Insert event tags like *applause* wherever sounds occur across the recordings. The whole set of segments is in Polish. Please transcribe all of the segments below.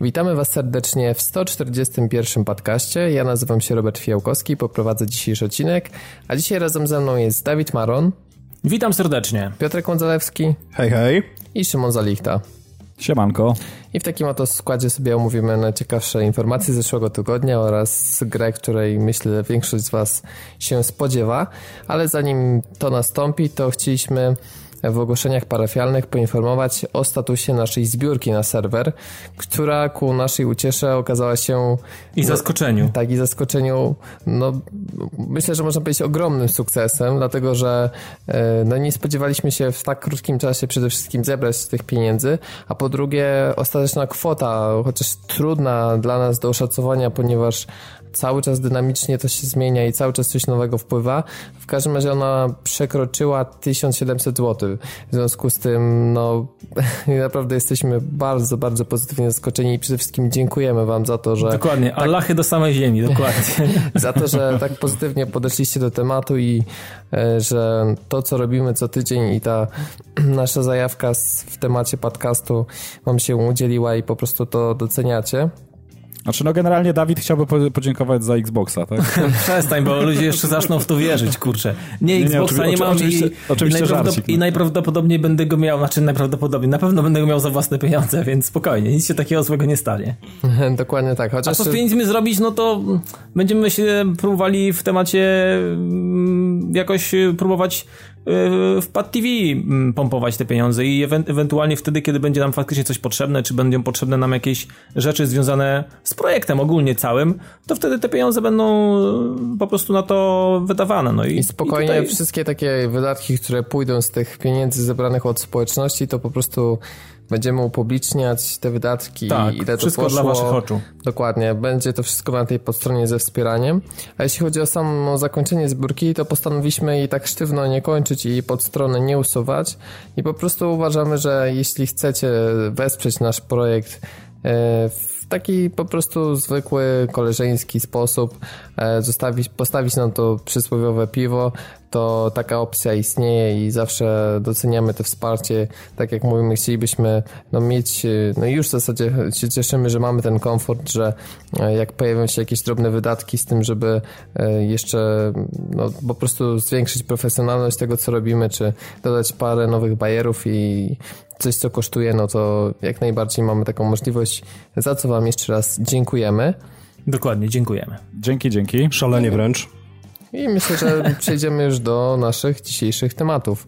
Witamy Was serdecznie w 141 podcaście. Ja nazywam się Robert Fiałkowski, poprowadzę dzisiejszy odcinek, a dzisiaj razem ze mną jest Dawid Maron. Witam serdecznie. Piotrek Mądzalewski. Hej, hej. I Szymon Zalichta. Siemanko. I w takim oto składzie sobie omówimy najciekawsze informacje z zeszłego tygodnia oraz grę, której myślę większość z Was się spodziewa. Ale zanim to nastąpi, to chcieliśmy w ogłoszeniach parafialnych poinformować o statusie naszej zbiórki na serwer, która ku naszej uciesze okazała się... I zaskoczeniu. No, tak, i zaskoczeniu, no myślę, że można powiedzieć ogromnym sukcesem, dlatego że e, no nie spodziewaliśmy się w tak krótkim czasie przede wszystkim zebrać tych pieniędzy, a po drugie ostateczna kwota, chociaż trudna dla nas do oszacowania, ponieważ cały czas dynamicznie to się zmienia i cały czas coś nowego wpływa. W każdym razie ona przekroczyła 1700 zł. W związku z tym, no, *laughs* naprawdę jesteśmy bardzo, bardzo pozytywnie zaskoczeni i przede wszystkim dziękujemy Wam za to, że. Dokładnie, tak, Allahy do samej ziemi, dokładnie. *laughs* za to, że tak pozytywnie podeszliście do tematu i e, że to, co robimy co tydzień i ta *clears throat* nasza zajawka w temacie podcastu Wam się udzieliła i po prostu to doceniacie. Znaczy, no generalnie Dawid chciałby podziękować za Xboxa, tak? *laughs* Przestań, bo ludzie jeszcze zaczną w to wierzyć, kurczę. Nie, Xboxa nie, nie, mam oczywiście, i, oczywiście i, najprawdopod- no. i najprawdopodobniej będę go miał, znaczy najprawdopodobniej, na pewno będę go miał za własne pieniądze, więc spokojnie, nic się takiego złego nie stanie. *laughs* Dokładnie tak. Chociaż... A co z pieniędzmi zrobić, no to będziemy się próbowali w temacie mm, jakoś próbować w Pad TV mm, pompować te pieniądze i ewentualnie wtedy, kiedy będzie nam faktycznie coś potrzebne, czy będą potrzebne nam jakieś rzeczy związane z projektem ogólnie całym, to wtedy te pieniądze będą po prostu na to wydawane. No i, I spokojnie i tutaj... wszystkie takie wydatki, które pójdą z tych pieniędzy zebranych od społeczności, to po prostu będziemy upubliczniać te wydatki tak, ile to wszystko poszło. dla waszych oczu. Dokładnie, będzie to wszystko na tej podstronie ze wspieraniem. A jeśli chodzi o samo zakończenie zbiórki, to postanowiliśmy jej tak sztywno nie kończyć i stronę nie usuwać i po prostu uważamy, że jeśli chcecie wesprzeć nasz projekt e, w taki po prostu zwykły, koleżeński sposób, e, zostawić, postawić nam to przysłowiowe piwo, to taka opcja istnieje i zawsze doceniamy to wsparcie. Tak jak mówimy, chcielibyśmy no, mieć, no już w zasadzie się cieszymy, że mamy ten komfort, że e, jak pojawią się jakieś drobne wydatki z tym, żeby e, jeszcze no, po prostu zwiększyć profesjonalność tego, co robimy, czy dodać parę nowych bajerów i coś, co kosztuje, no to jak najbardziej mamy taką możliwość, za co Wam jeszcze raz dziękujemy. Dokładnie, dziękujemy. Dzięki, dzięki. Szalenie wręcz. I myślę, że *laughs* przejdziemy już do naszych dzisiejszych tematów.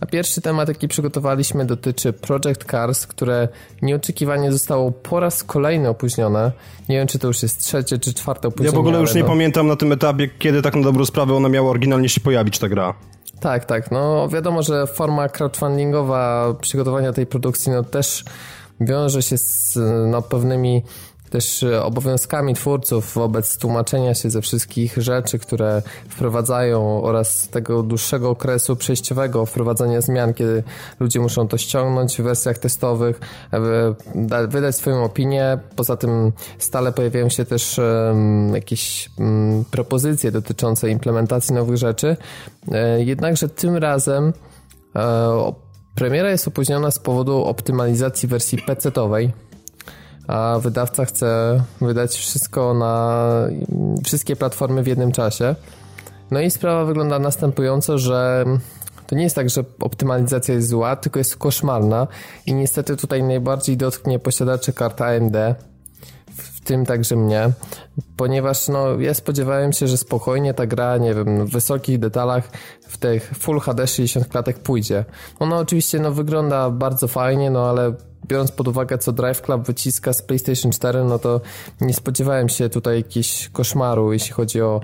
A pierwszy temat, jaki przygotowaliśmy, dotyczy Project Cars, które nieoczekiwanie zostało po raz kolejny opóźnione. Nie wiem, czy to już jest trzecie czy czwarte opóźnienie. Ja w ogóle już nie no... pamiętam na tym etapie, kiedy tak na dobrą sprawę ona miała oryginalnie się pojawić, ta gra. Tak, tak. No wiadomo, że forma crowdfundingowa przygotowania tej produkcji no też wiąże się z no, pewnymi też e, obowiązkami twórców wobec tłumaczenia się ze wszystkich rzeczy, które wprowadzają oraz tego dłuższego okresu przejściowego wprowadzania zmian, kiedy ludzie muszą to ściągnąć w wersjach testowych, wydać swoją opinię. Poza tym stale pojawiają się też jakieś mm, propozycje dotyczące implementacji nowych rzeczy. E, jednakże tym razem e, premiera jest opóźniona z powodu optymalizacji wersji PC-owej a wydawca chce wydać wszystko na wszystkie platformy w jednym czasie. No i sprawa wygląda następująco, że to nie jest tak, że optymalizacja jest zła, tylko jest koszmarna i niestety tutaj najbardziej dotknie posiadaczy kart AMD, w tym także mnie, ponieważ no, ja spodziewałem się, że spokojnie ta gra, nie wiem, w wysokich detalach w tych Full HD 60 klatek pójdzie. Ona oczywiście no, wygląda bardzo fajnie, no ale biorąc pod uwagę, co Drive Club wyciska z PlayStation 4, no to nie spodziewałem się tutaj jakiegoś koszmaru, jeśli chodzi o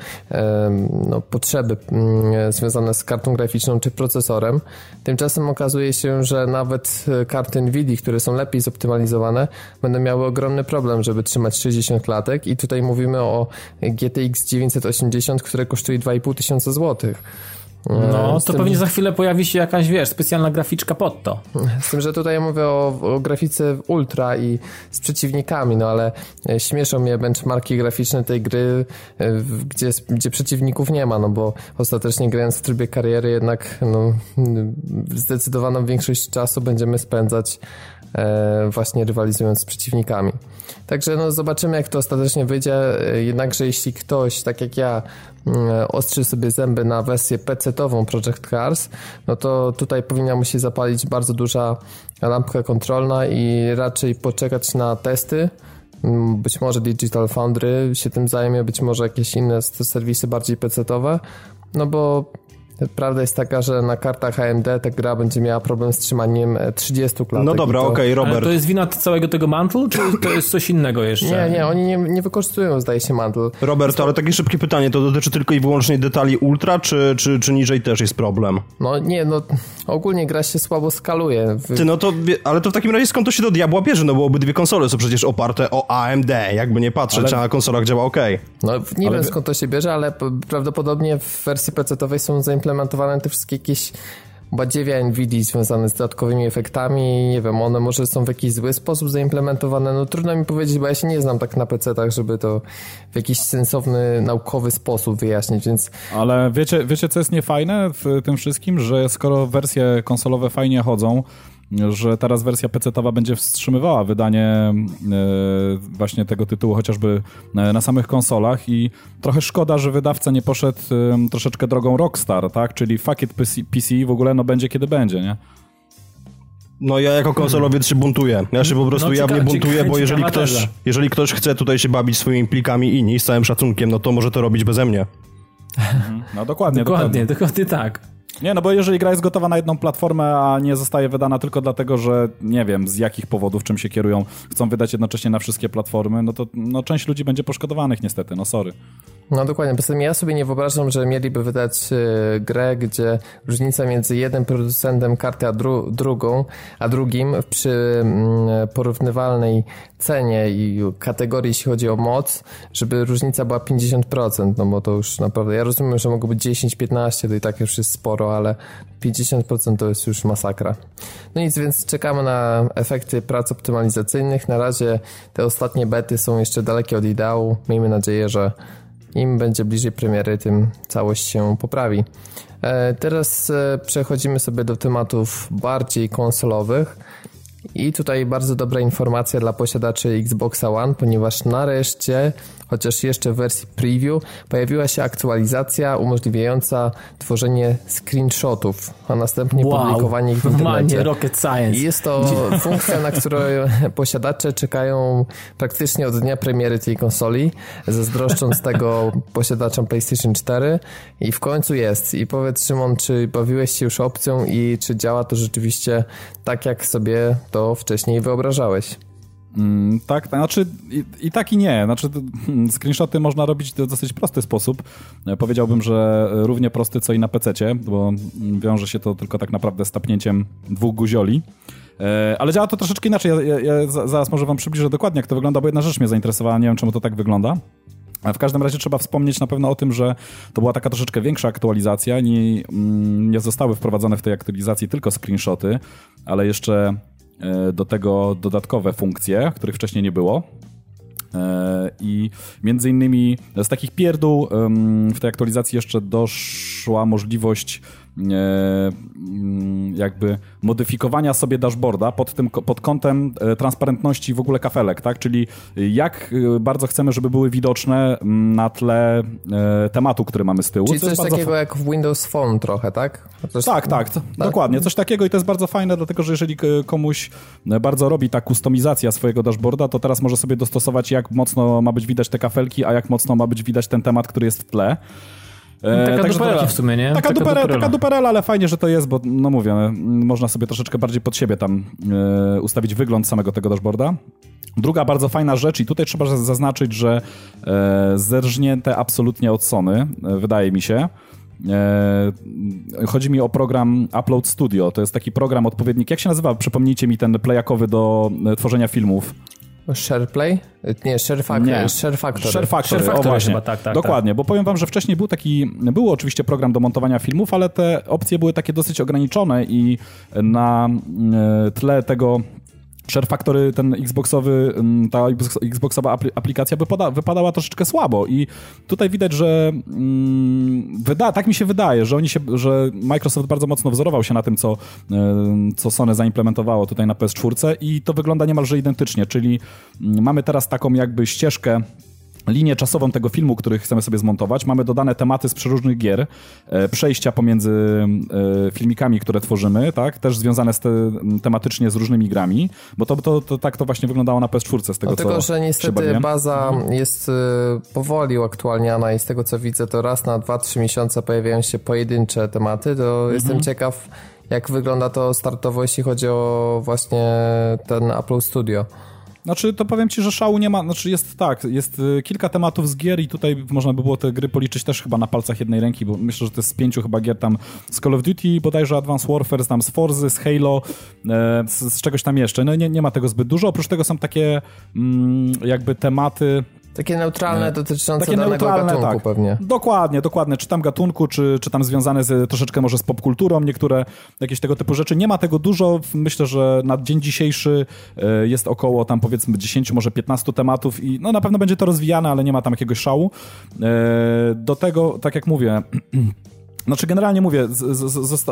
no, potrzeby mm, związane z kartą graficzną czy procesorem. Tymczasem okazuje się, że nawet e, karty Nvidia, które są lepiej zoptymalizowane, będą miały ogromny problem, żeby trzymać 60 klatek i tutaj mówimy o GTX 980, które kosztuje 2,5 tysiąca złotych. No, to tym, pewnie za chwilę pojawi się jakaś, wiesz, specjalna graficzka pod to. Z tym, że tutaj mówię o, o grafice ultra i z przeciwnikami, no ale e, śmieszą mnie benchmarki graficzne tej gry, e, gdzie, gdzie przeciwników nie ma, no bo ostatecznie grając w trybie kariery jednak no, zdecydowaną większość czasu będziemy spędzać e, właśnie rywalizując z przeciwnikami. Także no, zobaczymy, jak to ostatecznie wyjdzie. E, jednakże jeśli ktoś, tak jak ja, mm, ostrzy sobie zęby na wersję PC-tową Project Cars, no to tutaj powinna mu się zapalić bardzo duża lampka kontrolna i raczej poczekać na testy. Mm, Być może Digital Foundry się tym zajmie, być może jakieś inne serwisy bardziej PC-towe, no bo Prawda jest taka, że na kartach AMD ta gra będzie miała problem z trzymaniem e, 30 klatek. No dobra, okej, Ale Robert. to jest wina całego tego mantlu, czy to jest coś innego jeszcze? Nie, nie, oni nie, nie wykorzystują, zdaje się, mantle. Robert, ale takie szybkie pytanie, to dotyczy tylko i wyłącznie detali ultra, czy, czy, czy niżej też jest problem? No nie, no ogólnie gra się słabo skaluje. Wy- Ty, no to, ale to w takim razie skąd to się do diabła bierze? No bo obydwie konsole są przecież oparte o AMD, jakby nie patrzeć, Ale- a na konsolach działa ok. No nie Ale wiem skąd to się bierze, ale prawdopodobnie w wersji PC-owej są zaimplementowane te wszystkie jakieś badziewia NVIDIA związane z dodatkowymi efektami. Nie wiem, one może są w jakiś zły sposób zaimplementowane. No trudno mi powiedzieć, bo ja się nie znam tak na PC-tach, żeby to w jakiś sensowny, naukowy sposób wyjaśnić, więc Ale wiecie, wiecie, co jest niefajne w tym wszystkim? Że skoro wersje konsolowe fajnie chodzą, że teraz wersja PC-towa będzie wstrzymywała wydanie e, właśnie tego tytułu chociażby e, na samych konsolach i trochę szkoda, że wydawca nie poszedł troszeczkę drogą Rockstar, tak? Czyli fuck it PC, PC w ogóle no będzie kiedy będzie, nie? No ja jako konsolowiec się buntuję. Ja się po prostu No, jawnie buntuję, bo jeżeli ktoś, jeżeli ktoś chce tutaj się bawić swoimi plikami inni z całym szacunkiem, no to może to robić beze mnie. No dokładnie, Dokładnie, dokładnie tak. Nie, no bo jeżeli gra jest gotowa na jedną platformę, a nie zostaje wydana tylko dlatego, że nie wiem z jakich powodów, czym się kierują, chcą wydać jednocześnie na wszystkie platformy, no to no, część ludzi będzie poszkodowanych niestety, no sorry. No dokładnie, poza tym ja sobie nie wyobrażam, że mieliby wydać e, grę, gdzie różnica między jednym producentem karty a dru drugą, a drugim przy mm, porównywalnej cenie i kategorii, jeśli chodzi o moc, żeby różnica była 50%, no bo to już naprawdę, ja rozumiem, że mogło być 10-15, to i tak już jest sporo, ale 50% to jest już masakra. No nic, więc czekamy na efekty prac optymalizacyjnych. Na razie te ostatnie bety są jeszcze dalekie od ideału. Miejmy nadzieję, że im będzie bliżej premiery, tym całość się poprawi. E, Teraz e, przechodzimy sobie do tematów bardziej konsolowych. I tutaj bardzo dobra informacja dla posiadaczy Xboxa One, ponieważ nareszcie, chociaż jeszcze w wersji preview, pojawiła się aktualizacja umożliwiająca tworzenie screenshotów, a następnie publikowanie ich w *laughs* internecie. rocket science. I jest to *laughs* funkcja, na którą posiadacze czekają praktycznie od dnia premiery tej konsoli, zazdroszcząc tego posiadaczom PlayStation 4 i w końcu jest. I powiedz Szymon, czy bawiłeś się już opcją i czy działa to rzeczywiście tak, jak sobie to wcześniej wyobrażałeś? Mm, tak, znaczy i, i tak i nie. Znaczy, hmm, screenshoty można robić w dosyć prosty sposób. E, Powiedziałbym, że równie prosty co i na PC, bo mm, wiąże się to tylko tak naprawdę z tapnięciem dwóch guzioli. E, Ale działa to troszeczkę inaczej. Ja, ja, ja za- zaraz może wam przybliżę dokładnie, jak to wygląda, bo jedna rzecz mnie zainteresowała. Nie wiem, czemu to tak wygląda. A W każdym razie trzeba wspomnieć na pewno o tym, że to była taka troszeczkę większa aktualizacja. Nie, mm, nie zostały wprowadzone w tej aktualizacji tylko screenshoty, ale jeszcze e, do tego dodatkowe funkcje, których wcześniej nie było. E, I między innymi z takich pierdół w tej aktualizacji jeszcze doszła możliwość e, jakby modyfikowania sobie dashboarda pod tym pod kątem e, transparentności w ogóle kafelek, tak? Czyli jak e, bardzo chcemy, żeby były widoczne mm, na tle e, tematu, który mamy z tyłu. Czyli coś takiego jak w Windows Phone trochę, tak? Chociaż- tak, tak, to, dokładnie. Coś takiego i to jest bardzo fajne, dlatego że jeżeli komuś e, bardzo robi ta kustomizacja swojego dashboarda, to teraz może sobie dostosować, jak mocno ma być widać te kafelki, a jak mocno ma być widać ten temat, który jest w tle. E, Taka także duperela w sumie, nie? Taka, Taka duperela, duperela. taka duperela, ale fajnie, że to jest, bo no mówię, m, można sobie troszeczkę bardziej pod siebie tam e, ustawić wygląd samego tego dashboarda. Druga bardzo fajna rzecz i tutaj trzeba zaznaczyć, że e, zerżnięte absolutnie od Sony, e, wydaje mi się. E, chodzi mi o program Upload Studio. To jest taki program odpowiednik. Jak się nazywa? Przypomnijcie mi ten playakowy do e, tworzenia filmów. SharePlay? Nie, ShareFactory. Nie. Share Factory. Share Factory, Share o właśnie. chyba, tak, tak, Dokładnie, bo powiem wam, że wcześniej był taki, był oczywiście program do montowania filmów, ale te opcje były takie dosyć ograniczone i na e, tle tego Share Factory, ten Xboxowy, mm, ta Xboxowa aplikacja wypada, wypadała troszeczkę słabo i tutaj widać, że mm, wyda, tak mi się wydaje, że oni się, że Microsoft bardzo mocno wzorował się na tym, co, co Sony zaimplementowało tutaj na PS4 i to wygląda niemalże identycznie, czyli mm, mamy teraz taką jakby ścieżkę linię czasową tego filmu, który chcemy sobie zmontować. Mamy dodane tematy z przeróżnych gier, e, przejścia pomiędzy e, filmikami, które tworzymy, tak? Też związane z te, tematycznie z różnymi grami, bo to, to, to tak to właśnie wyglądało na PS4 z tego, Dlatego, co że niestety baza mhm. jest e, powoli uaktualniana i z tego, co widzę, to raz na 2-3 miesiące pojawiają się pojedyncze tematy, to mhm. jestem ciekaw, jak wygląda to startowo, jeśli chodzi o właśnie ten Apple Studio. Znaczy, to powiem ci, że szału nie ma, znaczy jest tak, jest y, kilka tematów z gier i tutaj można by było te gry policzyć też chyba na palcach jednej ręki, bo myślę, że to jest z pięciu chyba gier tam z Call of Duty, bodajże Advanced Warfare, tam z Forzy, z Halo, e, z, z, czegoś tam jeszcze. No nie, nie ma tego zbyt dużo, oprócz tego są takie mm, jakby tematy takie neutralne, dotyczące Takie danego neutralne, gatunku tak. pewnie. Dokładnie, dokładnie. Czy tam gatunku, czy, czy tam związane z, troszeczkę może z popkulturą, niektóre jakieś tego typu rzeczy. Nie ma tego dużo. Myślę, że na dzień dzisiejszy e, jest około tam powiedzmy 10, może 15 tematów i no na pewno będzie to rozwijane, ale nie ma tam jakiegoś szału. E, do tego, tak jak mówię... *clears throat* Znaczy generalnie mówię,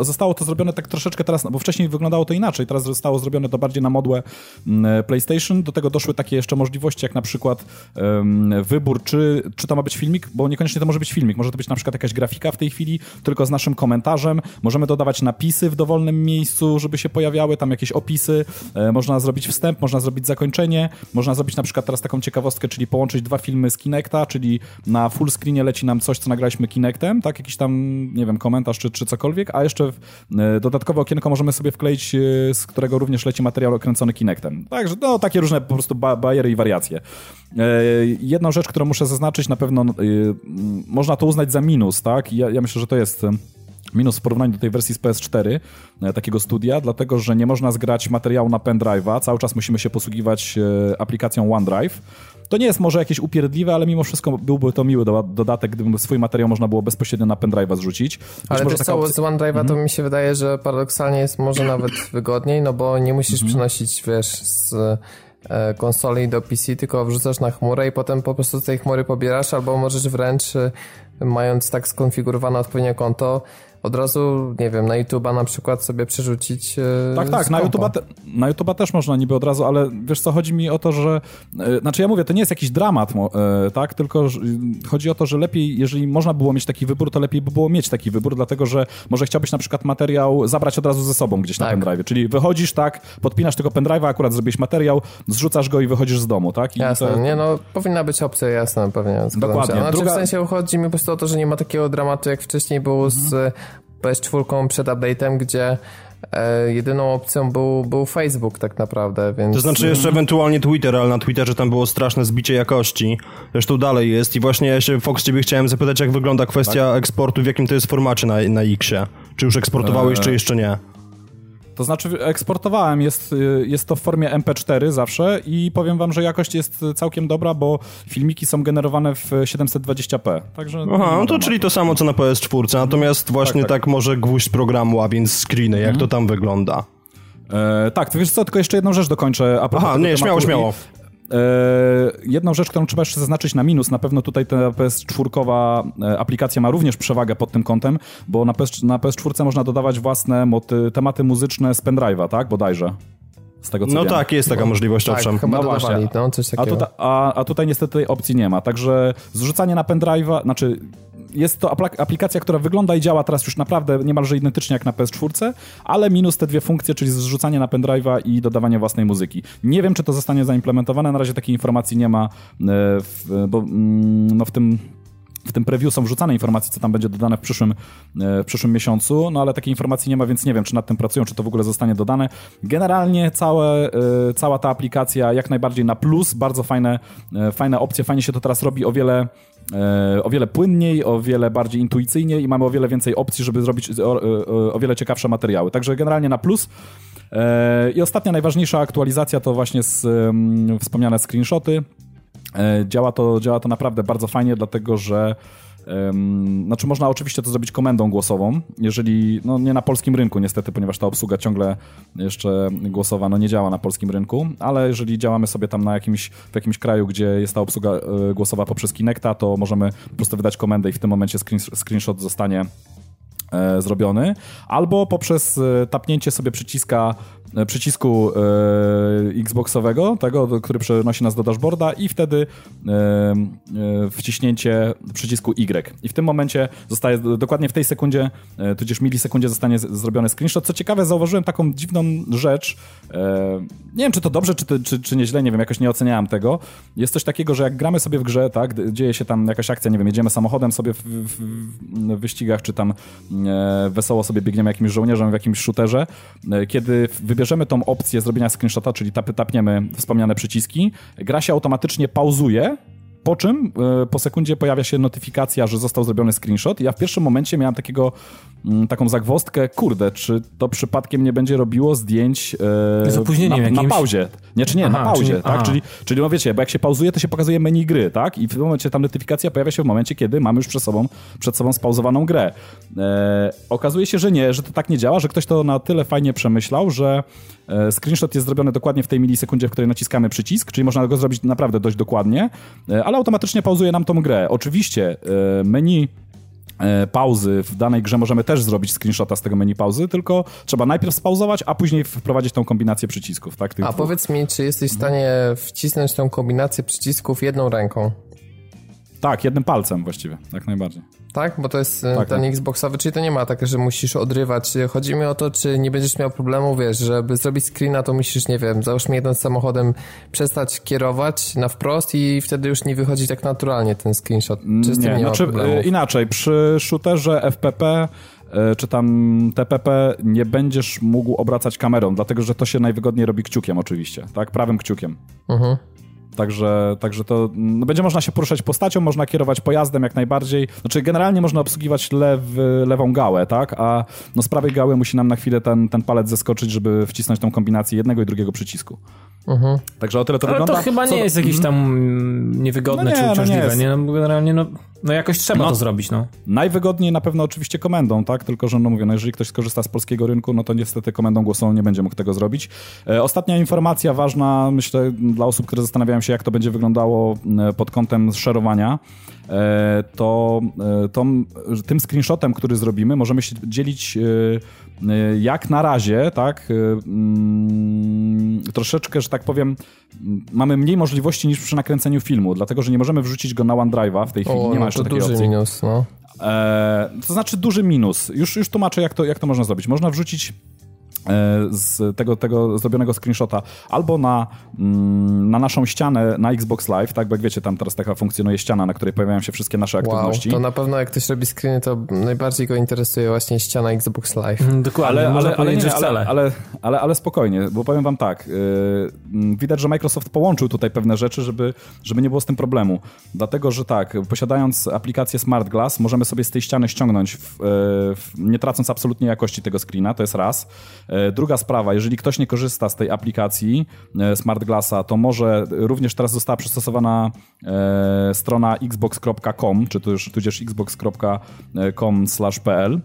zostało to zrobione tak troszeczkę teraz, bo wcześniej wyglądało to inaczej, teraz zostało zrobione to bardziej na modłę mm, PlayStation. Do tego doszły takie jeszcze możliwości, jak na przykład um, wybór, czy, czy to ma być filmik, bo niekoniecznie to może być filmik, może to być na przykład jakaś grafika w tej chwili, tylko z naszym komentarzem. Możemy dodawać napisy w dowolnym miejscu, żeby się pojawiały, tam jakieś opisy. E, można zrobić wstęp, można zrobić zakończenie, można zrobić na przykład teraz taką ciekawostkę, czyli połączyć dwa filmy z Kinecta, czyli na full screenie leci nam coś, co nagraliśmy Kinectem, tak? Jakiś tam nie wiem, komentarz czy, czy cokolwiek, a jeszcze e, dodatkowe okienko możemy sobie wkleić, e, z którego również leci materiał okręcony Kinectem. Także no, takie różne po prostu ba bariery i wariacje. E, jedną rzecz, którą muszę zaznaczyć, na pewno można to uznać za minus, tak? Ja, ja myślę, że to jest minus w porównaniu do tej wersji z PS4, takiego studia, dlatego że nie można zgrać materiału na pendrive'a, cały czas musimy się posługiwać aplikacją OneDrive. To nie jest może jakieś upierdliwe, ale mimo wszystko byłby to miły dodatek, gdyby swój materiał można było bezpośrednio na pendrive'a zrzucić. ale wiesz co, opcja... z OneDrive'a mm -hmm. to mhm. mi się wydaje, że paradoksalnie jest może nawet *clears throat* wygodniej, no bo nie musisz mm -hmm. przenosić, wiesz, z e, konsoli do PC, tylko wrzucasz na chmurę i potem po prostu z tej chmury pobierasz, albo możesz wręcz, e, mając tak skonfigurowane odpowiednio konto, od razu, nie wiem, na YouTube'a na przykład sobie przerzucić. E, tak, tak, na YouTube'a, te, na YouTube'a też można niby od razu, ale wiesz co, chodzi mi o to, że. E, znaczy, ja mówię, to nie jest jakiś dramat, e, tak? Tylko chodzi o to, że lepiej, jeżeli można było mieć taki wybór, to lepiej by było mieć taki wybór, dlatego że może chciałbyś na przykład materiał zabrać od razu ze sobą gdzieś tak. na pendrive. Czyli wychodzisz, tak, podpinasz tego pendrive'a, akurat zrobiłeś materiał, zrzucasz go i wychodzisz z domu, tak? I jasne, to... nie no, powinna być opcja jasna, pewnie. Dokładnie. Znaczy, Druga... w sensie chodzi mi po prostu o to, że nie ma takiego dramatu, jak wcześniej było mhm. z PS4 przed update'em, gdzie e, jedyną opcją był, był Facebook tak naprawdę, więc... To znaczy jeszcze ewentualnie Twitter, ale na Twitterze tam było straszne zbicie jakości. Zresztą dalej jest i właśnie ja się, Fox, ciebie chciałem zapytać, jak wygląda kwestia tak? eksportu, w jakim to jest formacie na, na X-ie. Czy już eksportowałeś, eee. czy jeszcze nie? To znaczy eksportowałem, jest, jest to w formie MP4 zawsze i powiem wam, że jakość jest całkiem dobra, bo filmiki są generowane w 720p. Także Aha, no to czyli to samo co na PS4, natomiast właśnie tak, tak. tak może gwóźdź programu, a więc screeny, jak mhm. to tam wygląda. E, tak, to wiesz co, tylko jeszcze jedną rzecz dokończę. A Aha, nie, śmiało, śmiało. E, jedną rzecz, którą trzeba jeszcze zaznaczyć na minus, na pewno tutaj ta PS4 e, aplikacja ma również przewagę pod tym kątem, bo na, PS, na PS4 można dodawać własne moty, tematy muzyczne z pendrive'a, tak? Bodajże. Z tego, co no wiem. tak, jest taka możliwość, tak, owszem. Chyba no dodawali, no, coś takiego. A, tuta, a, a tutaj niestety tej opcji nie ma, także zrzucanie na pendrive'a, znaczy jest to aplikacja, która wygląda i działa teraz już naprawdę niemalże identycznie jak na PS4, ale minus te dwie funkcje, czyli zrzucanie na pendrive'a i dodawanie własnej muzyki. Nie wiem, czy to zostanie zaimplementowane, na razie takiej informacji nie ma, e, bo mm, no w tym w tym preview są wrzucane informacje, co tam będzie dodane w przyszłym, e, w przyszłym miesiącu, no ale takiej informacji nie ma, więc nie wiem, czy nad tym pracują, czy to w ogóle zostanie dodane. Generalnie całe, e, cała ta aplikacja jak najbardziej na plus, bardzo fajne, fajne opcje, fajnie się to teraz robi, o wiele o wiele płynniej, o wiele bardziej intuicyjnie i mamy o wiele więcej opcji, żeby zrobić o, o, o wiele ciekawsze materiały. Także generalnie na plus. I ostatnia, najważniejsza aktualizacja to właśnie z, wspomniane screenshoty. Działa to, działa to naprawdę bardzo fajnie, dlatego że Znaczy można oczywiście to zrobić komendą głosową, jeżeli, no nie na polskim rynku niestety, ponieważ ta obsługa ciągle jeszcze głosowa no nie działa na polskim rynku, ale jeżeli działamy sobie tam na jakimś, w jakimś kraju, gdzie jest ta obsługa y, głosowa poprzez Kinecta, to możemy po prostu wydać komendę i w tym momencie screen, screenshot zostanie e, zrobiony, albo poprzez e, tapnięcie sobie przyciska e, przycisku e, Xboxowego, tego, który przenosi nas do dashboarda i wtedy e, e, wciśnięcie przycisku Y. I w tym momencie zostaje, dokładnie w tej sekundzie, e, tudzież milisekundzie zostanie z, zrobiony screenshot. Co ciekawe, zauważyłem taką dziwną rzecz, e, nie wiem, czy to dobrze, czy, czy, czy nieźle, nie wiem, jakoś nie oceniałem tego. Jest coś takiego, że jak gramy sobie w grze, tak, dzieje się tam jakaś akcja, nie wiem, jedziemy samochodem sobie w, w, w wyścigach, czy tam e, wesoło sobie biegniemy jakimś żołnierzem w jakimś shooterze, e, kiedy wybierzemy tą opcję zrobienia screenshota, czyli tap, tapniemy wspomniane przyciski, gra się automatycznie pauzuje, po czym e, po sekundzie pojawia się notyfikacja, że został zrobiony screenshot. I ja w pierwszym momencie miałem takiego, mm, taką zagwozdkę, kurde, czy to przypadkiem nie będzie robiło zdjęć e, Z opóźnieniem na, na pauzie. Nie, czy nie, na Aha, pauzie, czyli- tak? aha. Czyli, czyli no wiecie, bo jak się pauzuje, to się pokazuje menu gry, tak? I w tym momencie ta notyfikacja pojawia się w momencie, kiedy mamy już przed sobą, przed sobą spauzowaną grę. E, okazuje się, że nie, że to tak nie działa, że ktoś to na tyle fajnie przemyślał, że screenshot jest zrobiony dokładnie w tej milisekundzie, w której naciskamy przycisk, czyli można go zrobić naprawdę dość dokładnie, e, ale automatycznie pauzuje nam tą grę. Oczywiście e, menu e, pauzy w danej grze możemy też zrobić screenshota z tego menu pauzy, tylko trzeba najpierw spauzować, a później wprowadzić tą kombinację przycisków, tak? Tych A dwóch. powiedz mi, czy jesteś w stanie wcisnąć tą kombinację przycisków jedną ręką? Tak, jednym palcem właściwie, jak najbardziej. Tak? Bo to jest tak, Tak, ten tak. Xboxowy, czyli to nie ma tak, że musisz odrywać. Chodzi mi o to, czy nie będziesz miał problemu, wiesz, żeby zrobić screena, to musisz, nie wiem, załóżmy jednym samochodem przestać kierować na wprost i wtedy już nie wychodzi tak naturalnie ten screenshot. Czy z tym nie, nie znaczy e, inaczej, przy shooterze FPP e, czy tam TPP nie będziesz mógł obracać kamerą, dlatego że to się najwygodniej robi kciukiem oczywiście, tak? Prawym kciukiem. Mhm. Także, także to no, będzie można się poruszać postacią, można kierować pojazdem jak najbardziej. Znaczy generalnie można obsługiwać lewy, lewą gałę, tak? A no, z prawej gały musi nam na chwilę ten, ten palec zeskoczyć, żeby wcisnąć tą kombinację jednego i drugiego przycisku. Mhm. Także o tyle to Ale wygląda. to chyba Co nie do- jest jakieś tam mm, niewygodne No nie, czy no nie uciążliwe, nie? No, generalnie, no, no jakoś trzeba No. to zrobić, no. Najwygodniej na pewno oczywiście komendą, tak? Tylko, że no mówię, no jeżeli ktoś skorzysta z polskiego rynku, no to niestety komendą głosową nie będzie mógł tego zrobić. E, ostatnia informacja ważna, myślę, dla osób, które zastanawiają się, jak to będzie wyglądało e, pod kątem szerowania, e, to, e, że tym screenshotem, który zrobimy, możemy się dzielić e, jak na razie, tak? e, mm, troszeczkę, że tak powiem, mamy mniej możliwości niż przy nakręceniu filmu, dlatego, że nie możemy wrzucić go na OneDrive'a w tej chwili, O, nie ma no jeszcze to takiej duży opcji. minus, no. E, to znaczy duży minus. Już, już tłumaczę, jak to, jak to można zrobić. Można wrzucić z tego, tego zrobionego screenshota albo na, mm, na naszą ścianę na Xbox Live, tak, bo jak wiecie, tam teraz taka funkcjonuje ściana, na której pojawiają się wszystkie nasze Wow, aktywności. to na pewno jak ktoś robi screeny, to najbardziej go interesuje właśnie ściana Xbox Live. Mm, Dokładnie, Ale, ale, ale, nie, ale, wcale. ale, ale, ale spokojnie, bo powiem wam tak, yy, widać, że Microsoft połączył tutaj pewne rzeczy, żeby, żeby nie było z tym problemu. Dlatego, że tak, posiadając aplikację Smart Glass, możemy sobie z tej ściany ściągnąć, w, yy, w, nie tracąc absolutnie jakości tego screena, to jest raz. Yy, druga sprawa, jeżeli ktoś nie korzysta z tej aplikacji yy, Smart Glassa, to może również teraz została przystosowana yy, strona xbox.com, czy tudzież, tudzież xbox.com/pl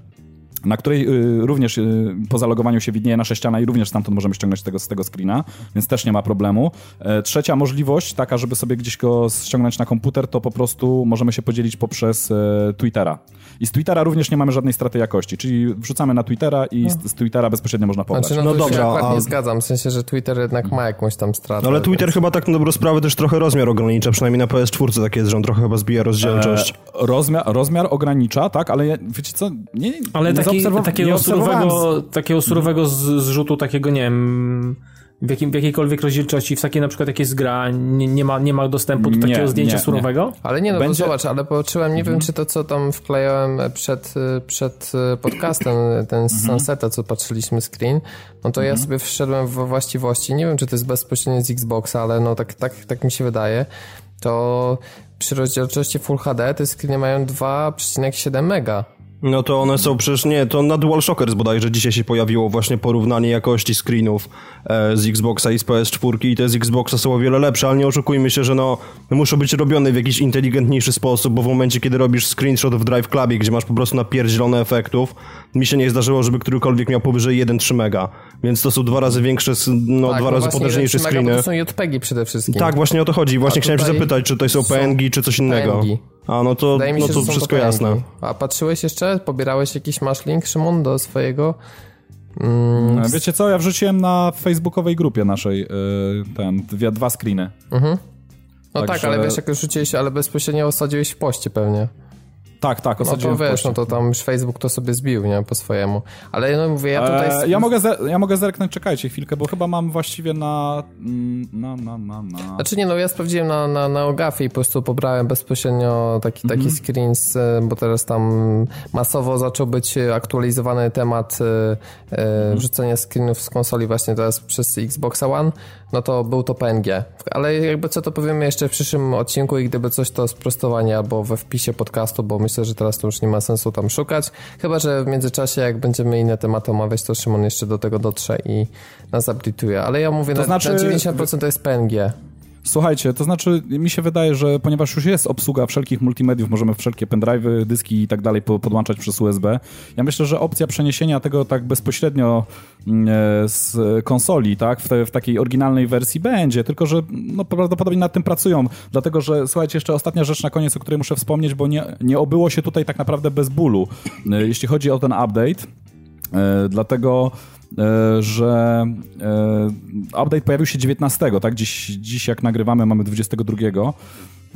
na której y, również y, po zalogowaniu się widnieje nasza ściana i również stamtąd możemy ściągnąć tego, z tego screena, więc też nie ma problemu. E, trzecia możliwość, taka, żeby sobie gdzieś go ściągnąć na komputer, to po prostu możemy się podzielić poprzez e, Twittera. I z Twittera również nie mamy żadnej straty jakości, czyli wrzucamy na Twittera i z, z Twittera bezpośrednio można pobrać. Znaczy, no, No to dobra, się akurat a- nie zgadzam, w sensie, że Twitter jednak ma jakąś tam stratę. No ale Twitter chyba tak na dobrą sprawę też trochę rozmiar ogranicza, przynajmniej na PS4 tak jest, że on trochę chyba zbija rozdzielczość. E, rozmiar, rozmiar ogranicza, tak, ale wiecie co, nie, Ale nie taki, nie takiego, surowego, takiego surowego z- zrzutu, takiego, nie wiem, w, jakim, w jakiejkolwiek rozdzielczości, w takiej na przykład jak jest gra, nie, nie, ma, nie ma dostępu do Nie, takiego zdjęcia nie, Ale surowego? nie, no Będzie... Zobacz, ale poczułem, nie wiem, czy to, co tam wklejałem przed, przed podcastem, ten z Sunseta, co patrzyliśmy screen, no to ja sobie wszedłem w właściwości, nie wiem, czy to jest bezpośrednio z Xboxa, ale no tak, tak, tak mi się wydaje, to przy rozdzielczości Full HD te screeny mają 2,7 mega. No to one są przecież, nie, to na DualShockers bodajże dzisiaj się pojawiło właśnie porównanie jakości screenów e, z Xboxa i z PS4 i te z Xboxa są o wiele lepsze, ale nie oszukujmy się, że no muszą być robione w jakiś inteligentniejszy sposób, bo w momencie, kiedy robisz screenshot w Drive Clubie, gdzie masz po prostu napierdzielone efektów, mi się nie zdarzyło, żeby którykolwiek miał powyżej 1,3 mega, więc to są dwa razy większe, no Tak, dwa no razy potężniejsze 1,3 mega, screeny. To są JPEGi przede wszystkim. Tak, właśnie o to chodzi. Właśnie chciałem się zapytać, czy są są PNG, czy coś innego. PNG. A, no to, Wydaje mi się, no że to wszystko jasne. A patrzyłeś jeszcze? Pobierałeś jakiś masz link, Szymon, do swojego? E, Wiecie co, ja wrzuciłem na facebookowej grupie naszej e, ten, dwie, dwa screeny. No tak, Także- ale wiesz, jak już rzuciłeś, ale bezpośrednio osadziłeś w poście pewnie. Tak, tak, No to osadziłem wiesz, no to tam już Facebook to sobie zbił, nie? Po swojemu. Ale no mówię, ja tutaj... E, ja, mogę ja mogę zerknąć, czekajcie chwilkę, bo chyba mam właściwie na... mm, na, na, na, na. Znaczy nie, no ja sprawdziłem na, na, na Ogafie i po prostu pobrałem bezpośrednio taki, taki screens, e, bo teraz tam masowo zaczął być aktualizowany temat e, e, wrzucenia screenów z konsoli właśnie teraz przez Xbox One, no to był to PNG. Ale jakby co to powiemy jeszcze w przyszłym odcinku i gdyby coś to sprostowanie albo we wpisie podcastu, bo myślę, że teraz to już nie ma sensu tam szukać. Chyba, że w międzyczasie jak będziemy inne tematy omawiać, to Szymon jeszcze do tego dotrze i nas update'uje. Ale ja mówię, To na, znaczy- na 90% to jest PNG. Słuchajcie, to znaczy mi się wydaje, że ponieważ już jest obsługa wszelkich multimediów, możemy wszelkie pendrive'y, dyski i tak dalej po- podłączać przez USB, ja myślę, że opcja przeniesienia tego tak bezpośrednio mm, e, z konsoli, tak, w, te, w takiej oryginalnej wersji będzie, tylko że no, prawdopodobnie nad tym pracują, dlatego że słuchajcie, jeszcze ostatnia rzecz na koniec, o której muszę wspomnieć, bo nie, nie obyło się tutaj tak naprawdę bez bólu, e, jeśli chodzi o ten update, e, dlatego że e, update pojawił się 19, tak? Dziś, dziś jak nagrywamy mamy 22.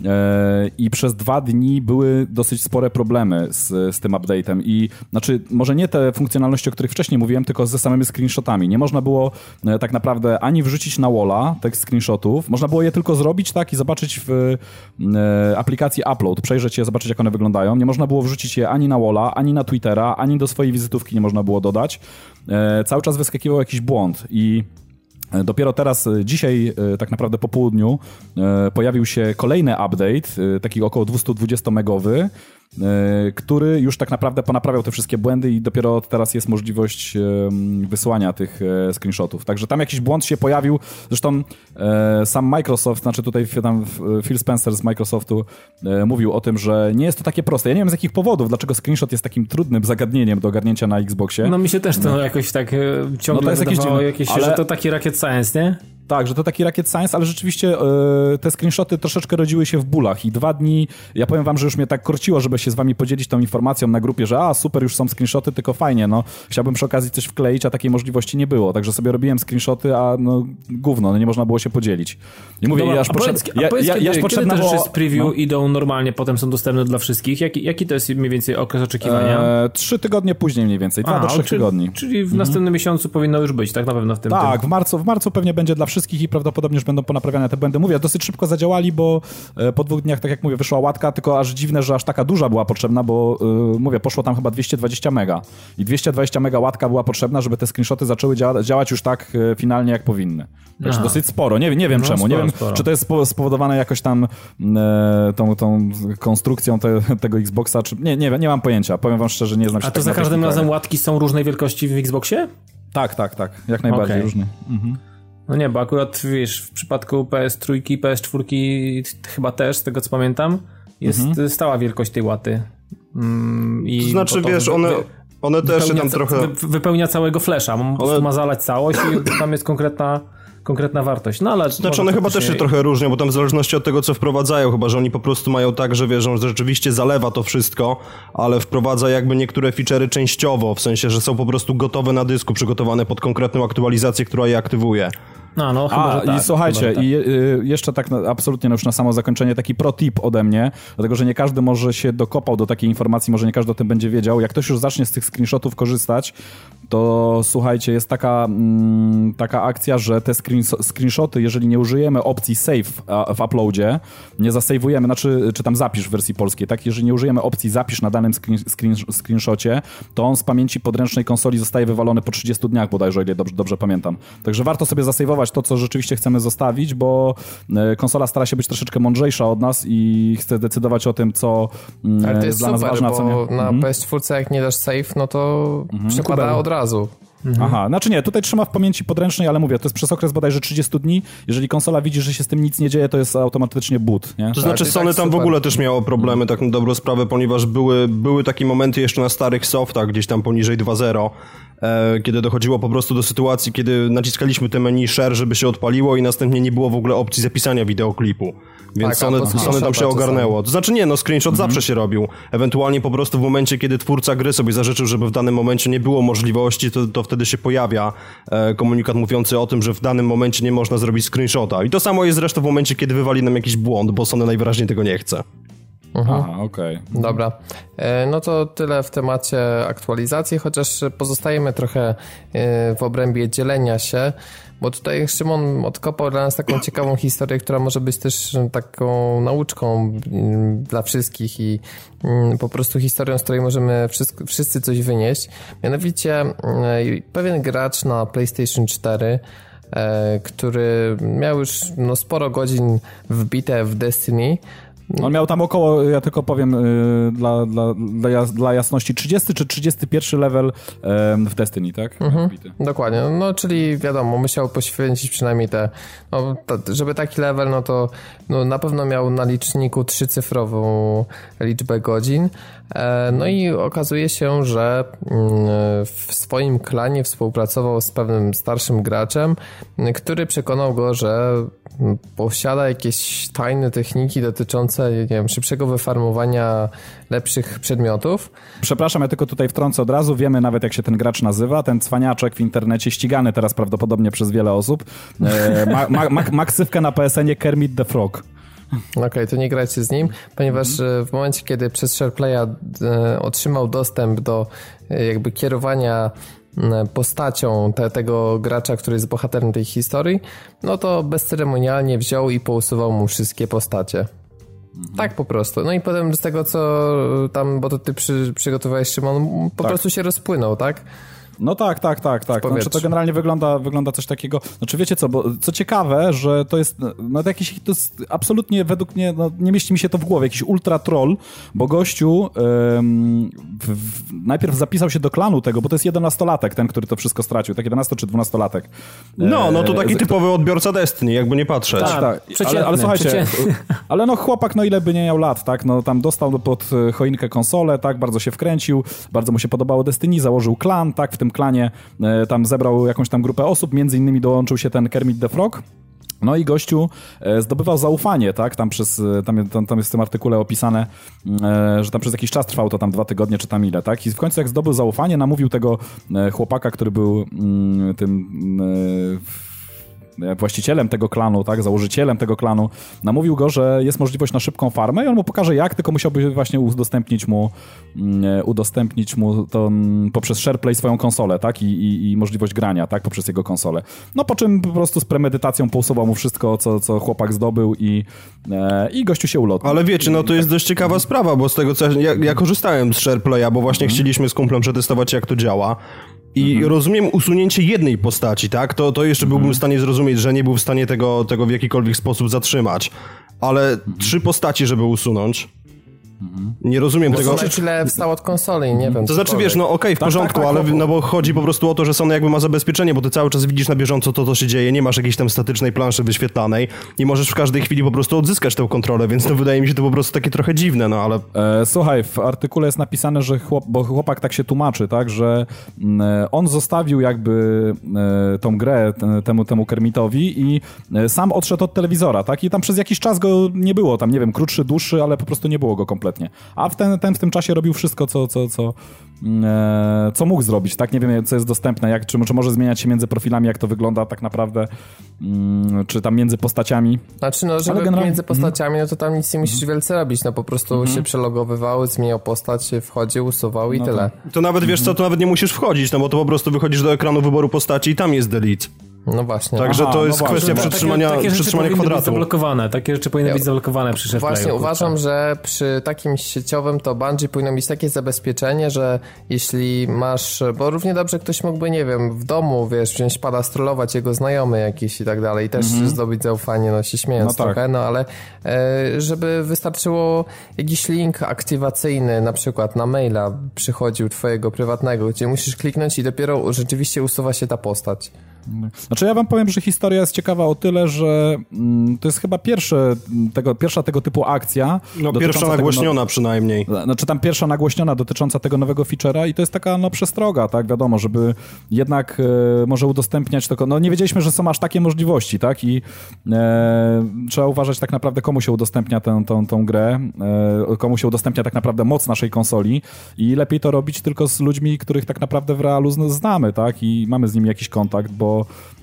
E, I przez dwa dni były dosyć spore problemy z, z tym update'em. I znaczy, może nie te funkcjonalności, o których wcześniej mówiłem, tylko ze samymi screenshotami. Nie można było e, tak naprawdę ani wrzucić na walla tych screenshotów, można było je tylko zrobić tak i zobaczyć w e, aplikacji Upload, przejrzeć je, zobaczyć jak one wyglądają. Nie można było wrzucić je ani na walla, ani na Twittera, ani do swojej wizytówki nie można było dodać. Cały czas wyskakiwał jakiś błąd i Dopiero teraz, e, dzisiaj, e, tak naprawdę po południu, e, pojawił się kolejny update, e, taki około 220-megowy, e, który już tak naprawdę ponaprawiał te wszystkie błędy i dopiero teraz jest możliwość em, wysłania tych e, screenshotów. Także tam jakiś błąd się pojawił. Zresztą e, sam Microsoft, znaczy tutaj tam e, Phil Spencer z Microsoftu e, mówił o tym, że nie jest to takie proste. Ja nie wiem z jakich powodów, dlaczego screenshot jest takim trudnym zagadnieniem do ogarnięcia na Xboxie. No mi się też to jakoś tak e, ciągle No to jest jakieś dziwne, jakieś, ale- że to taki rakiet science, nie? Tak, że to taki rakiet science, ale rzeczywiście e, te screenshoty troszeczkę rodziły się w bólach i dwa dni, ja powiem wam, że już mnie tak korciło, żeby się z wami podzielić tą informacją na grupie, że a super, już są screenshoty, tylko fajnie, no chciałbym przy okazji coś wkleić, a takiej możliwości nie było, także sobie robiłem screenshoty, a no gówno, no nie można było się podzielić. I mówię, Dobra, ja aż a potrzeb... a ja, powiedz ja, kiedy, ja aż potrzebna rzeczy z preview no. idą normalnie, potem są dostępne dla wszystkich? Jaki, jaki to jest mniej więcej okres oczekiwania? E, trzy tygodnie później mniej więcej, dwa do trzech czyli, tygodni. Czyli w następnym miesiącu powinno już być, tak na pewno w tym. Tak, tym. w marcu, w marcu pewnie będzie dla wszystkich i prawdopodobnie już będą ponaprawiane te błędy. Mówię, dosyć szybko zadziałali, bo e, po dwóch dniach, tak jak mówię, wyszła łatka, tylko aż dziwne, że aż taka duża była potrzebna, bo e, mówię, poszło tam chyba 220 mega. I 220 mega łatka była potrzebna, żeby te screenshoty zaczęły dzia działać już tak e, finalnie, jak powinny. Także Aha. dosyć sporo. Nie, nie wiem No, czemu. nie sporo, wiem, sporo. czy to jest spo- spowodowane jakoś tam e, tą, tą konstrukcją te, tego Xboxa, czy... Nie, nie, nie mam pojęcia. Powiem wam szczerze, nie znam się A to tak za każdym razem łatki są różnej wielkości w Xboxie? Tak, tak, tak. Jak najbardziej Okej. różny. Mhm. No nie, bo akurat wiesz, w przypadku PS3, PS4 chyba też, z tego co pamiętam, jest Mhm. stała wielkość tej łaty. Mm, i To znaczy, potem wiesz, one, one też się tam trochę... wy- wypełnia całego flesza, Ale- ma zalać całość i *laughs* tam jest konkretna, konkretna wartość. No ale Znaczy one chyba też się trochę różnią, bo tam w zależności od tego, co wprowadzają, chyba, że oni po prostu mają tak, że wierzą, że rzeczywiście zalewa to wszystko, ale wprowadza jakby niektóre feature'y częściowo, w sensie, że są po prostu gotowe na dysku, przygotowane pod konkretną aktualizację, która je aktywuje. A, no chyba, A, tak, i słuchajcie, tak. i y, jeszcze tak absolutnie no już na samo zakończenie, taki pro tip ode mnie, dlatego że nie każdy może się dokopał do takiej informacji, może nie każdy o tym będzie wiedział. Jak ktoś już zacznie z tych screenshotów korzystać, to słuchajcie, jest taka, mm, taka akcja, że te screen, screenshoty, jeżeli nie użyjemy opcji save w uploadzie, nie zasejwujemy, znaczy, czy tam zapisz w wersji polskiej, tak? Jeżeli nie użyjemy opcji zapisz na danym screen, screen, screenshocie, to on z pamięci podręcznej konsoli zostaje wywalony po 30 dniach bodajże, ile dobrze, dobrze pamiętam. Także warto sobie zasejwować zapisywać to, co rzeczywiście chcemy zostawić, bo e, konsola stara się być troszeczkę mądrzejsza od nas i chce decydować o tym, co mm, Ale to jest dla nas super, ważne, a bo co nie. na Mhm. PS4 jak nie dasz save, no to przekłada Kubel. od razu. Aha, znaczy nie, tutaj trzyma w pamięci podręcznej, ale mówię, to jest przez okres bodajże 30 dni. Jeżeli konsola widzi, że się z tym nic nie dzieje, to jest automatycznie boot, nie? To znaczy to i Sony tak tam w super. ogóle też miało problemy, tak na dobrą sprawę, ponieważ były, były takie momenty jeszcze na starych softach, gdzieś tam poniżej 2.0, e, kiedy dochodziło po prostu do sytuacji, kiedy naciskaliśmy te menu share, żeby się odpaliło i następnie nie było w ogóle opcji zapisania wideoklipu. Więc Tak, Sony, Sony tam się ogarnęło. To znaczy nie, no screenshot Mhm. zawsze się robił. Ewentualnie po prostu w momencie, kiedy twórca gry sobie zażyczył, żeby w danym momencie nie było możliwości, to, to wtedy się pojawia e, komunikat mówiący o tym, że w danym momencie nie można zrobić screenshota. I to samo jest zresztą w momencie, kiedy wywali nam jakiś błąd, bo Sony najwyraźniej tego nie chce. Aha, okej. Dobra, E, no to tyle w temacie aktualizacji, chociaż pozostajemy trochę e, w obrębie dzielenia się, bo tutaj Szymon odkopał dla nas taką ciekawą historię, która może być też taką nauczką mm, dla wszystkich i mm, po prostu historią, z której możemy wszyscy, wszyscy coś wynieść. Mianowicie mm, pewien gracz na PlayStation 4 e, który miał już no, sporo godzin wbite w Destiny, On miał tam około, ja tylko powiem y, dla, dla, dla, jas- dla jasności, 30 czy 31 level w Destiny, tak? Mhm. Dokładnie, no czyli wiadomo, musiał poświęcić przynajmniej te, no, żeby taki level, no to no, na pewno miał na liczniku trzycyfrową liczbę godzin. E, no i okazuje się, że mm, w swoim klanie współpracował z pewnym starszym graczem, który przekonał go, że m, posiada jakieś tajne techniki dotyczące, nie wiem, szybszego wyfarmowania lepszych przedmiotów. Przepraszam, ja tylko tutaj wtrącę od razu. Wiemy nawet, jak się ten gracz nazywa. Ten cwaniaczek w internecie, ścigany teraz prawdopodobnie przez wiele osób. E, ma, ma, ma, ma ksywkę na PSN-ie Kermit the Frog. Okej, to nie grajcie z nim, ponieważ e, w momencie, kiedy przez SharePlaya e, otrzymał dostęp do e, jakby kierowania postacią te, tego gracza, który jest bohaterem tej historii, no to bezceremonialnie wziął i pousuwał mu wszystkie postacie. Tak po prostu. No i potem z tego, co tam, bo to ty przy, przygotowałeś Szymon, po Tak. prostu się rozpłynął, tak? No tak, tak, tak, tak. Znaczy, to generalnie wygląda, wygląda coś takiego. Znaczy wiecie co, bo co ciekawe, że to jest, no to jakiś, to jest absolutnie według mnie, no, nie mieści mi się to w głowie, jakiś ultra troll, bo gościu em, w, w, najpierw zapisał się do klanu tego, bo to jest 11-latek, ten, który to wszystko stracił, tak 11 czy 12-latek. No, no to taki E, typowy odbiorca Destiny, jakby nie patrzeć. Tak. tak, ale, przeciętny, ale słuchajcie, przeciętny. ale no chłopak, no ile by nie miał lat, tak, no tam dostał pod e, choinkę konsolę, tak, bardzo się wkręcił, bardzo mu się podobało Destiny, założył klan, tak, w tym klanie e, tam zebrał jakąś tam grupę osób, między innymi dołączył się ten Kermit the Frog, no i gościu e, zdobywał zaufanie, tak? Tam, przez, e, tam, tam, jest w tym artykule opisane, e, że tam przez jakiś czas trwało to tam dwa tygodnie czy tam ile, tak? I w końcu jak zdobył zaufanie, namówił tego chłopaka, który był mm, tym w- właścicielem tego klanu, tak, założycielem tego klanu, namówił go, że jest możliwość na szybką farmę i on mu pokaże jak, tylko musiałby właśnie udostępnić mu mm, e, udostępnić mu to mm, poprzez SharePlay swoją konsolę, tak, I, i, i możliwość grania, tak, poprzez jego konsolę. No po czym po prostu z premedytacją pousuwał mu wszystko, co, co chłopak zdobył i, e, i gościu się ulotnił. Ale wiecie, no to jest dość ciekawa sprawa, bo z tego co ja, ja korzystałem z SharePlaya, bo właśnie chcieliśmy z kumplem przetestować jak to działa. I rozumiem usunięcie jednej postaci, tak? To, to jeszcze byłbym w stanie zrozumieć, że nie był w stanie tego, tego w jakikolwiek sposób zatrzymać. Ale trzy postaci, żeby usunąć. Nie rozumiem tego. Zobaczyć ile wstał od konsoli, nie wiem. To znaczy, wiesz, no okej, w Tak, porządku, tak, tak, ale no, bo chodzi po prostu o to, że Sony jakby ma zabezpieczenie, bo ty cały czas widzisz na bieżąco to, co się dzieje, nie masz jakiejś tam statycznej planszy wyświetlanej i możesz w każdej chwili po prostu odzyskać tę kontrolę, więc no wydaje mi się to po prostu takie trochę dziwne, no ale E, słuchaj, w artykule jest napisane, że chłop, bo chłopak tak się tłumaczy, tak, że mm, e, on zostawił jakby e, tą grę temu, temu Kermitowi i e, sam odszedł od telewizora, tak, i tam przez jakiś czas go nie było, tam nie wiem, krótszy, dłuższy, ale po prostu nie było go kompletnie. A w ten, ten w tym czasie robił wszystko, co, co, co, mm, e, co mógł zrobić, tak, nie wiem, co jest dostępne, jak, czy, czy może zmieniać się między profilami, jak to wygląda tak naprawdę, mm, czy tam między postaciami. Znaczy, no, żeby generalnie- między postaciami, no to tam nic nie musisz wielce robić, no po prostu się przelogowywał, zmieniał postać, wchodził, usuwał i No tyle. to nawet, wiesz co, to nawet nie musisz wchodzić, no bo to po prostu wychodzisz do ekranu wyboru postaci i tam jest delete. No właśnie. Także Aha, to no jest właśnie. kwestia No, przytrzymania, takie, takie rzeczy przytrzymania powinny być kwadratu. zablokowane. Takie rzeczy powinny być zablokowane przy SharePlayu. Właśnie uważam, że przy takim sieciowym to Bungie powinno mieć takie zabezpieczenie, że jeśli masz, bo równie dobrze ktoś mógłby, nie wiem, w domu, wiesz, wziąć pada, strollować jego znajomy jakiś i tak dalej i też zdobyć zaufanie, no się śmiejąc No tak. trochę, no ale e, żeby wystarczyło jakiś link aktywacyjny na przykład na maila przychodził twojego prywatnego, gdzie musisz kliknąć i dopiero rzeczywiście usuwa się ta postać. Znaczy ja wam powiem, że historia jest ciekawa o tyle, że mm, to jest chyba pierwsze, mm, tego, pierwsza tego typu akcja. No pierwsza tego nagłośniona przynajmniej. No, znaczy tam pierwsza nagłośniona dotycząca tego nowego feature'a i to jest taka no przestroga, tak, wiadomo, żeby jednak e, może udostępniać tylko, no nie wiedzieliśmy, że są aż takie możliwości, tak, i e, trzeba uważać tak naprawdę komu się udostępnia tę, tą, tą grę, e, komu się udostępnia tak naprawdę moc naszej konsoli i lepiej to robić tylko z ludźmi, których tak naprawdę w realu zna- znamy, tak, i mamy z nimi jakiś kontakt, bo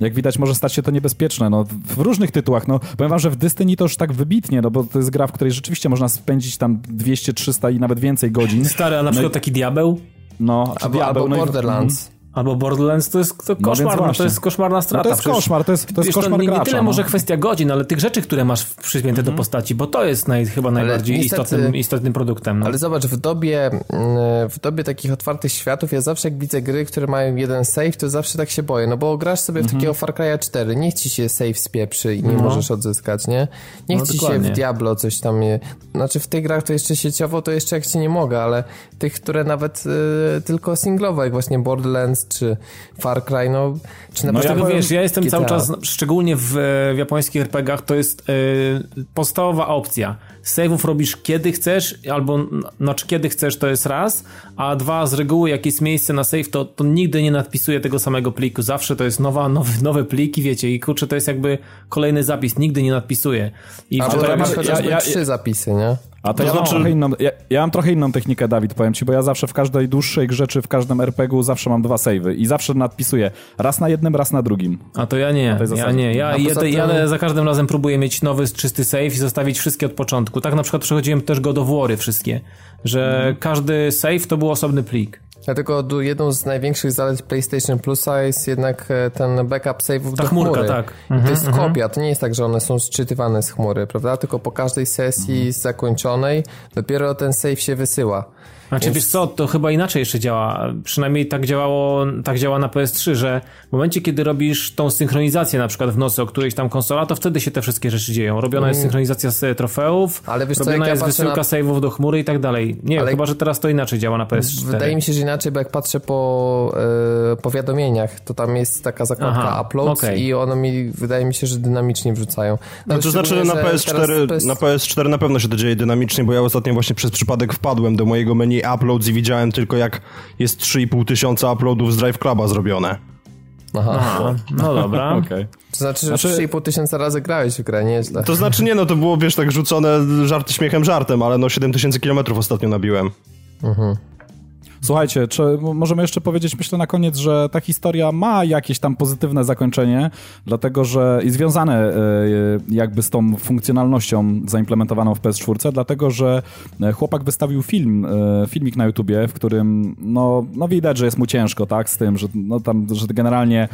jak widać może stać się to niebezpieczne, no w- różnych tytułach, no powiem wam, że w Destiny to już tak wybitnie, no bo to jest gra, w której rzeczywiście można spędzić tam 200, 300 i nawet więcej godzin. Stary, a na przykład taki diabeł? No, czy Albo, diabeł, albo no i- Borderlands. Albo Borderlands to jest to więc koszmar, no, to jest koszmarna strata. No to jest Przecież- koszmar, to jest, to jest koszmar nie, nie gracza. tyle no. może kwestia godzin, ale tych rzeczy, które masz przypięte do postaci, bo to jest naj, chyba najbardziej niestety- istotnym, istotnym produktem. No. Ale zobacz, w dobie, mm, w dobie takich otwartych światów, ja zawsze jak widzę gry, które mają jeden save, to zawsze tak się boję, no bo grasz sobie Mhm. w takiego Far Cry'a 4, niech ci się save spieprzy i nie No. możesz odzyskać, nie? Niech No, ci się dokładnie. w Diablo coś tam, nie... znaczy w tych grach to jeszcze sieciowo, to jeszcze jak ci nie mogę, ale tych, które nawet y, tylko singlowe, jak właśnie Borderlands czy Far Cry, no, czy na No ja powiem wiesz, ja jestem GTA. cały czas, szczególnie w, w japońskich RPGach, to jest e, podstawowa opcja. Save'ów robisz kiedy chcesz, albo znaczy kiedy chcesz to jest raz, a dwa z reguły jak jest miejsce na save, to, to nigdy nie nadpisuje tego samego pliku. Zawsze to jest nowa, nowe, nowe pliki, wiecie, i kurczę, to jest jakby kolejny zapis, nigdy nie nadpisuje. I Albo ja chociażby ja- ja- trzy zapisy, nie? A to, To ja, mam znaczy- trochę inną, ja, ja mam trochę inną technikę, Dawid, powiem ci, bo ja zawsze w każdej dłuższej grze, czy w każdym RPG-u zawsze mam dwa save'y i zawsze nadpisuję raz na jednym, raz na drugim. A to ja nie, ja nie. Ja A poza jedę, tym- jadę, za każdym razem próbuję mieć nowy, czysty save i zostawić wszystkie od początku. Tak na przykład przechodziłem też God of War'y wszystkie, że Mhm. każdy save to był osobny plik. Dlatego du- jedną z największych zalet PlayStation Plusa jest jednak e, ten backup save'ów Ta do chmurka, chmury. tak. I to jest kopia, to nie jest tak, że one są sczytywane z chmury, prawda? Tylko po każdej sesji zakończonej dopiero ten save się wysyła. Znaczy, Więc- wiesz co, to chyba inaczej jeszcze działa. Przynajmniej tak działało, tak działa na PS3, że w momencie, kiedy robisz tą synchronizację na przykład w nocy o którejś tam konsola, to wtedy się te wszystkie rzeczy dzieją. Robiona jest synchronizacja z e, trofeów, Ale wiesz co, robiona ja jest patrzę wysyłka na- save'ów do chmury i tak dalej. Nie Ale- chyba, że teraz to inaczej działa na PS4. Wydaje mi się, że inaczej, bo jak patrzę po e, powiadomieniach, to tam jest taka zakładka Aha, uploads okej. i one mi, wydaje mi się, że dynamicznie wrzucają. No, to znaczy na że PS4, teraz na PS4 na pewno się to dzieje dynamicznie, bo ja ostatnio właśnie przez przypadek wpadłem do mojego menu uploads i widziałem tylko jak jest 3,5 tysiąca uploadów z Drive Cluba zrobione. Aha. Aha, no dobra. *laughs* Okej. To znaczy, że Znaczy- 3,5 tysiąca razy grałeś w grę, nieźle. To znaczy nie, no to było wiesz tak rzucone żarty śmiechem żartem, ale no 7 tysięcy kilometrów ostatnio nabiłem. Słuchajcie, czy możemy jeszcze powiedzieć, myślę na koniec, że ta historia ma jakieś tam pozytywne zakończenie, dlatego że i związane e, jakby z tą funkcjonalnością zaimplementowaną w PS4, dlatego że e, chłopak wystawił film, e, filmik na YouTubie, w którym no, no widać, że jest mu ciężko, tak, z tym, że no tam, że generalnie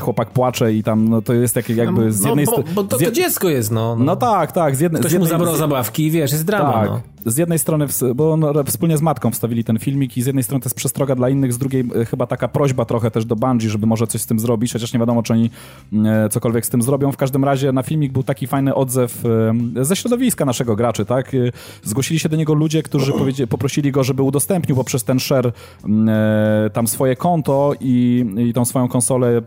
chłopak płacze i tam, no to jest jak, jakby z no, jednej bo, strony... bo to, to dziecko jest, no. No tak, tak, z jednej, Ktoś z mu jednej, zabrał zabawki i wiesz, jest drama, tak. no. Z jednej strony, bo on, wspólnie z matką wstawili ten filmik i z jednej strony to jest przestroga dla innych, z drugiej e, chyba taka prośba trochę też do Bungie, żeby może coś z tym zrobić, chociaż nie wiadomo, czy oni e, cokolwiek z tym zrobią. W każdym razie na filmik był taki fajny odzew e, ze środowiska naszego graczy, tak? Zgłosili się do niego ludzie, którzy poprosili go, żeby udostępnił poprzez ten share tam swoje konto i, i tą swoją konsolę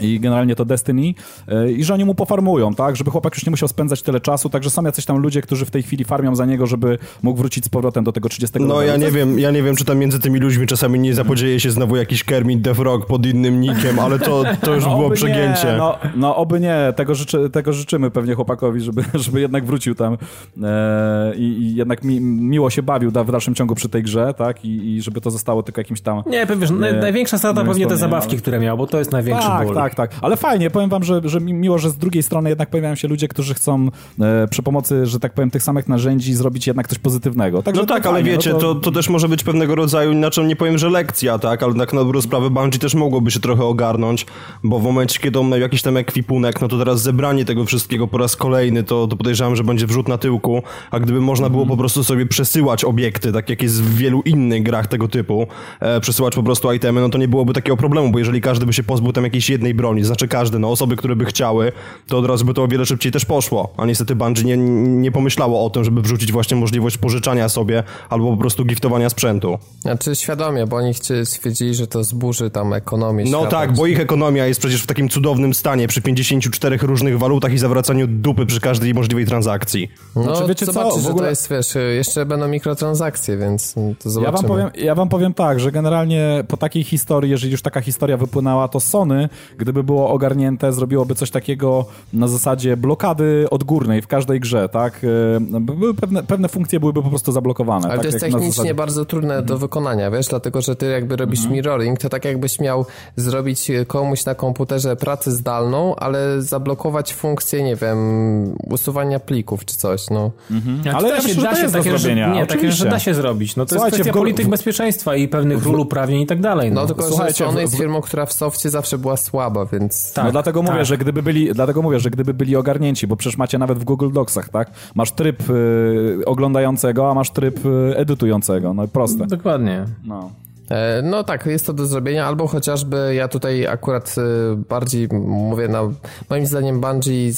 i generalnie to Destiny. E, i że oni mu pofarmują, tak, żeby chłopak już nie musiał spędzać tyle czasu, także są jacyś tam ludzie, którzy w tej chwili farmią za niego, żeby mógł wrócić z powrotem do tego 30 No ja nie wiem, ja nie wiem, czy tam między tymi ludźmi czasami nie zapodzieje się znowu jakiś Kermit the Frog pod innym nikiem, ale to, to już No, było przegięcie. Nie, no, no oby nie, tego, życzy, tego życzymy pewnie chłopakowi, żeby, *laughs* żeby jednak wrócił tam e, i, i jednak mi, miło się bawił da, w dalszym ciągu przy tej grze, tak, i, i żeby to zostało tylko jakimś tam... Nie, wiesz, naj, Nie, największa strata nie pewnie te zabawki, ale- które miał, bo to jest największy Tak, ból. tak, Tak, tak. Ale fajnie, powiem wam, że, że miło, że z drugiej strony jednak pojawiają się ludzie, którzy chcą e, przy pomocy, że tak powiem, tych samych narzędzi zrobić jednak coś pozytywnego. Także No to tak, ale fajnie, wiecie, no to... To, też może być pewnego rodzaju, inaczej nie powiem, że lekcja, tak, ale tak na dobrą sprawę Bungie też mogłoby się trochę ogarnąć, bo w momencie, kiedy on miał jakiś tam ekwipunek, no to teraz zebranie tego wszystkiego po raz kolejny, to, to podejrzewam, że będzie wrzut na tyłku, a gdyby można było po prostu sobie przesyłać obiekty, tak jak jest w wielu innych grach tego typu, e, przesyłać po prostu itemy, no to nie byłoby takiego problemu, bo jeżeli każdy by się pozbył tam jakiejś jednej broni, znaczy każdy, no osoby, które by chciały, to od razu by to o wiele szybciej też poszło, a niestety Bungie nie, nie pomyślało o tym, żeby wrzucić właśnie możliwość pożyczania sobie albo po prostu giftowania sprzętu. Znaczy świadomie, bo oni stwierdzili, że to zburzy tam ekonomię No świata. tak, bo ich ekonomia jest przecież w takim cudownym stanie przy 54 różnych walutach i zawracaniu dupy przy każdej możliwej transakcji. No, Znaczy, wiecie co, zobaczysz, w że ogóle- to jest, wiesz, jeszcze będą mikrotransakcje, więc to Ja zobaczymy. wam, powiem, ja wam powiem tak, że generalnie po takiej historii, jeżeli już taka historia wypłynęła, to Sony, gdyby było ogarnięte, zrobiłoby coś takiego na zasadzie blokady odgórnej w każdej grze, tak? E, Były pewne, pewne funkcje byłyby po prostu zablokowane. Ale tak to jest technicznie zasadzie- bardzo trudne Mhm. do wykonania, wiesz, dlatego że ty jakby robisz mirroring, to tak jakbyś miał zrobić komuś na komputerze pracę zdalną, ale zablokować funkcję, nie wiem, usuwania plików czy coś, no. Ale Ale da ja się, myślę, że da to się jest do takie, że, zrobienia, nie, takie, że da się zrobić. No to Słuchajcie, jest w kwestia go- polityk w- bezpieczeństwa i pewnych ról uprawnień i tak dalej. No, No tylko, Słuchajcie, że Sony w- jest w- firmą, która w softie zawsze była słaba, więc... Tak, no dlatego mówię, tak. że gdyby byli, dlatego mówię, że gdyby byli ogarnięci, bo przecież macie nawet w Google Docsach, tak? Masz tryb y, oglądającego, a masz tryb y, edytującego. No i proste. Dokładnie. No. E, No tak, jest to do zrobienia, albo chociażby ja tutaj akurat e, bardziej mówię na, moim zdaniem Bungie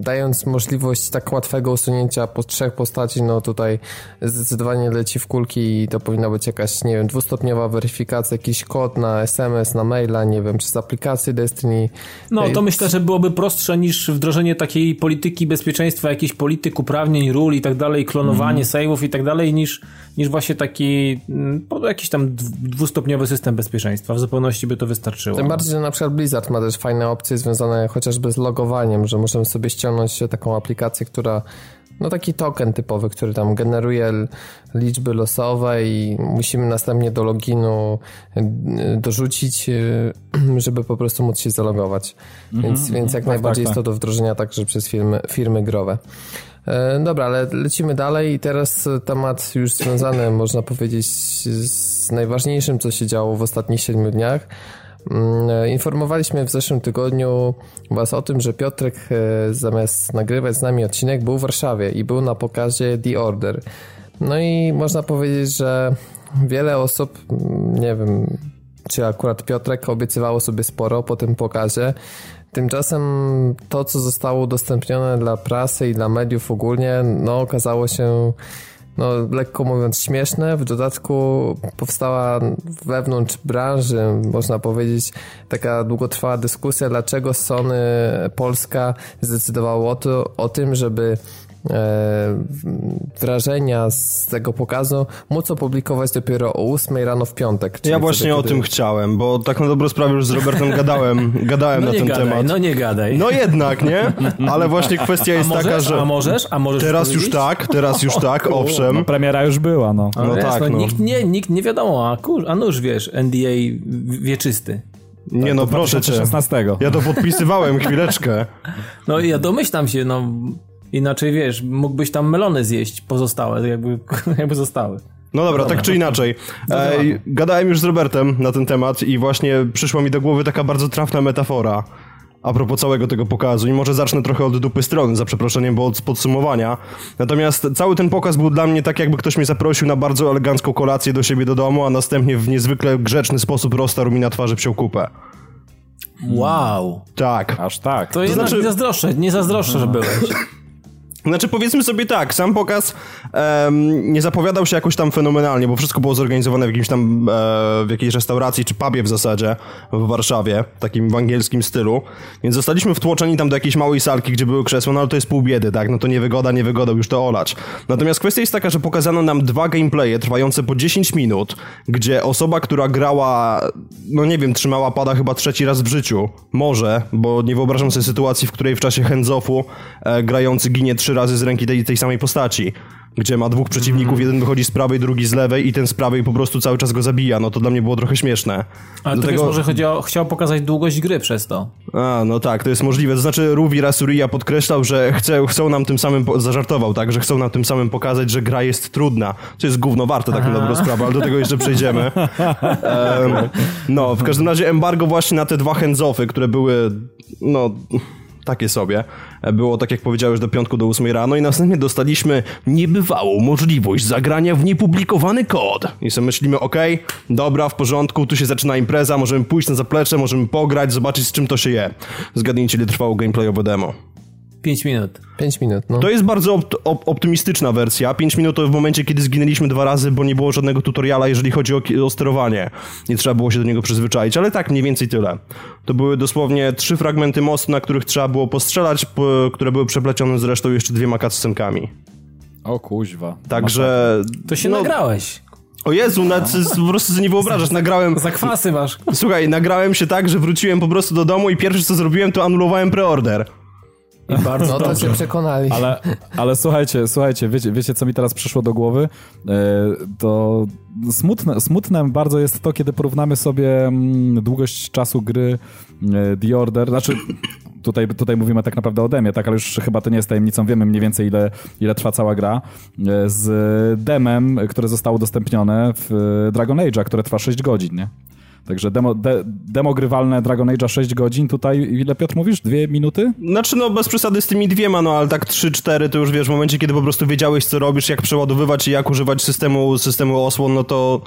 dając możliwość tak łatwego usunięcia po trzech postaci, no tutaj zdecydowanie leci w kulki i to powinna być jakaś, nie wiem, dwustopniowa weryfikacja, jakiś kod na SMS, na maila, nie wiem, czy z aplikacji Destiny. No to myślę, że byłoby prostsze niż wdrożenie takiej polityki bezpieczeństwa, jakichś polityk uprawnień, ról i tak dalej, klonowanie save'ów i tak dalej, niż, niż właśnie taki mm, po- jakiś tam dwustopniowy system bezpieczeństwa. W zupełności by to wystarczyło. Tym bardziej, że na przykład Blizzard ma też fajne opcje związane chociażby z logowaniem, że możemy sobie ściągnąć taką aplikację, która no taki token typowy, który tam generuje liczby losowe i musimy następnie do loginu y, dorzucić, y, *clears throat* żeby po prostu móc się zalogować. Więc, więc jak najbardziej tak, jest to do wdrożenia także przez firmy, firmy growe. E, Dobra, ale lecimy dalej i teraz temat już związany, można powiedzieć, z najważniejszym, co się działo w ostatnich siedmiu dniach. Mm, e, Informowaliśmy w zeszłym tygodniu Was o tym, że Piotrek e, zamiast nagrywać z nami odcinek był w Warszawie i był na pokazie The Order. No i można powiedzieć, że wiele osób, mm, nie wiem, czy akurat Piotrek obiecywało sobie sporo po tym pokazie. Tymczasem to, co zostało udostępnione dla prasy i dla mediów ogólnie, no okazało się no, lekko mówiąc śmieszne. W dodatku powstała wewnątrz branży, można powiedzieć, taka długotrwała dyskusja, dlaczego Sony Polska zdecydowało o, to, o tym, żeby wrażenia z tego pokazu móc opublikować dopiero o 8 rano w piątek. Ja wtedy, właśnie o kiedy- tym chciałem, bo tak na dobrą sprawę już z Robertem gadałem, gadałem no na ten gadaj, temat. no nie gadaj. No jednak, nie? Ale właśnie kwestia jest możesz, taka, że a możesz, a możesz teraz już tak, teraz już tak, *laughs* owszem. No, premiera już była, no. No, No wiesz, tak, no, no. Nikt, nie, nikt nie wiadomo, a, kur, a nuż wiesz, NDA wieczysty. Nie no, proszę cię. 2016. Ja to podpisywałem, chwileczkę. No i ja domyślam się, no inaczej wiesz, mógłbyś tam melony zjeść pozostałe, jakby, *laughs* jakby zostały. No dobra, tak czy inaczej. Ej, gadałem już z Robertem na ten temat i właśnie przyszła mi do głowy taka bardzo trafna metafora a propos całego tego pokazu. I może zacznę trochę od dupy strony, za przeproszeniem, bo od podsumowania. Natomiast cały ten pokaz był dla mnie tak, jakby ktoś mnie zaprosił na bardzo elegancką kolację do siebie do domu, a następnie w niezwykle grzeczny sposób roztarł mi na twarzy psią kupę. Wow. Tak. Aż tak. To, jednak znaczy- nie zazdroszczę, nie zazdroszczę, że byłeś. Znaczy powiedzmy sobie tak, sam pokaz em, nie zapowiadał się jakoś tam fenomenalnie, bo wszystko było zorganizowane w jakimś tam, e, w jakiejś restauracji czy pubie w zasadzie w Warszawie, takim w angielskim stylu, więc zostaliśmy wtłoczeni tam do jakiejś małej salki, gdzie były krzesła, no ale to jest pół biedy, tak, no to niewygoda, niewygoda, już to olać. Natomiast kwestia jest taka, że pokazano nam dwa gameplaye trwające po 10 minut, gdzie osoba, która grała, no nie wiem, trzymała pada chyba trzeci raz w życiu, może, bo nie wyobrażam sobie sytuacji, w której w czasie hands-offu e, grający ginie trzy razy z ręki tej, tej samej postaci. gdzie ma dwóch przeciwników, Mhm. jeden wychodzi z prawej, drugi z lewej i ten z prawej po prostu cały czas go zabija. No to dla mnie było trochę śmieszne. Ale to wiesz, może chodzi o, chciał pokazać długość gry przez to. A, no tak, to jest możliwe. To znaczy Ruwi Rasuria podkreślał, że chce, chcą nam tym samym, po- zażartował, tak, że chcą nam tym samym pokazać, że gra jest trudna. Co jest gówno warte, tak na dobrą sprawę, ale do tego jeszcze przejdziemy. *laughs* Em, no, w każdym razie embargo właśnie na te dwa hands-offy, które były, no... Takie sobie. Było, tak jak powiedziałeś, do piątku do ósmej rano i następnie dostaliśmy niebywałą możliwość zagrania w niepublikowany kod. I sobie myślimy, okej, dobra, w porządku, tu się zaczyna impreza, możemy pójść na zaplecze, możemy pograć, zobaczyć z czym to się je. Zgadnijcie, ile trwało gameplayowe demo. 5 minut. 5 minut, no. To jest bardzo opt- op- optymistyczna wersja. 5 minut to w momencie, kiedy zginęliśmy dwa razy, bo nie było żadnego tutoriala, jeżeli chodzi o, o sterowanie. Nie trzeba było się do niego przyzwyczaić, ale tak, mniej więcej tyle. To były dosłownie trzy fragmenty mostu, na których trzeba było postrzelać, które były przeplecione zresztą jeszcze dwiema cutscenkami. O kuźwa. Także... To się no, nagrałeś. O Jezu, na, c- po prostu sobie nie wyobrażasz, nagrałem... *laughs* Zakwasy masz. Słuchaj, nagrałem się tak, że wróciłem po prostu do domu i pierwsze co zrobiłem, to anulowałem preorder. I *laughs* bardzo No to cię przekonali. Ale, ale słuchajcie, słuchajcie, wiecie, wiecie, co mi teraz przyszło do głowy? E, To smutne, smutne bardzo jest to, kiedy porównamy sobie mm, długość czasu gry e, The Order, znaczy tutaj, tutaj mówimy tak naprawdę o demie, tak, ale już chyba to nie jest tajemnicą, wiemy mniej więcej ile, ile trwa cała gra, e, z demem, które zostało udostępnione w Dragon Age'a, które trwa 6 godzin, nie? Także demo, de, demo grywalne Dragon Age'a 6 godzin, tutaj ile Piotr mówisz? Dwie minuty? Znaczy, no bez przesady z tymi dwiema, no ale tak 3-4 to już wiesz, w momencie, kiedy po prostu wiedziałeś, co robisz, jak przeładowywać i jak używać systemu, systemu osłon, no to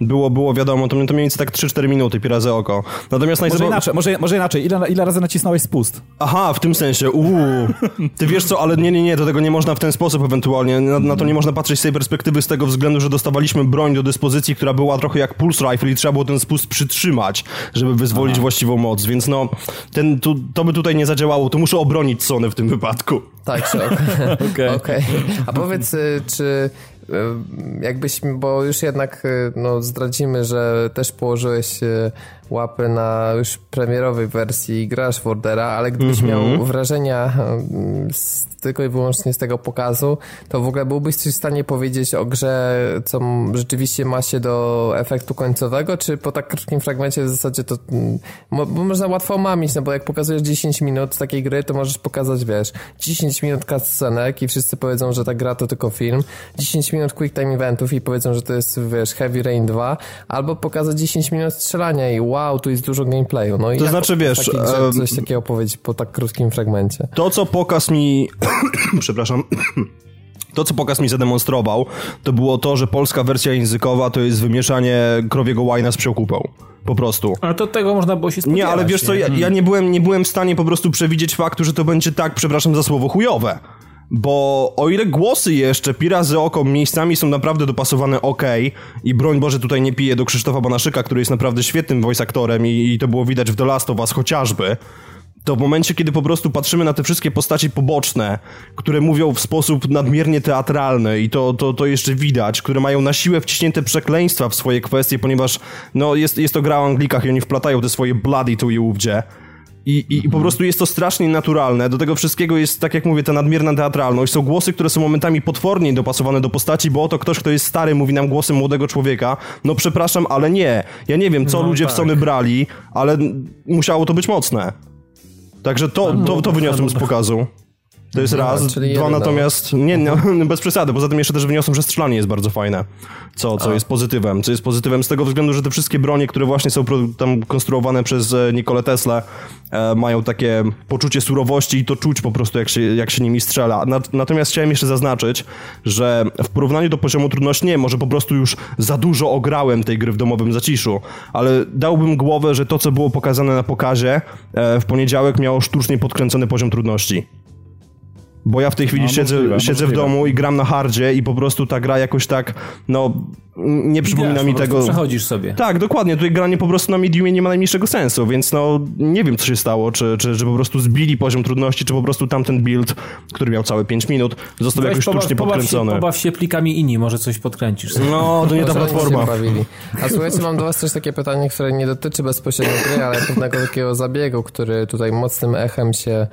było, było wiadomo, to, to mniej więcej tak 3-4 minuty, pi razy oko. Natomiast Może najzabawniejsze... inaczej, może, może inaczej. Ile, ile razy nacisnąłeś spust? Aha, w tym sensie, uuu. Ty wiesz co, ale nie, nie, nie, do tego nie można w ten sposób ewentualnie. Na, na to nie można patrzeć z tej perspektywy, z tego względu, że dostawaliśmy broń do dyspozycji, która była trochę jak pulse rifle i trzeba było ten spust przytrzymać, żeby wyzwolić właściwą moc, więc no, ten, tu, to by tutaj nie zadziałało, to muszę obronić Sony w tym wypadku. Tak, że okej. *laughs* Okej. Okej. A powiedz, y, czy y, jakbyś, bo już jednak y, no, zdradzimy, że też położyłeś łapy na już premierowej wersji grasz w Ordera, ale gdybyś miał wrażenia y, z, tylko i wyłącznie z tego pokazu, to w ogóle byłbyś coś w stanie powiedzieć o grze, co rzeczywiście ma się do efektu końcowego, czy po tak krótkim fragmencie w zasadzie to mm, bo można łatwo mamić, no bo jak pokazujesz 10 minut takiej gry, to możesz pokazać, wiesz, 10 minut cutscenek i wszyscy powiedzą, że ta gra to tylko film, 10 minut quick time eventów i powiedzą, że to jest, wiesz, Heavy Rain 2, albo pokazać 10 minut strzelania i wow, tu jest dużo gameplayu. No i To znaczy, wiesz, em, coś takiego powiedzieć po tak krótkim fragmencie. To, co pokaz mi... *coughs* Przepraszam. *coughs* To, co pokaz mi zademonstrował, to było to, że polska wersja językowa to jest wymieszanie krowiego łajna z przełkupą. Po prostu. Ale to tego można było się spodziewać. Nie, ale wiesz co, ja, ja nie, byłem, nie byłem w stanie po prostu przewidzieć faktu, że to będzie tak, przepraszam za słowo, chujowe. Bo o ile głosy jeszcze, pi razy oko, miejscami są naprawdę dopasowane ok i broń Boże tutaj nie piję do Krzysztofa Banaszyka, który jest naprawdę świetnym voice aktorem i, i to było widać w The Last of Us chociażby, to w momencie, kiedy po prostu patrzymy na te wszystkie postaci poboczne, które mówią w sposób nadmiernie teatralny i to, to, to jeszcze widać, które mają na siłę wciśnięte przekleństwa w swoje kwestie, ponieważ no, jest, jest to gra o Anglikach i oni wplatają te swoje bloody tu i ówdzie. I, i, I po prostu jest to strasznie naturalne. Do tego wszystkiego jest, tak jak mówię, ta nadmierna teatralność. Są głosy, które są momentami potwornie dopasowane do postaci, bo oto ktoś, kto jest stary, mówi nam głosem młodego człowieka. No przepraszam, ale nie. Ja nie wiem, co No ludzie tak. w Sony brali, ale musiało to być mocne. Także to, to, to wyniosłem z pokazu. To jest raz. czyli Dwa jeden, natomiast, nie, no, *laughs* bez przesady. Poza tym jeszcze też wyniosłem, że strzelanie jest bardzo fajne. Co, co jest pozytywem. Co jest pozytywem z tego względu, że te wszystkie bronie, które właśnie są tam konstruowane przez e, Nikolę Tesla, e, mają takie poczucie surowości i to czuć po prostu, jak się, jak się nimi strzela. Nat- natomiast chciałem jeszcze zaznaczyć, że w porównaniu do poziomu trudności, nie, może po prostu już za dużo ograłem tej gry w domowym zaciszu, ale dałbym głowę, że to, co było pokazane na pokazie e, w poniedziałek miało sztucznie podkręcony poziom trudności. Bo ja w tej chwili No, siedzę, możliwe, siedzę w możliwe. domu i gram na hardzie i po prostu ta gra jakoś tak, no, nie przypomina Grasz, mi tego... Przechodzisz sobie. Tak, dokładnie. Tutaj granie po prostu na mediumie nie ma najmniejszego sensu, więc no nie wiem, co się stało. Czy, czy, czy po prostu zbili poziom trudności, czy po prostu tamten build, który miał całe 5 minut, został Weź jakoś pobaw- sztucznie pobaw się, podkręcony. pobaw się plikami inni, może coś podkręcisz. sobie. No, to nie ta platforma. A słuchajcie, mam do was też takie pytanie, które nie dotyczy bezpośrednio gry, ale pewnego takiego zabiegu, który tutaj mocnym echem się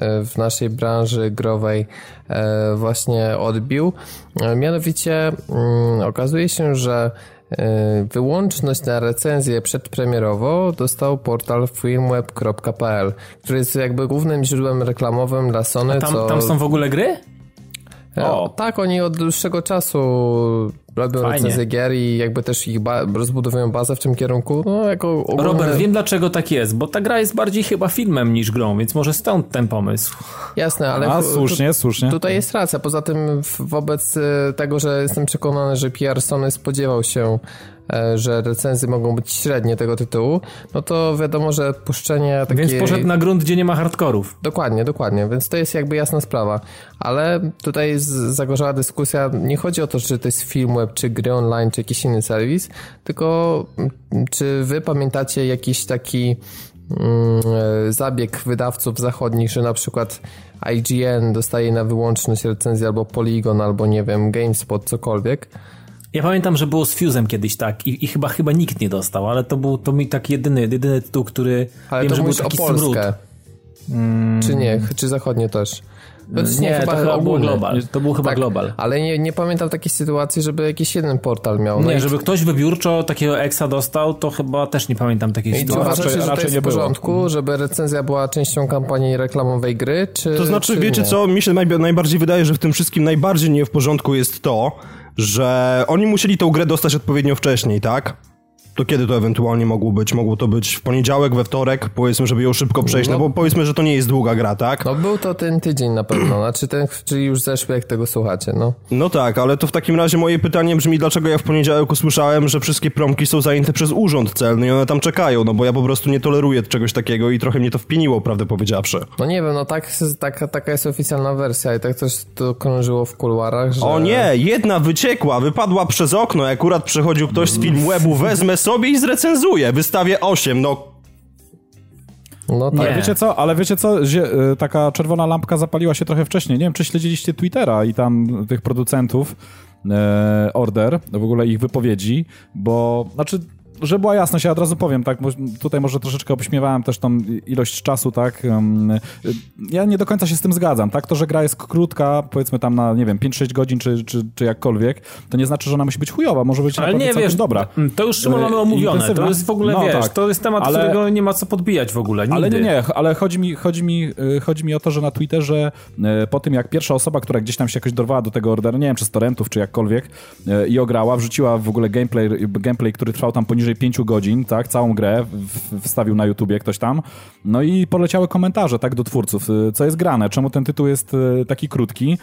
w naszej branży growej właśnie odbił. Mianowicie mm, okazuje się, że Wyłączność na recenzję przedpremierowo dostał portal filmweb.pl, który jest jakby głównym źródłem reklamowym dla Sony. A tam, co... tam są w ogóle gry? O. Tak, oni od dłuższego czasu robią Fajnie. recenzje gier i jakby też ich ba rozbudowują bazę w tym kierunku. No, jako ogólne... Robert, wiem dlaczego tak jest, bo ta gra jest bardziej chyba filmem niż grą, więc może stąd ten pomysł. Jasne, ale... A, słusznie, tu, słusznie. Tutaj jest racja. Poza tym wobec e, tego, że jestem przekonany, że PR Sony spodziewał się E, że recenzje mogą być średnie tego tytułu, no to wiadomo, że puszczenie takiej... Więc poszedł na grunt, gdzie nie ma hardkorów. Dokładnie, dokładnie, więc to jest jakby jasna sprawa. Ale tutaj zagorzała dyskusja, nie chodzi o to, czy to jest film web, czy gry online, czy jakiś inny serwis, tylko mm, czy wy pamiętacie jakiś taki mm, e, zabieg wydawców zachodnich, że na przykład IGN dostaje na wyłączność recenzję albo Polygon, albo nie wiem, GameSpot, cokolwiek, ja pamiętam, że było z Fuse'em kiedyś tak i, i, chyba chyba nikt nie dostał, ale to był to mi taki jedyny, jedyny tytuł, który ale wiem, że był taki o Polskę. Hmm. Czy nie? Czy zachodnie też? No, nie, nie, chyba to chyba był global. To był chyba tak, global. Ale nie, nie pamiętam takiej sytuacji, żeby jakiś jeden portal miał. No nie, i... żeby ktoś wybiórczo takiego exa dostał, to chyba też nie pamiętam takiej I sytuacji. Uważacie, raczej, że raczej to jest w porządku, było. żeby recenzja była częścią kampanii reklamowej gry, czy To znaczy, czy wiecie nie? co, mi się najbardziej wydaje, że w tym wszystkim najbardziej nie w porządku jest to, że oni musieli tą grę dostać odpowiednio wcześniej, tak? To kiedy to ewentualnie mogło być? Mogło to być w poniedziałek, we wtorek, powiedzmy, żeby ją szybko przejść, no, no bo powiedzmy, że to nie jest długa gra, tak? No był to ten tydzień na pewno, *clears throat* znaczy ten, czyli już zeszły, jak tego słuchacie, no. No tak, ale to w takim razie moje pytanie brzmi, dlaczego ja w poniedziałek usłyszałem, że wszystkie promki są zajęte przez urząd celny i one tam czekają, no bo ja po prostu nie toleruję czegoś takiego i trochę mnie to wpieniło, prawdę powiedziawszy. No nie wiem, no tak, tak taka jest oficjalna wersja i tak też to krążyło w kuluarach, że... O nie, jedna wyciekła, wypadła przez okno, akurat przechodził ktoś z film webu, wezmę sobie i zrecenzuję. Wystawię 8, no no tak. Ale wiecie co, ale wiecie co, y, taka czerwona lampka zapaliła się trochę wcześniej. Nie wiem, czy śledziliście Twittera i tam tych producentów e, Order, w ogóle ich wypowiedzi, bo, znaczy że była jasność, ja od razu powiem, tak, tutaj może troszeczkę obśmiewałem też tą ilość czasu, tak, ja nie do końca się z tym zgadzam, tak, to, że gra jest krótka, powiedzmy tam na, nie wiem, 5-6 godzin, czy, czy, czy jakkolwiek, to nie znaczy, że ona musi być chujowa, może być Ale nie, wiesz, dobra. To już Szymon mamy omówione, to jest w ogóle, no, wiesz, tak. to jest temat, ale, którego nie ma co podbijać w ogóle, nigdy. Ale nie, nie, ale chodzi mi, chodzi mi, y, chodzi mi o to, że na Twitterze y, po tym, jak pierwsza osoba, która gdzieś tam się jakoś dorwała do tego orderu, nie wiem, czy z torrentów, czy jakkolwiek, y, i ograła, wrzuciła w ogóle gameplay, gameplay, który trwał tam poniżej 5 godzin, tak, całą grę wstawił na YouTubie ktoś tam, no i poleciały komentarze, tak, do twórców, y, co jest grane, czemu ten tytuł jest y, taki krótki,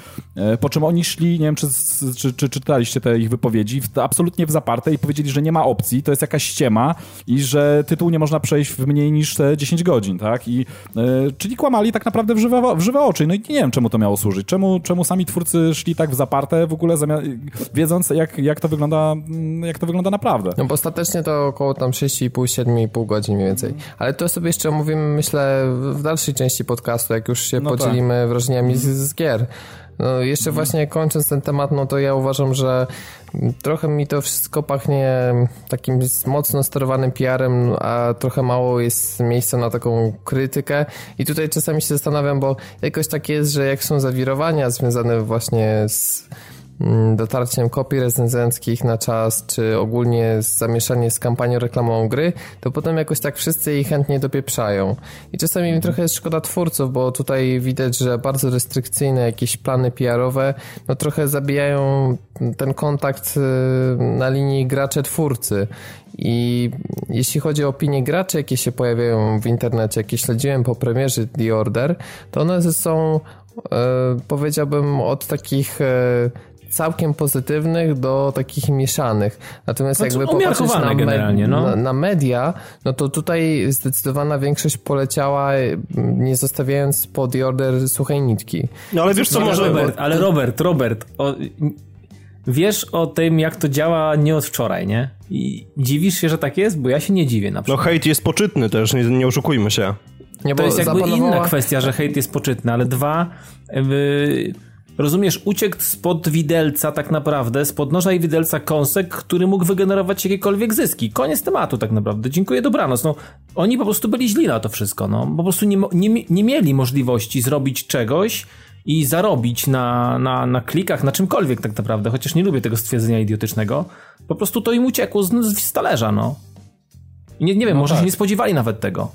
y, po czym oni szli, nie wiem, czy, czy, czy czytaliście te ich wypowiedzi, absolutnie w zaparte i powiedzieli, że nie ma opcji, to jest jakaś ściema i że tytuł nie można przejść w mniej niż 10 godzin, tak, i czyli kłamali tak naprawdę w żywe, w żywe oczy, no i nie wiem, czemu to miało służyć, czemu, czemu sami twórcy szli tak w zaparte w ogóle, wiedząc, jak, jak to wygląda, mm, jak to wygląda naprawdę. No bo ostatecznie to około tam 6,5, 7,5 godzin mniej więcej. Ale to sobie jeszcze omówimy, myślę, w dalszej części podcastu, jak już się no podzielimy tak. wrażeniami z, z gier. No, jeszcze mhm. właśnie kończąc ten temat, no to ja uważam, że trochę mi to wszystko pachnie takim mocno sterowanym PR-em, a trochę mało jest miejsca na taką krytykę. I tutaj czasami się zastanawiam, bo jakoś tak jest, że jak są zawirowania związane właśnie z dotarciem kopii recenzenckich na czas, czy ogólnie zamieszanie z kampanią reklamową gry, to potem jakoś tak wszyscy jej chętnie dopieprzają. I czasami mi trochę jest szkoda twórców, bo tutaj widać, że bardzo restrykcyjne jakieś plany PR-owe, no trochę zabijają ten kontakt y, na linii gracze-twórcy. I jeśli chodzi o opinie graczy, jakie się pojawiają w internecie, jakie śledziłem po premierze The Order, to one są, e, powiedziałbym, od takich e, całkiem pozytywnych do takich mieszanych. Natomiast znaczy, jakby popatrzeć na, me no. na, na, media, no to tutaj zdecydowana większość poleciała nie zostawiając pod order suchej nitki. No ale wiesz co, no, może... Robert, ale Robert, Robert, o, wiesz o tym, jak to działa nie od wczoraj, nie? I dziwisz się, że tak jest? Bo ja się nie dziwię na no, przykład. No hejt jest poczytny też, nie, nie oszukujmy się. Nie, to jest jakby zapanowała... inna kwestia, że hejt jest poczytny, ale dwa... Yy, rozumiesz, uciekł spod widelca tak naprawdę, spod noża i widelca kąsek, który mógł wygenerować jakiekolwiek zyski. Koniec tematu tak naprawdę. Dziękuję, dobranoc. No, oni po prostu byli źli na to wszystko. No. Po prostu nie, nie, nie mieli możliwości zrobić czegoś i zarobić na, na, na klikach, na czymkolwiek tak naprawdę, chociaż nie lubię tego stwierdzenia idiotycznego. Po prostu to im uciekło z, z talerza, no. I nie, nie wiem, No może tak. się nie spodziewali nawet tego.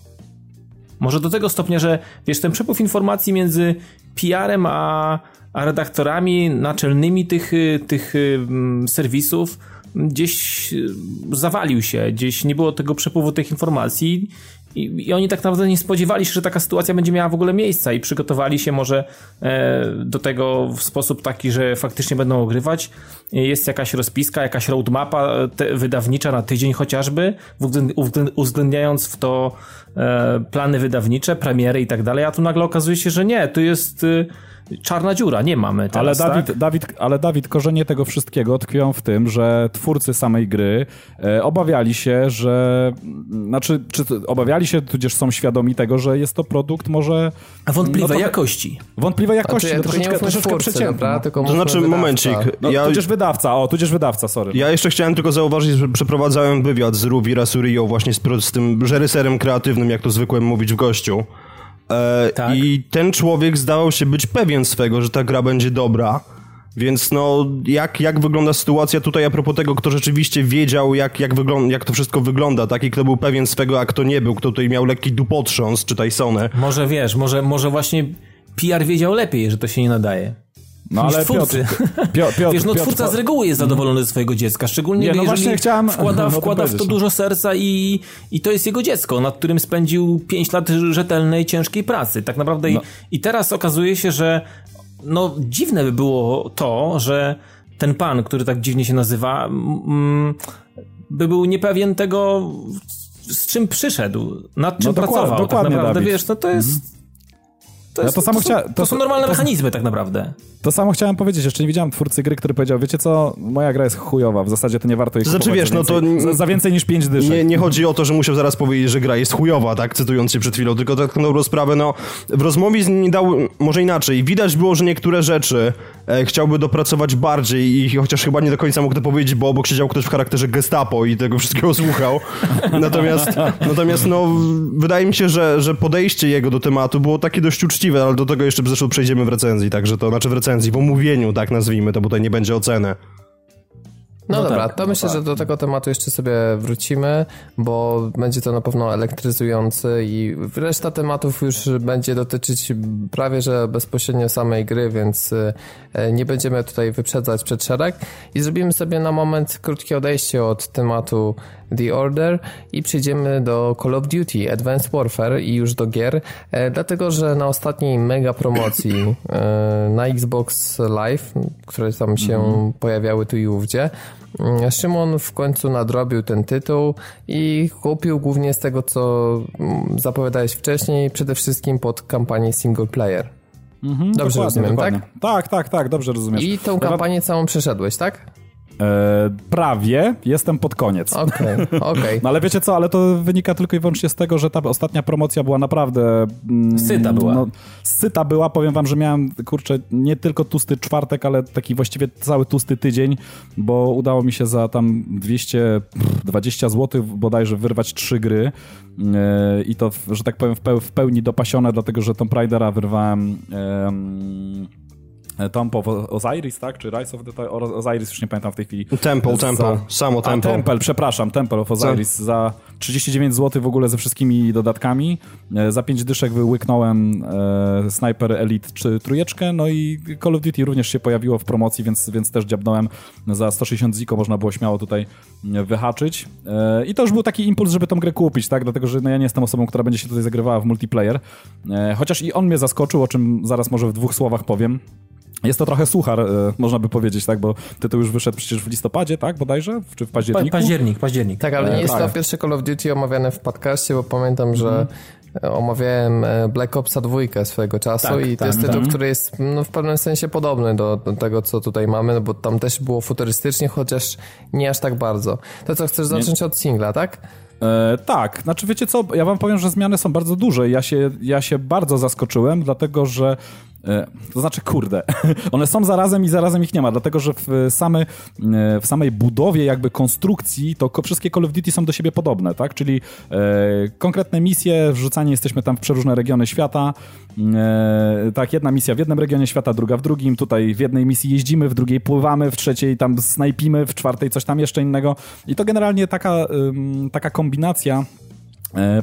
Może do tego stopnia, że wiesz, ten przepływ informacji między PR-em a, a redaktorami naczelnymi tych, y, tych y, serwisów gdzieś y, zawalił się, gdzieś nie było tego przepływu tych informacji i, i oni tak naprawdę nie spodziewali się, że taka sytuacja będzie miała w ogóle miejsca i przygotowali się może e, do tego w sposób taki, że faktycznie będą ogrywać. Jest jakaś rozpiska, jakaś roadmapa e, te, wydawnicza na tydzień chociażby, uwzględ- uwzględ- uwzględniając w to e, plany wydawnicze, premiery i tak dalej, a tu nagle okazuje się, że nie, tu jest y, czarna dziura, nie mamy teraz, Ale Dawid, tak? Dawid, ale Dawid, korzenie tego wszystkiego tkwią w tym, że twórcy samej gry e, obawiali się, że. Znaczy, czy obawiali się, tudzież są świadomi tego, że jest to produkt może A wątpliwej no to- jakości. wątpliwej jakości, Znaczy, no, tylko nie troszeczkę, troszeczkę twórcy, przeciętny. dobra? Tylko To znaczy, wydawca. momencik. No, ja, tudzież wydawca, o, tudzież wydawca, sorry. ja jeszcze chciałem tylko zauważyć, że przeprowadzałem wywiad z Ruvi Rasurio właśnie z, z tym reżyserem kreatywnym, jak to zwykle mówić w gościu. E, Tak. I ten człowiek zdawał się być pewien swego, że ta gra będzie dobra. Więc no, jak, jak wygląda sytuacja tutaj a propos tego, kto rzeczywiście wiedział, jak, jak, wygląda, jak to wszystko wygląda, tak? I kto był pewien swego, a kto nie był, kto tutaj miał lekki dupotrząs, czytaj Sony. Może wiesz, może, może właśnie PR wiedział lepiej, że to się nie nadaje. No ale. Piotr, Piotr, *laughs* Piotr, Wiesz, no Piotr, twórca z reguły jest zadowolony ze swojego dziecka, szczególnie Nie, no jeżeli właśnie chciałem wkłada, *laughs* o tym wkłada w to no. dużo serca i, i to jest jego dziecko, nad którym spędził 5 lat rzetelnej, ciężkiej pracy. Tak naprawdę No. i, i teraz okazuje się, że no dziwne by było to, że ten pan, który tak dziwnie się nazywa, mm, by był niepewien tego, z czym przyszedł, nad czym No dokład- pracował. dokładnie, tak naprawdę, Dawid. wiesz, no to jest... To, Ja jest, to samo są, chcia- to, to- są normalne to- mechanizmy tak naprawdę. To samo chciałem powiedzieć, jeszcze nie widziałem twórcy gry, który powiedział, wiecie co, moja gra jest chujowa, w zasadzie to nie warto jej To znaczy, kupować wiesz, no to więcej, za, za więcej niż 5 dyszek. Nie, nie chodzi o to, że musiał zaraz powiedzieć, że gra jest chujowa, tak, cytując się przed chwilą, tylko tak na dobrą sprawę, no, w rozmowie z nim dał, może inaczej, widać było, że niektóre rzeczy chciałby dopracować bardziej i chociaż chyba nie do końca mógł to powiedzieć, bo obok siedział ktoś w charakterze gestapo i tego wszystkiego *laughs* słuchał. Natomiast, natomiast no, wydaje mi się, że, że podejście jego do tematu było takie dość uczciwe, ale do tego jeszcze zresztą przejdziemy w recenzji, także to, znaczy w recenzji, w omówieniu, tak nazwijmy, to bo tutaj nie będzie oceny. No, No dobra, tak, to no myślę, tak. że do tego tematu jeszcze sobie wrócimy, bo będzie to na pewno elektryzujący i reszta tematów już będzie dotyczyć prawie że bezpośrednio samej gry, więc e, nie będziemy tutaj wyprzedzać przed szereg i zrobimy sobie na moment krótkie odejście od tematu The Order i przejdziemy do Call of Duty Advanced Warfare i już do gier, e, dlatego że na ostatniej mega promocji e, na Xbox Live, które tam się pojawiały tu i ówdzie, mm, Szymon w końcu nadrobił ten tytuł i kupił głównie z tego, co mm, zapowiadałeś wcześniej, przede wszystkim pod kampanię single player. Mhm, Dobrze rozumiem, dokładnie. tak? Tak, tak, tak, dobrze rozumiesz. I tą kampanię całą przeszedłeś, tak? E, prawie, jestem pod koniec. Okej, okej. No ale wiecie co, ale to wynika tylko i wyłącznie z tego, że ta ostatnia promocja była naprawdę... Mm, Syta była. No, syta była, powiem wam, że miałem, kurczę, nie tylko tłusty czwartek, ale taki właściwie cały tłusty tydzień, bo udało mi się za tam 220 zł bodajże wyrwać trzy gry e, i to, że tak powiem, w, peł, w pełni dopasione, dlatego, że Tomb Raidera wyrwałem... em, Tomb of Osiris, tak? Czy Rise of the Osiris, już nie pamiętam w tej chwili. Temple, Za- Temple, samo A, Temple. Temple, przepraszam, Temple of Osiris za 39 zł w ogóle ze wszystkimi dodatkami. E, Za 5 dyszek wyłyknąłem e, Sniper Elite czy trójeczkę, no i Call of Duty również się pojawiło w promocji, więc, więc też dziabnąłem za 160 ziko, można było śmiało tutaj e, wyhaczyć. E, I to już był taki impuls, żeby tą grę kupić, tak? Dlatego, że no, ja nie jestem osobą, która będzie się tutaj zagrywała w multiplayer. E, Chociaż i on mnie zaskoczył, o czym zaraz może w dwóch słowach powiem. Jest to trochę suchar, e, można by powiedzieć, tak, bo tytuł już wyszedł przecież w listopadzie, tak, bodajże? Czy w Pa, październiku? październik, październik. Tak, ale nie jest tak. to pierwsze Call of Duty omawiane w podcaście, bo pamiętam, że omawiałem e, Black Opsa 2 swojego czasu Tak, i to tak, jest tytuł, tak. który jest no, w pewnym sensie podobny do, do tego, co tutaj mamy, no, bo tam też było futurystycznie, chociaż nie aż tak bardzo. To co, chcesz zacząć od singla, tak? E, tak, znaczy wiecie co, ja wam powiem, że zmiany są bardzo duże. Ja się, ja się bardzo zaskoczyłem, dlatego że E, to znaczy, kurde, *laughs* one są zarazem i zarazem ich nie ma, dlatego że w, same, e, w samej budowie jakby konstrukcji to wszystkie Call of Duty są do siebie podobne, tak? Czyli e, konkretne misje, wrzucanie jesteśmy tam w przeróżne regiony świata, e, tak, jedna misja w jednym regionie świata, druga w drugim, tutaj w jednej misji jeździmy, w drugiej pływamy, w trzeciej tam snajpimy, w czwartej coś tam jeszcze innego. I to generalnie taka, taka kombinacja E,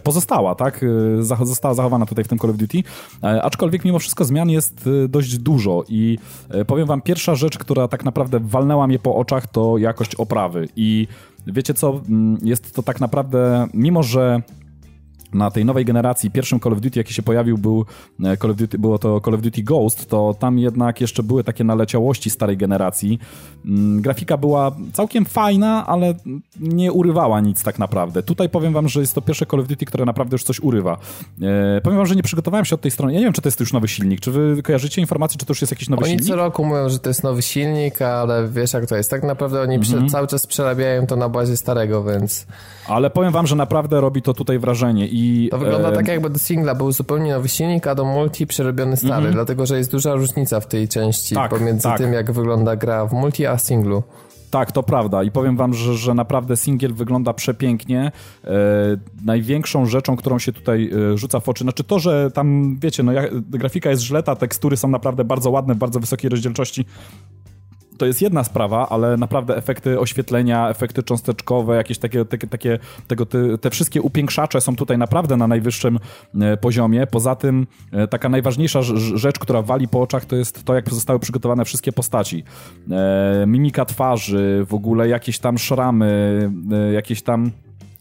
pozostała, tak? E, została zachowana tutaj w tym Call of Duty. E, aczkolwiek mimo wszystko zmian jest dość dużo i powiem wam, pierwsza rzecz, która tak naprawdę walnęła mnie po oczach, to jakość oprawy. I wiecie co, jest to tak naprawdę, mimo że na tej nowej generacji pierwszym Call of Duty, jaki się pojawił, był e, Call of Duty, było to Call of Duty Ghost, to tam jednak jeszcze były takie naleciałości starej generacji. Mm, grafika była całkiem fajna, ale nie urywała nic tak naprawdę. Tutaj powiem wam, że jest to pierwsze Call of Duty, które naprawdę już coś urywa. E, powiem wam, że nie przygotowałem się od tej strony. Ja nie wiem, czy to jest już nowy silnik. Czy wy kojarzycie informację, czy to już jest jakiś nowy oni silnik? Oni co roku mówią, że to jest nowy silnik, ale wiesz jak to jest. Tak naprawdę oni mhm. cały czas przerabiają to na bazie starego, więc... Ale powiem wam, że naprawdę robi to tutaj wrażenie i... To wygląda e... tak jakby do singla był zupełnie nowy silnik, a do multi przerobiony stary, mm -hmm. dlatego że jest duża różnica w tej części tak, pomiędzy tak. tym, jak wygląda gra w multi, a singlu. Tak, to prawda i powiem wam, że, że naprawdę singiel wygląda przepięknie. E, największą rzeczą, którą się tutaj e, rzuca w oczy, znaczy to, że tam, wiecie, no, grafika jest żleta, tekstury są naprawdę bardzo ładne, w bardzo wysokiej rozdzielczości, to jest jedna sprawa, ale naprawdę efekty oświetlenia, efekty cząsteczkowe, jakieś takie, takie, takie tego, te, te wszystkie upiększacze są tutaj naprawdę na najwyższym e, poziomie. Poza tym e, taka najważniejsza rzecz, która wali po oczach, to jest to, jak zostały przygotowane wszystkie postaci. E, mimika twarzy, w ogóle jakieś tam szramy, jakieś tam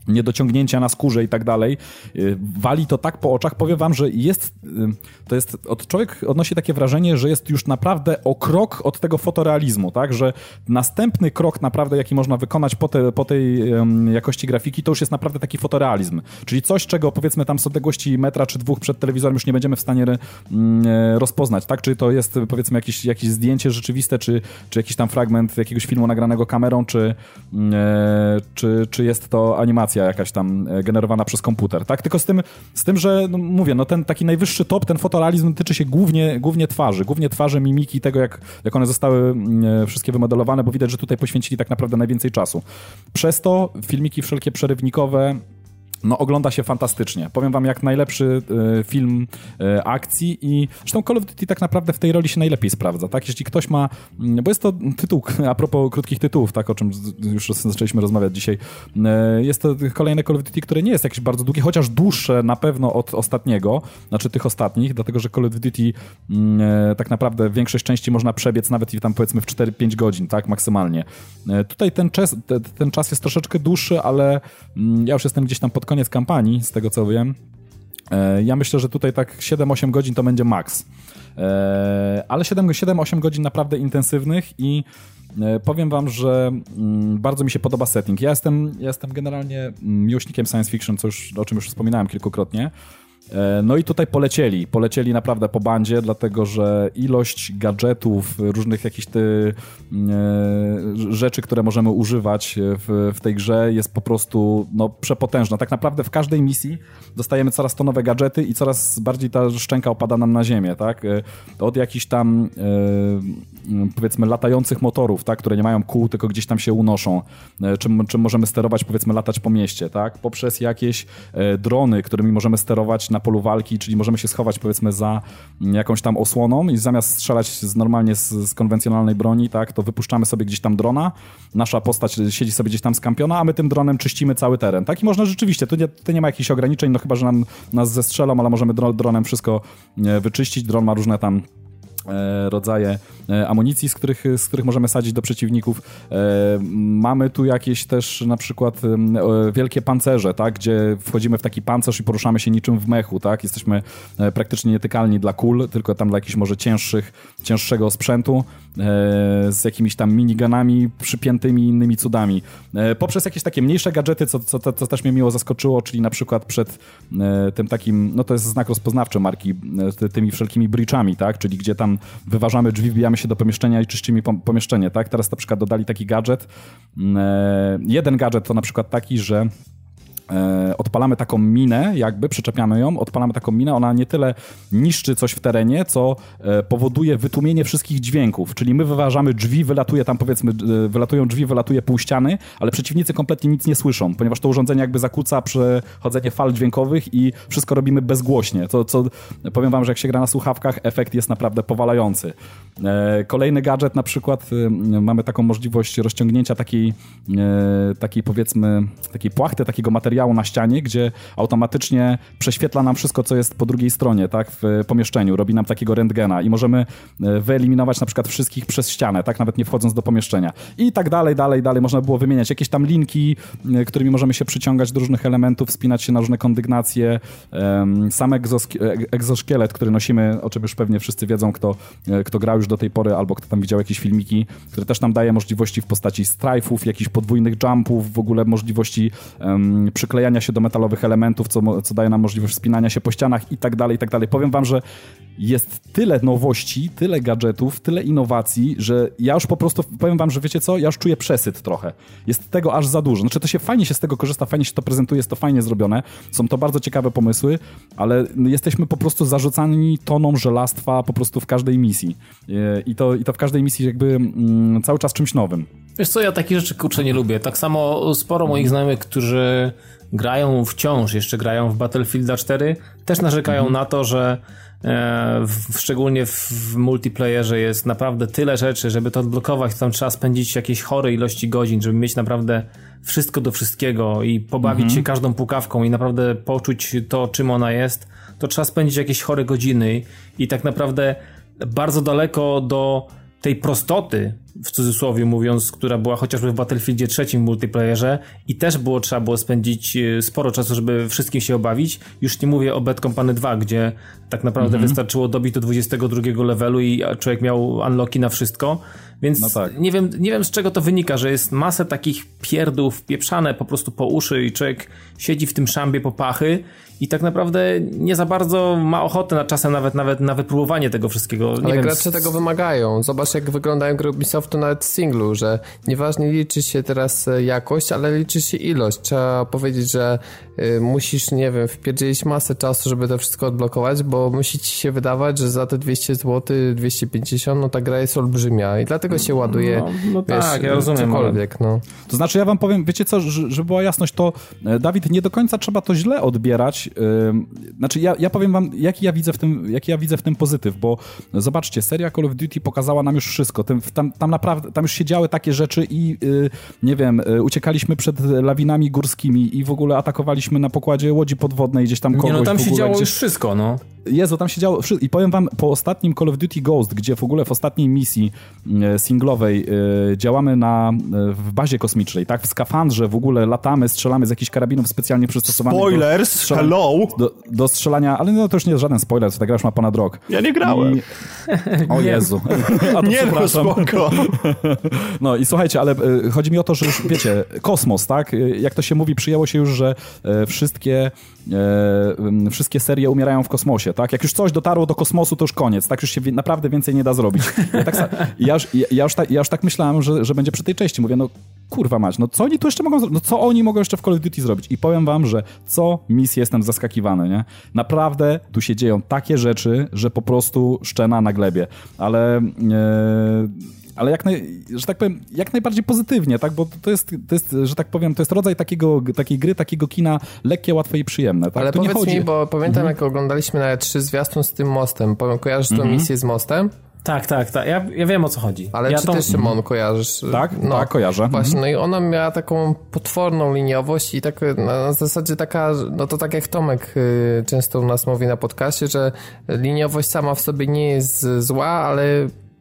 niedociągnięcia na skórze i tak dalej. Y, wali to tak po oczach. Powiem wam, że jest, y, to jest, od człowiek odnosi takie wrażenie, że jest już naprawdę o krok od tego fotorealizmu, tak, że następny krok naprawdę, jaki można wykonać po, te, po tej jakości grafiki, to już jest naprawdę taki fotorealizm, czyli coś, czego powiedzmy tam z odległości metra czy dwóch przed telewizorem już nie będziemy w stanie mm, e, rozpoznać, tak, czy to jest powiedzmy jakieś, jakieś zdjęcie rzeczywiste, czy, czy jakiś tam fragment jakiegoś filmu nagranego kamerą, czy, e, czy, czy jest to animacja jakaś tam e, generowana przez komputer, tak? Tylko z tym, z tym że no, mówię, no ten taki najwyższy top, ten fotorealizm tyczy się głównie, głównie twarzy, głównie twarzy, mimiki, tego jak, jak one zostały mm, e, wszystkie wymodelowane, bo widać, że tutaj poświęcili tak naprawdę najwięcej czasu. Przez to filmiki wszelkie przerywnikowe no, ogląda się fantastycznie. Powiem wam, jak najlepszy y, film y, akcji i zresztą Call of Duty tak naprawdę w tej roli się najlepiej sprawdza, tak? Jeśli ktoś ma, y, bo jest to tytuł, *laughs* a propos krótkich tytułów, tak, o czym już zaczęliśmy rozmawiać dzisiaj, y, jest to kolejne Call of Duty, które nie jest jakieś bardzo długie, chociaż dłuższe na pewno od ostatniego, znaczy tych ostatnich, dlatego, że Call of Duty y, tak naprawdę większość części można przebiec nawet i tam powiedzmy w 4-5 godzin, tak, maksymalnie. tutaj ten czas, ten czas jest troszeczkę dłuższy, ale mm, ja już jestem gdzieś tam pod koniec kampanii, z tego co wiem. E, ja myślę, że tutaj tak 7-8 godzin to będzie maks. E, ale 7-8 godzin naprawdę intensywnych i e, powiem wam, że mm, bardzo mi się podoba setting. Ja jestem, ja jestem generalnie miłośnikiem science fiction, co już, o czym już wspominałem kilkukrotnie. E, no i tutaj polecieli, polecieli naprawdę po bandzie, dlatego że ilość gadżetów, różnych jakichś ty, e, rzeczy, które możemy używać w, w tej grze jest po prostu no, przepotężna. Tak naprawdę w każdej misji dostajemy coraz to nowe gadżety i coraz bardziej ta szczęka opada nam na ziemię, tak? E, od jakichś tam powiedzmy latających motorów, tak? które nie mają kół, tylko gdzieś tam się unoszą, czym, czym możemy sterować, powiedzmy latać po mieście, tak? Poprzez jakieś drony, którymi możemy sterować na na polu walki, czyli możemy się schować powiedzmy za jakąś tam osłoną i zamiast strzelać z, normalnie z, z konwencjonalnej broni, tak, to wypuszczamy sobie gdzieś tam drona, nasza postać siedzi sobie gdzieś tam skampiona, a my tym dronem czyścimy cały teren. Tak i można rzeczywiście, tu nie, tu nie ma jakichś ograniczeń, no chyba, że nam, nas zestrzelą, ale możemy dronem wszystko e, wyczyścić. Dron ma różne tam E, rodzaje amunicji, z których, z których możemy sadzić do przeciwników. E, mamy tu jakieś też na przykład wielkie pancerze, tak, gdzie wchodzimy w taki pancerz i poruszamy się niczym w mechu, tak, jesteśmy praktycznie nietykalni dla kul, tylko tam dla jakichś może cięższych, cięższego sprzętu z jakimiś tam miniganami przypiętymi innymi cudami. Poprzez jakieś takie mniejsze gadżety, co, co, co też mnie miło zaskoczyło, czyli na przykład przed tym takim, no to jest znak rozpoznawczy marki, tymi wszelkimi breachami, tak, czyli gdzie tam wyważamy drzwi, wbijamy się do pomieszczenia i czyścimy pomieszczenie, tak? Teraz na przykład dodali taki gadżet. Mm, e, jeden gadżet to na przykład taki, że odpalamy taką minę, jakby przyczepiamy ją, odpalamy taką minę, ona nie tyle niszczy coś w terenie, co e, powoduje wytłumienie wszystkich dźwięków, czyli my wyważamy drzwi, wylatuje tam powiedzmy, e, wylatują drzwi, wylatuje pół ściany, ale przeciwnicy kompletnie nic nie słyszą, ponieważ to urządzenie jakby zakłóca przechodzenie fal dźwiękowych i wszystko robimy bezgłośnie, to co powiem wam, że jak się gra na słuchawkach, efekt jest naprawdę powalający. E, kolejny gadżet na przykład, e, mamy taką możliwość rozciągnięcia takiej, e, takiej powiedzmy, takiej płachty, takiego materiału na ścianie, gdzie automatycznie prześwietla nam wszystko, co jest po drugiej stronie, tak, w pomieszczeniu, robi nam takiego rentgena i możemy wyeliminować na przykład wszystkich przez ścianę, tak, nawet nie wchodząc do pomieszczenia. I tak dalej, dalej, dalej, można było wymieniać jakieś tam linki, którymi możemy się przyciągać do różnych elementów, wspinać się na różne kondygnacje, sam egzoszkielet, który nosimy, o czym już pewnie wszyscy wiedzą, kto, kto grał już do tej pory, albo kto tam widział jakieś filmiki, które też nam daje możliwości w postaci strajfów, jakichś podwójnych jumpów, w ogóle możliwości um, przyklejania się do metalowych elementów, co, co daje nam możliwość wspinania się po ścianach i tak dalej, i tak dalej. Powiem wam, że jest tyle nowości, tyle gadżetów, tyle innowacji, że ja już po prostu, powiem wam, że wiecie co, ja już czuję przesyt trochę. Jest tego aż za dużo. Znaczy to się fajnie się z tego korzysta, fajnie się to prezentuje, jest to fajnie zrobione, są to bardzo ciekawe pomysły, ale jesteśmy po prostu zarzucani toną żelastwa po prostu w każdej misji. I to, i to w każdej misji jakby mm, cały czas czymś nowym. Wiesz co, ja takich rzeczy kurczę nie lubię. Tak samo sporo moich znajomych, którzy grają wciąż, jeszcze grają w Battlefielda 4, też narzekają mhm. na to, że e, w, szczególnie w multiplayerze jest naprawdę tyle rzeczy, żeby to odblokować, to tam trzeba spędzić jakieś chore ilości godzin, żeby mieć naprawdę wszystko do wszystkiego i pobawić mhm. się każdą pukawką i naprawdę poczuć to, czym ona jest, to trzeba spędzić jakieś chore godziny i tak naprawdę bardzo daleko do tej prostoty, w cudzysłowie mówiąc, która była chociażby w Battlefieldzie trzecim multiplayerze i też było trzeba było spędzić e, sporo czasu, żeby wszystkim się obawić. Już nie mówię o Bad Company 2, gdzie tak naprawdę mhm. wystarczyło dobić do 22 levelu i człowiek miał unlocki na wszystko. Więc no tak. nie, wiem, nie wiem z czego to wynika, że jest masę takich pierdów pieprzane po prostu po uszy i człowiek siedzi w tym szambie po pachy i tak naprawdę nie za bardzo ma ochotę na czasem nawet, nawet na wypróbowanie tego wszystkiego. Nie Ale wiem, gracze tego wymagają. Zobacz jak wyglądają gry Ubisoftu nawet w singlu, że nieważnie liczy się teraz e, jakość, ale liczy się ilość. Trzeba powiedzieć, że y, musisz, nie wiem, wpierdzielić masę czasu, żeby to wszystko odblokować, bo musi ci się wydawać, że za te 200 zł, 250, no ta gra jest olbrzymia i dlatego się ładuje, no, no wiesz, tak, ja rozumiem, cokolwiek, no. To znaczy ja wam powiem, wiecie co, żeby była jasność, to e, Dawid, nie do końca trzeba to źle odbierać, znaczy, ja, ja powiem wam, jaki ja, widzę w tym, jaki ja widzę w tym pozytyw, bo zobaczcie, seria Call of Duty pokazała nam już wszystko. Tam, tam, tam naprawdę, tam już się działy takie rzeczy i yy, nie wiem, yy, uciekaliśmy przed lawinami górskimi i w ogóle atakowaliśmy na pokładzie łodzi podwodnej gdzieś tam kogoś. Nie, no tam się działo gdzieś... już wszystko, no. Jezu, tam się działo i powiem wam, po ostatnim Call of Duty Ghost, gdzie w ogóle w ostatniej misji yy, singlowej yy, działamy na, yy, w bazie kosmicznej, tak, w skafandrze w ogóle latamy, strzelamy z jakichś karabinów specjalnie przystosowanych. Spoilers, do, hello! do, do, strzelania, ale no to już nie jest żaden spoiler, co ta gra już ma ponad rok. Ja nie grałem. I... O Jezu. *laughs* A nie, no spoko. *laughs* No i słuchajcie, ale chodzi mi o to, że już wiecie, kosmos, tak? Jak to się mówi, przyjęło się już, że wszystkie e, wszystkie serie umierają w kosmosie, tak? Jak już coś dotarło do kosmosu, to już koniec, tak? Już się naprawdę więcej nie da zrobić. Ja, tak, ja, już, ja, już, tak, ja już tak myślałem, że, że będzie przy tej części. Mówię, no kurwa mać, no co oni tu jeszcze mogą zrobić? No co oni mogą jeszcze w Call of Duty zrobić? I powiem wam, że co misję jestem zaskakiwany, nie? Naprawdę tu się dzieją takie rzeczy, że po prostu szczena na glebie. Ale... E, ale jak, naj, że tak powiem, jak najbardziej pozytywnie, tak? Bo to jest, to jest, że tak powiem, to jest rodzaj takiego, takiej gry, takiego kina lekkie, łatwe i przyjemne. Tak? Ale tu powiedz nie chodzi... mi, bo pamiętam, mhm. jak oglądaliśmy nawet trzy zwiastun z tym mostem. Kojarzysz mhm. tą misję z mostem? Tak, tak, tak. Ja, ja wiem o co chodzi. Ale ja czy tą... ty, Szymon, kojarzysz? Tak, no, tak, kojarzę. Właśnie, mhm. no i ona miała taką potworną liniowość i tak na zasadzie taka, no to tak jak Tomek y, często u nas mówi na podcaście, że liniowość sama w sobie nie jest zła, ale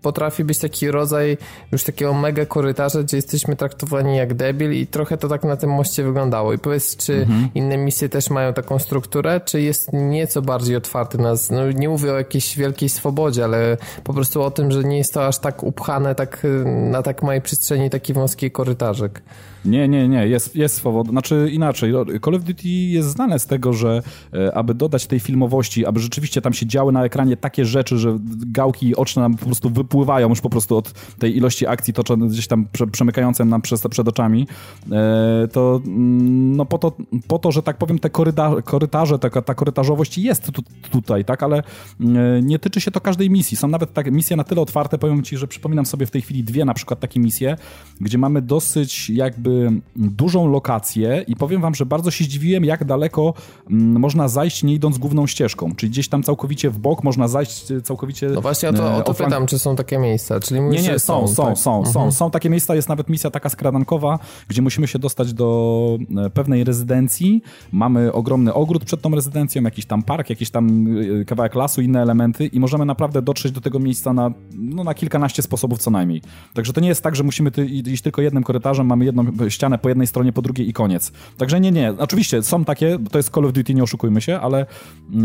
potrafi być taki rodzaj już takiego mega korytarza, gdzie jesteśmy traktowani jak debil i trochę to tak na tym moście wyglądało. I powiedz, czy mhm. inne misje też mają taką strukturę, czy jest nieco bardziej otwarty nas, no nie mówię o jakiejś wielkiej swobodzie, ale po prostu o tym, że nie jest to aż tak upchane tak na tak małej przestrzeni taki wąski korytarzek. Nie, nie, nie, jest, jest swoboda. Znaczy inaczej, Call of Duty jest znane z tego, że e, aby dodać tej filmowości, aby rzeczywiście tam się działy na ekranie takie rzeczy, że gałki oczne nam po prostu wypływają już po prostu od tej ilości akcji toczonych gdzieś tam prze, nam przez, przed oczami, e, to mm, no po to, po to, że tak powiem, te koryta, korytarze, ta, ta korytarzowość jest tu, tutaj, tak, ale mm, nie tyczy się to każdej misji. Są nawet takie misje na tyle otwarte, powiem ci, że przypominam sobie w tej chwili dwie na przykład takie misje, gdzie mamy dosyć jakby dużą lokację i powiem wam, że bardzo się zdziwiłem, jak daleko mm, można zajść nie idąc główną ścieżką, czyli gdzieś tam całkowicie w bok można zajść całkowicie... No właśnie o to, o to pytam, czy są takie miejsca, czyli mówisz, Nie, nie, są, są, są, tak? są, mhm. są, takie miejsca, jest nawet misja taka skradankowa, gdzie musimy się dostać do e, pewnej rezydencji, mamy ogromny ogród przed tą rezydencją, jakiś tam park, jakiś tam e, kawałek lasu, inne elementy i możemy naprawdę dotrzeć do tego miejsca na, no, na kilkanaście sposobów co najmniej. Także to nie jest tak, że musimy iść tylko jednym korytarzem, mamy jedną ścianę po jednej stronie, po drugiej i koniec. Także nie, nie. Oczywiście są takie, to jest Call of Duty, nie oszukujmy się, ale,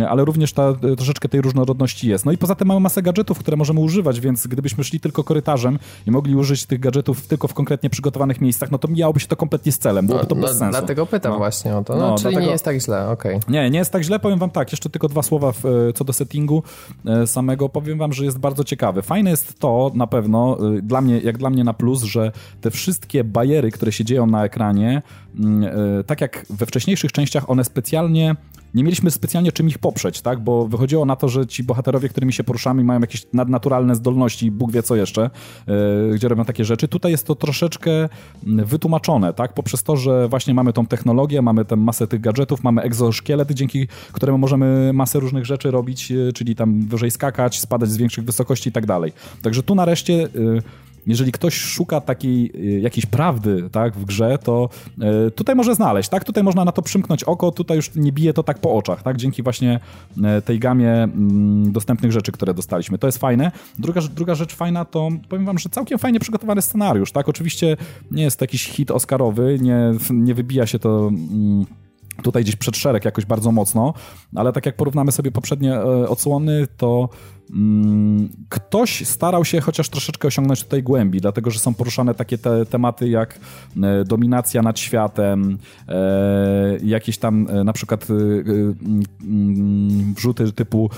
ale również ta, troszeczkę tej różnorodności jest. No i poza tym mamy masę gadżetów, które możemy używać, więc gdybyśmy szli tylko korytarzem i mogli użyć tych gadżetów tylko w konkretnie przygotowanych miejscach, no to mijałoby się to kompletnie z celem, byłoby to no, bez sensu. Dlatego pytam no. właśnie o to. No, no czyli dlatego... nie jest tak źle, okej. Okay. Nie, nie jest tak źle, powiem wam tak, jeszcze tylko dwa słowa w, e, co do settingu e, samego, powiem wam, że jest bardzo ciekawy. Fajne jest to na pewno, e, dla mnie, jak dla mnie na plus, że te wszystkie bariery, które się dzieją na ekranie, mm, tak jak we wcześniejszych częściach, one specjalnie nie mieliśmy specjalnie czym ich poprzeć, tak? Bo wychodziło na to, że ci bohaterowie, którymi się poruszamy, mają jakieś nadnaturalne zdolności, Bóg wie co jeszcze, yy, gdzie robią takie rzeczy. Tutaj jest to troszeczkę mm, wytłumaczone, tak? Poprzez to, że właśnie mamy tą technologię, mamy tę masę tych gadżetów, mamy egzoszkielety, dzięki któremu możemy masę różnych rzeczy robić, yy, czyli tam wyżej skakać, spadać z większych wysokości i tak dalej. Także tu nareszcie... Yy, jeżeli ktoś szuka takiej y, jakiejś prawdy tak, w grze, to y, tutaj może znaleźć, tak? Tutaj można na to przymknąć oko, tutaj już nie bije to tak po oczach, tak? Dzięki właśnie y, tej gamie mm, dostępnych rzeczy, które dostaliśmy. To jest fajne. Druga, druga rzecz fajna to, powiem wam, że całkiem fajnie przygotowany scenariusz, tak? Oczywiście nie jest to jakiś hit oscarowy, nie, nie wybija się to... Mm, tutaj gdzieś przed szereg jakoś bardzo mocno, ale tak jak porównamy sobie poprzednie odsłony, to ktoś starał się chociaż troszeczkę osiągnąć tutaj głębi, dlatego że są poruszane takie te tematy jak e, dominacja nad światem, e, jakieś tam e, na przykład mm, wrzuty typu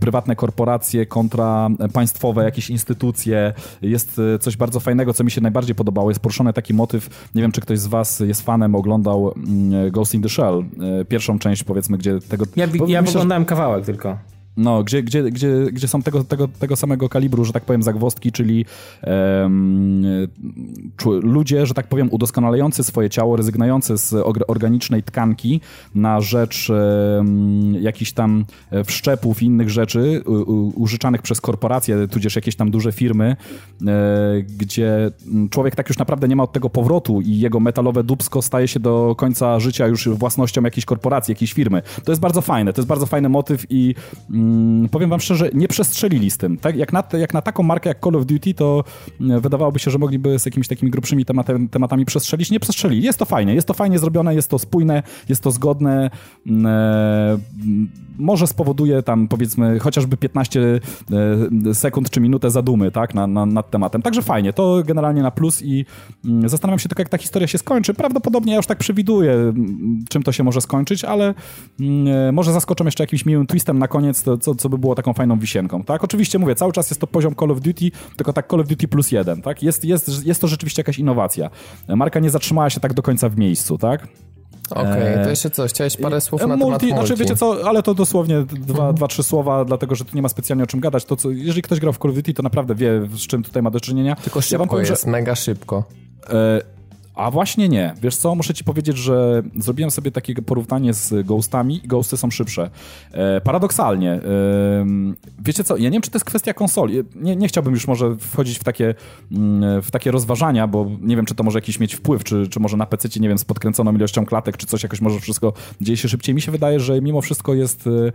prywatne korporacje kontra państwowe jakieś instytucje. Jest coś bardzo fajnego, co mi się najbardziej podobało. Jest poruszony taki motyw, nie wiem czy ktoś z was jest fanem, oglądał mm, Ghost in the Shell, pierwszą część powiedzmy, gdzie tego... Ja, ja myślę, oglądałem kawałek tylko. No, gdzie, gdzie, gdzie, gdzie są tego, tego, tego samego kalibru, że tak powiem, zagwozdki, czyli um, ludzie, że tak powiem, udoskonalający swoje ciało, rezygnujący z organicznej tkanki na rzecz um, jakichś tam e, wszczepów i innych rzeczy u, u, użyczanych przez korporacje, tudzież jakieś tam duże firmy, e, gdzie człowiek tak już naprawdę nie ma od tego powrotu i jego metalowe dubsko staje się do końca życia już własnością jakiejś korporacji, jakiejś firmy. To jest bardzo fajne, to jest bardzo fajny motyw i Mm, powiem wam szczerze, nie przestrzelili z tym. Tak? Jak, na, jak na taką markę jak Call of Duty, to mm, wydawałoby się, że mogliby z jakimiś takimi grubszymi tematami, przestrzelić. Nie przestrzelili. Jest to fajnie, jest to fajnie zrobione, jest to spójne, jest to zgodne. Mm, e, może spowoduje tam powiedzmy chociażby 15 e, sekund czy minutę zadumy tak, na, na, nad tematem. Także fajnie, to generalnie na plus i zastanawiam się tylko, jak ta historia się skończy. Prawdopodobnie ja już tak przewiduję, czym to się może skończyć, ale e, może zaskoczę jeszcze jakimś miłym twistem na koniec, co, co by było taką fajną wisienką, tak? Oczywiście mówię, cały czas jest to poziom Call of Duty, tylko tak Call of Duty plus jeden, tak? Jest, jest, jest to rzeczywiście jakaś innowacja. Marka nie zatrzymała się tak do końca w miejscu, tak? Okej, okay, to jeszcze coś, chciałeś parę słów na multi, temat multi. Znaczy wiecie co, ale to dosłownie dwa, mhm. dwa, trzy słowa, dlatego że tu nie ma specjalnie o czym gadać. To, co, jeżeli ktoś grał w Call of Duty, to naprawdę wie, z czym tutaj ma do czynienia. Tylko szybko ja powiem, jest, że, mega szybko. E, a właśnie nie. Wiesz co, muszę ci powiedzieć, że zrobiłem sobie takie porównanie z Ghostami i Ghosty są szybsze. E, paradoksalnie. E, wiecie co, ja nie wiem, czy to jest kwestia konsoli. Nie, nie chciałbym już może wchodzić w takie, mm, w takie rozważania, bo nie wiem, czy to może jakiś mieć wpływ, czy, czy może na PC, nie wiem, z podkręconą ilością klatek, czy coś jakoś może wszystko dzieje się szybciej. Mi się wydaje, że mimo wszystko jest e,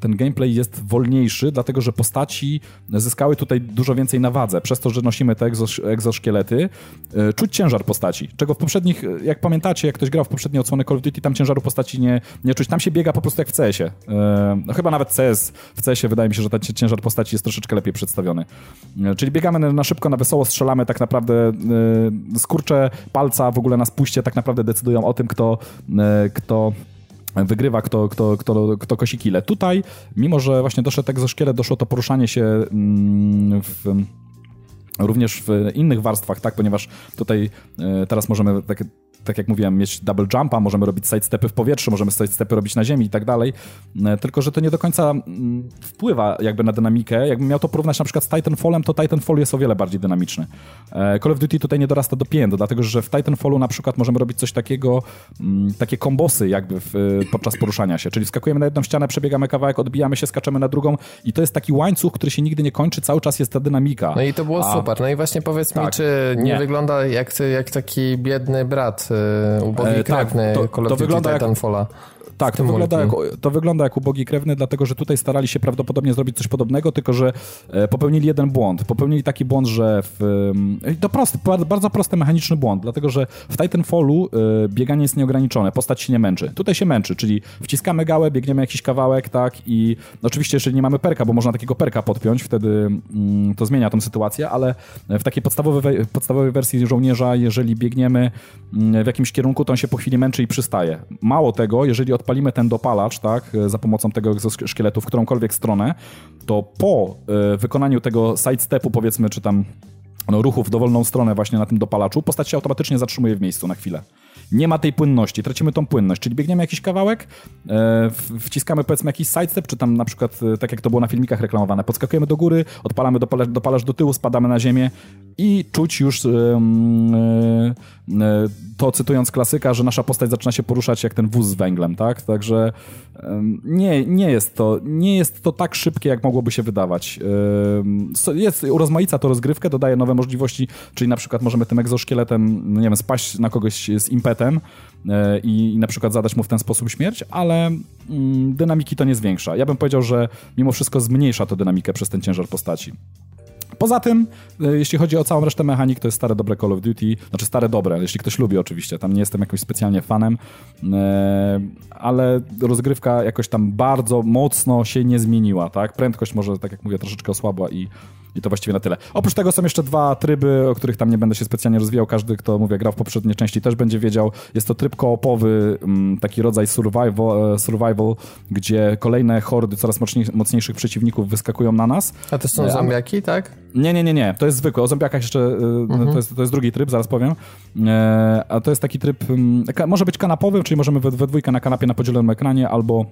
ten gameplay jest wolniejszy, dlatego że postaci zyskały tutaj dużo więcej na wadze. Przez to, że nosimy te egzoszkielety, e, czuć ciężar postaci, czego w poprzednich, jak pamiętacie, jak ktoś grał w poprzednie odsłony Call of Duty, tam ciężaru postaci nie, nie czuć. Tam się biega po prostu jak w CS-ie. E, no chyba nawet CS, w CS-ie wydaje mi się, że ten ciężar postaci jest troszeczkę lepiej przedstawiony. E, czyli biegamy na szybko, na wesoło, strzelamy tak naprawdę, e, skurcze palca w ogóle na spuście tak naprawdę decydują o tym, kto, kto wygrywa kto, kto, kto, kto kosi kile. Tutaj, mimo że właśnie doszedł egzoszkielet, doszło to poruszanie się mm, w również w innych warstwach, tak, ponieważ tutaj e, teraz możemy takie tak jak mówiłem, mieć double jumpa, możemy robić sidestepy w powietrzu, możemy sidestepy robić na ziemi i tak dalej, e, tylko że to nie do końca mm, wpływa jakby na dynamikę. Jakbym miał to porównać na przykład z Titanfallem, to Titanfall jest o wiele bardziej dynamiczny. E, Call of Duty tutaj nie dorasta do pięt, dlatego że w Titanfallu na przykład możemy robić coś takiego, mm, takie kombosy jakby w, podczas poruszania się, czyli skakujemy na jedną ścianę, przebiegamy kawałek, odbijamy się, skaczemy na drugą i to jest taki łańcuch, który się nigdy nie kończy, cały czas jest ta dynamika. No i to było A, super. No i właśnie powiedz mi, Tak. czy nie, Nie. wygląda jak, jak taki biedny brat, ubogi E, tak, krewny to- to wygląda jak- Titanfalla. Tak, to wygląda, jak, multi. to wygląda jak ubogi krewny, dlatego że tutaj starali się prawdopodobnie zrobić coś podobnego, tylko że e, popełnili jeden błąd. Popełnili taki błąd, że w, to prosty, ba- bardzo prosty mechaniczny błąd, dlatego że w Titanfallu e, bieganie jest nieograniczone, postać się nie męczy. Tutaj się męczy, czyli wciskamy gałę, biegniemy jakiś kawałek, tak, i oczywiście jeżeli nie mamy perka, bo można takiego perka podpiąć, wtedy mm, to zmienia tą sytuację, ale w takiej podstawowej, podstawowej wersji żołnierza, jeżeli biegniemy mm, w jakimś kierunku, to on się po chwili męczy i przystaje. Mało tego, jeżeli odpalimy ten dopalacz, tak, za pomocą tego egzoszkieletu w którąkolwiek stronę, to po e, wykonaniu tego sidestepu, powiedzmy, czy tam no, ruchu w dowolną stronę właśnie na tym dopalaczu, postać się automatycznie zatrzymuje w miejscu na chwilę. Nie ma tej płynności, tracimy tą płynność, czyli biegniemy jakiś kawałek, e, wciskamy powiedzmy jakiś sidestep, czy tam na przykład, e, tak jak to było na filmikach reklamowane, podskakujemy do góry, odpalamy dopalacz, dopalacz do tyłu, spadamy na ziemię i czuć już e, to cytując klasyka, że nasza postać zaczyna się poruszać jak ten wóz z węglem, tak? Także nie, nie jest to, nie jest to tak szybkie, jak mogłoby się wydawać. Jest, urozmaica to rozgrywkę, dodaje nowe możliwości, czyli na przykład możemy tym egzoszkieletem, no nie wiem, spaść na kogoś z impetem e, i, i na przykład zadać mu w ten sposób śmierć, ale mm, dynamiki to nie zwiększa. Ja bym powiedział, że mimo wszystko zmniejsza to dynamikę przez ten ciężar postaci. Poza tym, e, jeśli chodzi o całą resztę mechanik, to jest stare dobre Call of Duty, znaczy stare dobre, jeśli ktoś lubi oczywiście, tam nie jestem jakoś specjalnie fanem, e, ale rozgrywka jakoś tam bardzo mocno się nie zmieniła, tak? Prędkość może, tak jak mówię, troszeczkę osłabła i, i to właściwie na tyle. Oprócz tego są jeszcze dwa tryby, o których tam nie będę się specjalnie rozwijał, każdy, kto, mówię, grał w poprzedniej części też będzie wiedział. Jest to tryb koopowy, mm, taki rodzaj survival, e, survival gdzie kolejne hordy coraz mocniej- mocniejszych przeciwników wyskakują na nas. A to są E, zombiaki, tak? Nie, nie, nie, nie. To jest zwykłe. O zombiakach jeszcze, y, Mhm. to, jest, to jest drugi tryb, zaraz powiem. E, a to jest taki tryb, mm, może być kanapowy, czyli możemy we, we dwójkę na kanapie na podzielonym ekranie, albo e,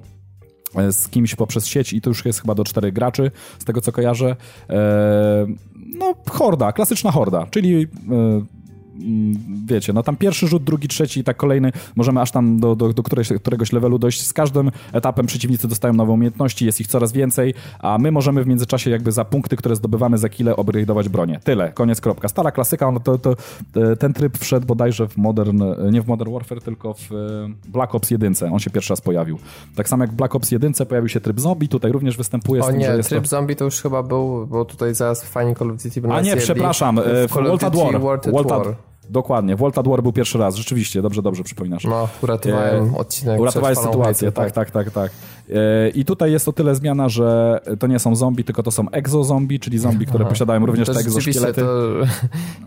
z kimś poprzez sieć i to już jest chyba do czterech graczy, z tego co kojarzę. E, no, horda, klasyczna horda, czyli e, wiecie, no tam pierwszy rzut, drugi, trzeci i tak kolejny, możemy aż tam do, do, do któregoś, któregoś levelu dojść. Z każdym etapem przeciwnicy dostają nowe umiejętności, jest ich coraz więcej, a my możemy w międzyczasie jakby za punkty, które zdobywamy za kile, upgrade'ować bronię. Tyle, koniec, kropka. Stara klasyka, no to, to, e, ten tryb wszedł bodajże w Modern, e, nie w Modern Warfare, tylko w e, Black Ops 1. On się pierwszy raz pojawił. Tak samo jak w Black Ops 1 pojawił się tryb zombie, tutaj również występuje z O tym, że nie, tryb to... zombie to już chyba był, bo tutaj zaraz fani Call of Duty by A nie, przepraszam, w Call of World at Duty War. World at World at- War. Dokładnie, at War był pierwszy raz, rzeczywiście, dobrze, dobrze przypominasz. No, uratowałem E, odcinek. Uratowałeś sytuację, tak, tak, tak, tak. E, I tutaj jest o tyle zmiana, że to nie są zombie, tylko to są exozombie, czyli zombie, które posiadają również To te egzoszkielety. to,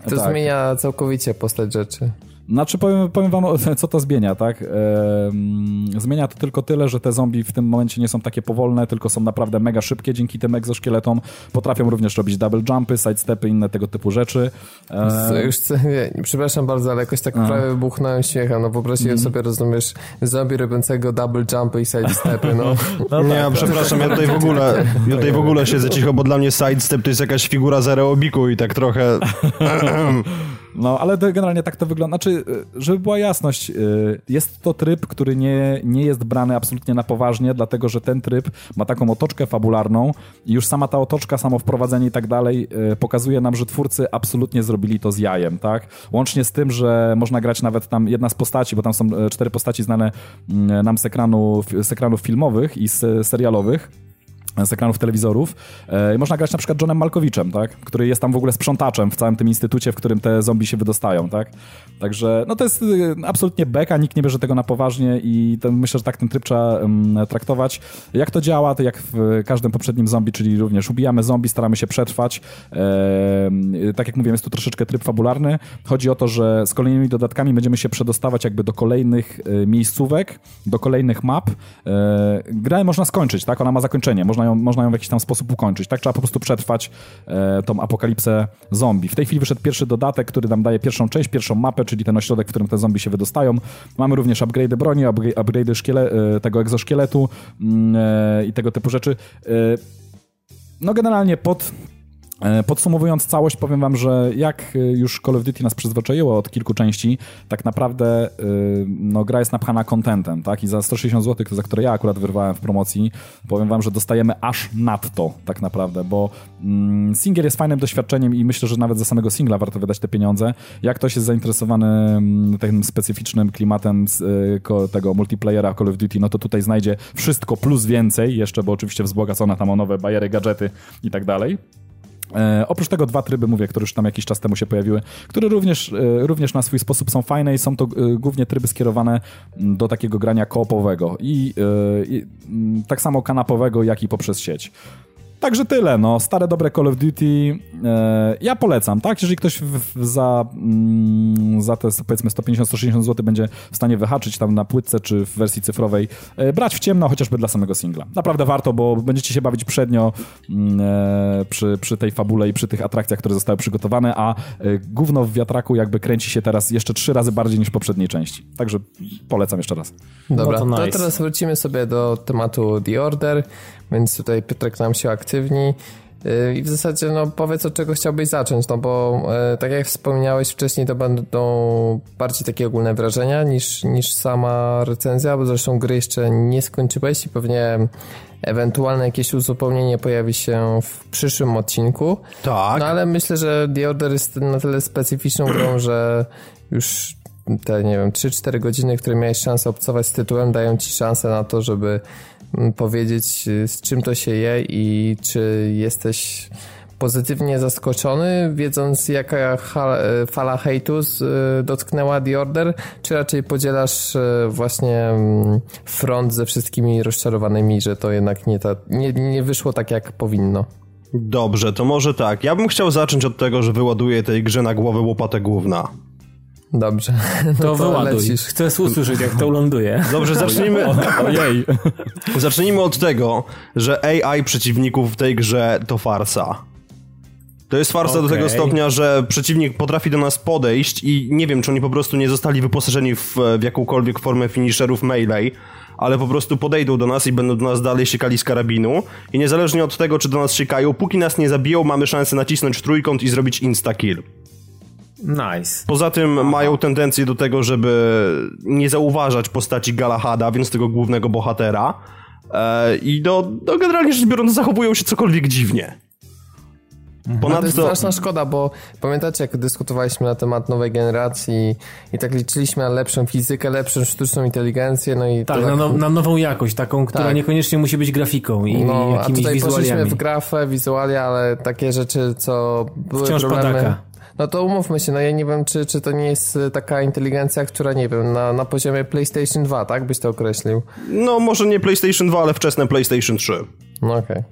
*laughs* to Tak. zmienia całkowicie postać rzeczy. Znaczy powiem, powiem wam, *laughs* co to zmienia, tak? Zmienia to tylko tyle, że te zombie w tym momencie nie są takie powolne, tylko są naprawdę mega szybkie dzięki tym egzoszkieletom. Potrafią również robić double jumpy, sidestepy, inne tego typu rzeczy. Co, Już, przepraszam bardzo, ale jakoś tak prawie wybuchnąłem śmiechem. No wyobraźcie Mm. sobie, rozumiesz, zombie robiącego double jumpy i side stepy, no. *laughs* nie, przepraszam, ja tutaj w ogóle, ja tutaj w ogóle siedzę cicho, bo dla mnie sidestep to jest jakaś figura z aerobiku i tak trochę... *laughs* No, ale generalnie tak to wygląda. Znaczy, y, żeby była jasność, y, jest to tryb, który nie, nie jest brany absolutnie na poważnie, dlatego że ten tryb ma taką otoczkę fabularną i już sama ta otoczka, samo wprowadzenie i tak dalej y, pokazuje nam, że twórcy absolutnie zrobili to z jajem, tak? Łącznie z tym, że można grać nawet tam jedna z postaci, bo tam są cztery postaci znane mm, nam z, ekranu, z ekranów filmowych i z serialowych. Z ekranów telewizorów. E, można grać na przykład Johnem Malkowiczem, tak? który jest tam w ogóle sprzątaczem w całym tym instytucie, w którym te zombie się wydostają. Tak? Także no to jest y, absolutnie beka, nikt nie bierze tego na poważnie i to, myślę, że tak ten tryb trzeba um, traktować. Jak to działa, to jak w każdym poprzednim zombie, czyli również ubijamy zombie, staramy się przetrwać. E, tak jak mówiłem, jest tu troszeczkę tryb fabularny. Chodzi o to, że z kolejnymi dodatkami będziemy się przedostawać jakby do kolejnych e, miejscówek, do kolejnych map. E, grę można skończyć, tak? Ona ma zakończenie, można ją, można ją w jakiś tam sposób ukończyć. Tak trzeba po prostu przetrwać e, tą apokalipsę zombie. W tej chwili wyszedł pierwszy dodatek, który nam daje pierwszą część, pierwszą mapę, czyli ten ośrodek, w którym te zombie się wydostają. Mamy również upgrade broni, upgrade szkiele, e, tego egzoszkieletu mm, e, i tego typu rzeczy. E, no generalnie pod podsumowując całość, powiem wam, że jak e, już Call of Duty nas przyzwyczaiło od kilku części, tak naprawdę e, no, gra jest napchana contentem, tak? I za 160 zł, za które ja akurat wyrwałem w promocji, powiem wam, że dostajemy aż nadto, tak naprawdę, bo mm, single jest fajnym doświadczeniem i myślę, że nawet za samego singla warto wydać te pieniądze. Jak ktoś jest zainteresowany mm, tym specyficznym klimatem z, tego multiplayera Call of Duty, no to tutaj znajdzie wszystko plus więcej, jeszcze, bo oczywiście wzbogacone tam o nowe bajery, gadżety i tak dalej. E, oprócz tego dwa tryby, mówię, które już tam jakiś czas temu się pojawiły, które również, e, również na swój sposób są fajne i są to e, głównie tryby skierowane do takiego grania koopowego i, e, i tak samo kanapowego, jak i poprzez sieć. Także tyle, no. Stare, dobre Call of Duty. E, ja polecam, tak? Jeżeli ktoś w, w, za, mm, za te powiedzmy 150-160 zł będzie w stanie wyhaczyć tam na płytce czy w wersji cyfrowej, e, brać w ciemno chociażby dla samego singla. Naprawdę warto, bo będziecie się bawić przednio mm, e, przy, przy tej fabule i przy tych atrakcjach, które zostały przygotowane, a e, gówno w wiatraku jakby kręci się teraz jeszcze trzy razy bardziej niż w poprzedniej części. Także polecam jeszcze raz. Dobra, no to, nice. to teraz wrócimy sobie do tematu The Order więc tutaj Piotrek nam się aktywni. Y, I w zasadzie, no powiedz od czego chciałbyś zacząć, no bo e, tak jak wspomniałeś wcześniej, to będą bardziej takie ogólne wrażenia niż, niż sama recenzja, bo zresztą gry jeszcze nie skończyłeś i pewnie ewentualne jakieś uzupełnienie pojawi się w przyszłym odcinku. Tak. No ale myślę, że The Order jest na tyle specyficzną grą, *clears throat* że już te, nie wiem, 3-4 godziny, które miałeś szansę obcować z tytułem, dają ci szansę na to, żeby powiedzieć, y, z czym to się je i czy jesteś pozytywnie zaskoczony, wiedząc jaka y, fala hejtu y, dotknęła The Order, czy raczej podzielasz właśnie mm, front ze wszystkimi rozczarowanymi, że to jednak nie, ta, nie, nie wyszło tak jak powinno? Dobrze, to może tak. Ja bym chciał zacząć od tego, że wyładuję tej grze na głowę łopatę główna. Dobrze. *laughs* No to, to wyładuj. Lecisz. Chcę usłyszeć, jak to ląduje. Dobrze, zacznijmy. *laughs* Ojej. Zacznijmy od tego, że AI przeciwników w tej grze to farsa. To jest farsa okay. do tego stopnia, że przeciwnik potrafi do nas podejść i nie wiem, czy oni po prostu nie zostali wyposażeni w, w jakąkolwiek formę finisherów melee, ale po prostu podejdą do nas i będą do nas dalej siekali z karabinu i niezależnie od tego, czy do nas siekają, póki nas nie zabiją, mamy szansę nacisnąć trójkąt i zrobić insta-kill. Nice. Poza tym Aha. mają tendencję do tego, żeby nie zauważać postaci Galahada, więc tego głównego bohatera. E, I do, do generalnie rzecz biorąc zachowują się cokolwiek dziwnie. Ponadto... No to jest straszna szkoda, bo pamiętacie, jak dyskutowaliśmy na temat nowej generacji i tak liczyliśmy na lepszą fizykę, lepszą sztuczną inteligencję, no i... Tak, tak... Na, na, nową jakość, taką, która tak. niekoniecznie musi być grafiką i no, jakimiś a tutaj wizualiami. poszliśmy w grafę, wizualia, ale takie rzeczy, co były Wciąż problemy... Padaka. No to umówmy się, no ja nie wiem, czy, czy to nie jest e, taka inteligencja, która, nie wiem, na, na poziomie PlayStation 2, tak byś to określił? No może nie PlayStation 2, ale wczesne PlayStation 3. No okej. Okay.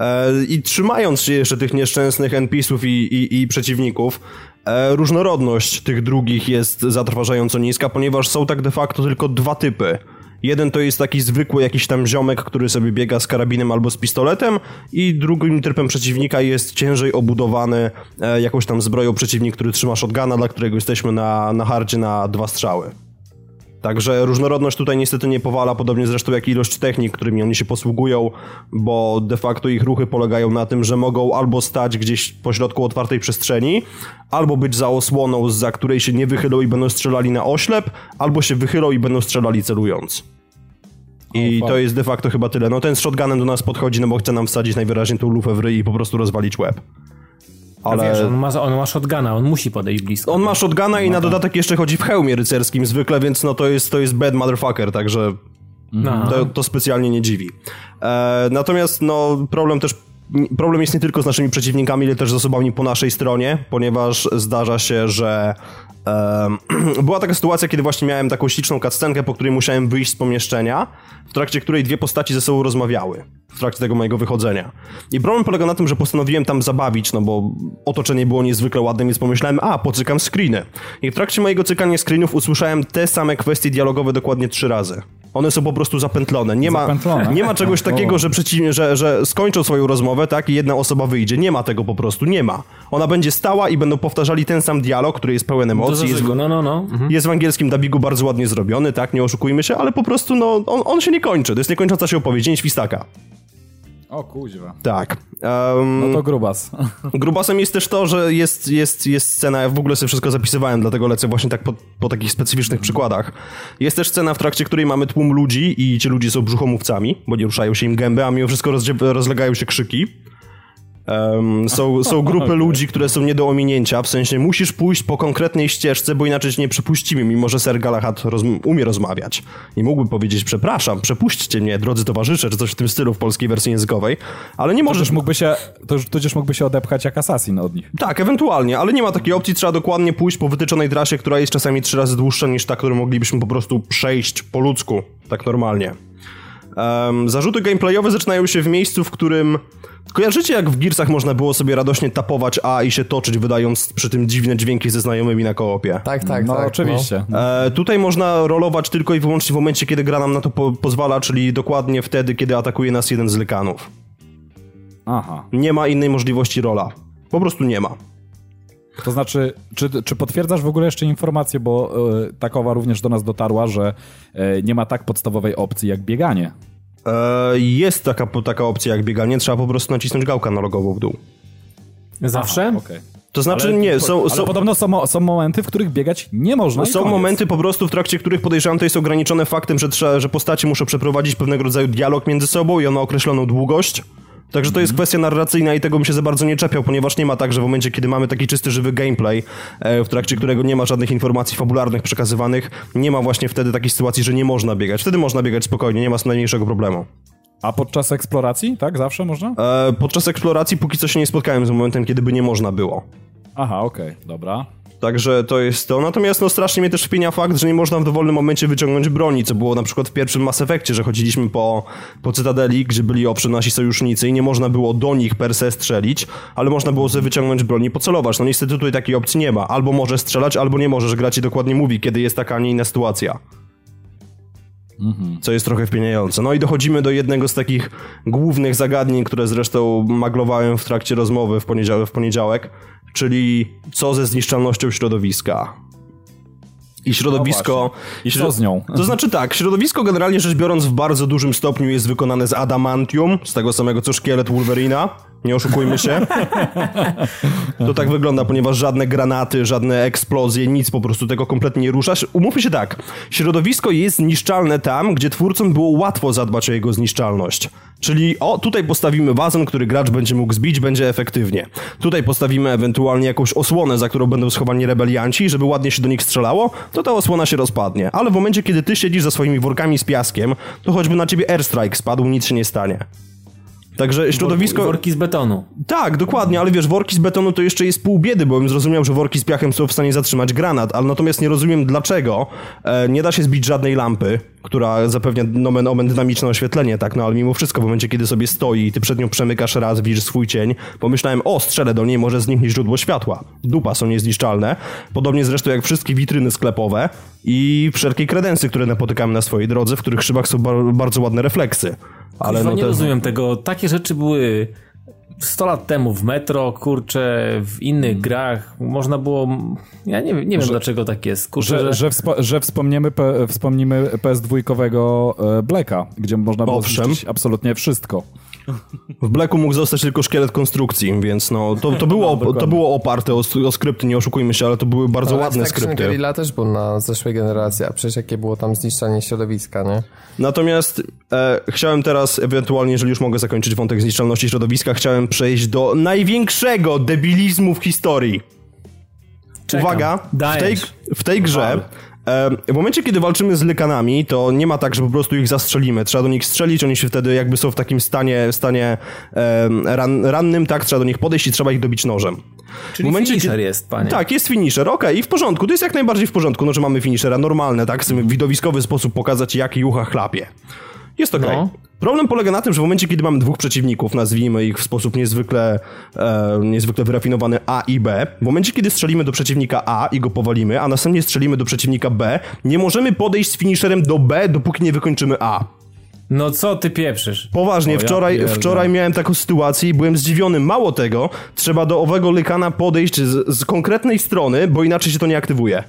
E, I trzymając się jeszcze tych nieszczęsnych NPC-ów i, i, i przeciwników, e, różnorodność tych drugich jest zatrważająco niska, ponieważ są tak de facto tylko dwa typy. Jeden to jest taki zwykły jakiś tam ziomek, który sobie biega z karabinem albo z pistoletem i drugim typem przeciwnika jest ciężej obudowany e, jakąś tam zbroją przeciwnik, który trzyma shotguna, dla którego jesteśmy na, na hardzie na dwa strzały. Także różnorodność tutaj niestety nie powala, podobnie zresztą jak ilość technik, którymi oni się posługują, bo de facto ich ruchy polegają na tym, że mogą albo stać gdzieś pośrodku otwartej przestrzeni, albo być za osłoną, za której się nie wychylą i będą strzelali na oślep, albo się wychylą i będą strzelali celując. I to jest de facto chyba tyle. No ten z shotgunem do nas podchodzi, no bo chce nam wsadzić najwyraźniej tą lufę w ryj i po prostu rozwalić łeb. Ale... Wiesz, on ma, on ma shotguna, on musi podejść blisko. On ma shotguna i na dodatek jeszcze chodzi w hełmie rycerskim zwykle, więc no to jest, to jest bad motherfucker, także... No. To, to specjalnie nie dziwi. E, natomiast no, problem też problem jest nie tylko z naszymi przeciwnikami, ale też z osobami po naszej stronie, ponieważ zdarza się, że *clears throat* była taka sytuacja, kiedy właśnie miałem taką śliczną cutscenkę, po której musiałem wyjść z pomieszczenia, w trakcie której dwie postaci ze sobą rozmawiały w trakcie tego mojego wychodzenia. I problem polega na tym, że postanowiłem tam zabawić, no bo otoczenie było niezwykle ładne, więc pomyślałem, a, pocykam screeny. I w trakcie mojego cykania screenów usłyszałem te same kwestie dialogowe dokładnie trzy razy. One są po prostu zapętlone. Nie ma, Zapętlone? nie ma czegoś takiego, że, przeciwnie, że, że skończą swoją rozmowę, tak, i jedna osoba wyjdzie. Nie ma tego po prostu, nie ma. Ona będzie stała i będą powtarzali ten sam dialog, który jest pełen emocji, jest, no, no, no. Mhm. jest w angielskim dubbingu bardzo ładnie zrobiony, tak, nie oszukujmy się, ale po prostu, no, on, on się nie kończy. To jest niekończąca się opowieść, dzień świstaka. O kuźwa. Tak. Em, No to grubas. *laughs* Grubasem jest też to, że jest, jest, jest scena, ja w ogóle sobie wszystko zapisywałem, dlatego lecę właśnie tak po, po takich specyficznych przykładach. Jest też scena, w trakcie której mamy tłum ludzi i ci ludzie są brzuchomówcami, bo nie ruszają się im gęby, a mimo wszystko rozlegają się krzyki. Em, są, są grupy *laughs* ludzi, które są nie do ominięcia, w sensie musisz pójść po konkretnej ścieżce, bo inaczej cię nie przepuścimy, mimo że Ser Galahad rozm- umie rozmawiać. I mógłby powiedzieć, przepraszam, przepuśćcie mnie, drodzy towarzysze, czy coś w tym stylu w polskiej wersji językowej, ale nie możesz... Tudzież mógłby się, to, tudzież mógłby się odepchać jak assassin od nich. Tak, ewentualnie, ale nie ma takiej opcji, trzeba dokładnie pójść po wytyczonej trasie, która jest czasami trzy razy dłuższa niż ta, którą moglibyśmy po prostu przejść po ludzku, tak normalnie. Em, zarzuty gameplayowe zaczynają się w miejscu, w którym... Kojarzycie, jak w Gearsach można było sobie radośnie tapować A i się toczyć, wydając przy tym dziwne dźwięki ze znajomymi na koopie? Tak, tak, no tak. oczywiście. E, tutaj można rolować tylko i wyłącznie w momencie, kiedy gra nam na to po pozwala, czyli dokładnie wtedy, kiedy atakuje nas jeden z lykanów. Aha. Nie ma innej możliwości rola. Po prostu nie ma. To znaczy, czy, czy potwierdzasz w ogóle jeszcze informację, bo e, takowa również do nas dotarła, że e, nie ma tak podstawowej opcji jak bieganie. E, jest taka, taka opcja jak bieganie, trzeba po prostu nacisnąć gałkę analogową w dół. Zawsze? Okej. To znaczy Ale- nie, są, Ale są, podobno są, są momenty, w których biegać nie można i są koniec. momenty po prostu, w trakcie których podejrzewam to jest ograniczone faktem, że, trzeba, że postacie muszą przeprowadzić pewnego rodzaju dialog między sobą i on ma określoną długość. Także to jest kwestia narracyjna i tego bym się za bardzo nie czepiał, ponieważ nie ma tak, że w momencie, kiedy mamy taki czysty, żywy gameplay, e, w trakcie którego nie ma żadnych informacji fabularnych przekazywanych, nie ma właśnie wtedy takiej sytuacji, że nie można biegać. Wtedy można biegać spokojnie, nie ma najmniejszego problemu. A podczas eksploracji, tak? Zawsze można? E, podczas eksploracji póki co się nie spotkałem z momentem, kiedy by nie można było. Aha, okej, dobra. Także to jest to. Natomiast no strasznie mnie też wpienia fakt, że nie można w dowolnym momencie wyciągnąć broni, co było na przykład w pierwszym Mass Effectie, że chodziliśmy po, po Cytadeli, gdzie byli owszem nasi sojusznicy i nie można było do nich per se strzelić, ale można było sobie wyciągnąć broń i pocelować. No niestety tutaj takiej opcji nie ma. Albo możesz strzelać, albo nie możesz. Gra ci dokładnie mówi, kiedy jest taka, a nie inna sytuacja. Co jest trochę wpieniające. No i dochodzimy do jednego z takich głównych zagadnień, które zresztą maglowałem w trakcie rozmowy w poniedziałek, w poniedziałek czyli co ze zniszczalnością środowiska. I środowisko. No I co z nią? To znaczy tak, środowisko generalnie rzecz biorąc w bardzo dużym stopniu jest wykonane z adamantium, z tego samego co szkielet Wolverina. Nie oszukujmy się. To tak wygląda, ponieważ żadne granaty, żadne eksplozje, nic po prostu tego kompletnie nie rusza. Umówmy się tak, środowisko jest zniszczalne tam, gdzie twórcom było łatwo zadbać o jego zniszczalność. Czyli o, tutaj postawimy wazon, który gracz będzie mógł zbić, będzie efektywnie. Tutaj postawimy ewentualnie jakąś osłonę, za którą będą schowani rebelianci, żeby ładnie się do nich strzelało, to ta osłona się rozpadnie. Ale w momencie, kiedy ty siedzisz za swoimi workami z piaskiem, to choćby na ciebie airstrike spadł, nic się nie stanie. Także środowisko... Worki z betonu. Tak, dokładnie, ale wiesz, worki z betonu to jeszcze jest pół biedy, bo bym zrozumiał, że worki z piachem są w stanie zatrzymać granat, ale natomiast nie rozumiem dlaczego e, nie da się zbić żadnej lampy, która zapewnia nomen omen dynamiczne oświetlenie, tak, no ale mimo wszystko w momencie, kiedy sobie stoi i ty przed nią przemykasz raz, widzisz swój cień, pomyślałem, o, strzelę do niej, może zniknie źródło światła. Dupa są niezniszczalne, podobnie zresztą jak wszystkie witryny sklepowe i wszelkie kredensy, które napotykamy na swojej drodze, w których szybach są bar bardzo ładne refleksy. Ale no nie rozumiem tego. Takie rzeczy były 100 lat temu w Metro, kurczę, w innych grach. Można było... Ja nie, wiem- nie wiem, dlaczego tak jest. Kurczę, Że, że, że, wspo- że wspomniemy, P- wspomnimy PS2 e, Blacka, gdzie można było Owszem. zniszczyć absolutnie wszystko. W Blacku mógł zostać tylko szkielet konstrukcji, więc no, to, to, było, *laughs* to było oparte o, o skrypty, nie oszukujmy się, ale to były bardzo ładne Action skrypty. Guerrilla też był na zeszłej generacji, a przecież jakie było tam zniszczenie środowiska, nie? Natomiast e, chciałem teraz, ewentualnie, jeżeli już mogę zakończyć wątek zniszczalności środowiska, chciałem przejść do największego debilizmu w historii. Czekam. Uwaga, w tej, w tej grze E, w momencie, kiedy walczymy z lykanami, to nie ma tak, że po prostu ich zastrzelimy. Trzeba do nich strzelić, oni się wtedy jakby są w takim stanie, stanie ran, rannym, tak? Trzeba do nich podejść i trzeba ich dobić nożem. Czyli finisher jest, panie. Tak, jest finisher, okej, i w porządku, to jest jak najbardziej w porządku, no, że mamy finishera normalne, tak? Chcemy w widowiskowy sposób pokazać, jak jucha chlapie. Jest okej. No. Problem polega na tym, że w momencie, kiedy mamy dwóch przeciwników, nazwijmy ich w sposób niezwykle, e, niezwykle wyrafinowany A i B, w momencie, kiedy strzelimy do przeciwnika A i go powalimy, a następnie strzelimy do przeciwnika B, nie możemy podejść z finisherem do B, dopóki nie wykończymy A. No co ty pieprzysz? Poważnie, ja wczoraj, pierdolę. wczoraj miałem taką sytuację i byłem zdziwiony. Mało tego, trzeba do owego lykana podejść z, z konkretnej strony, bo inaczej się to nie aktywuje.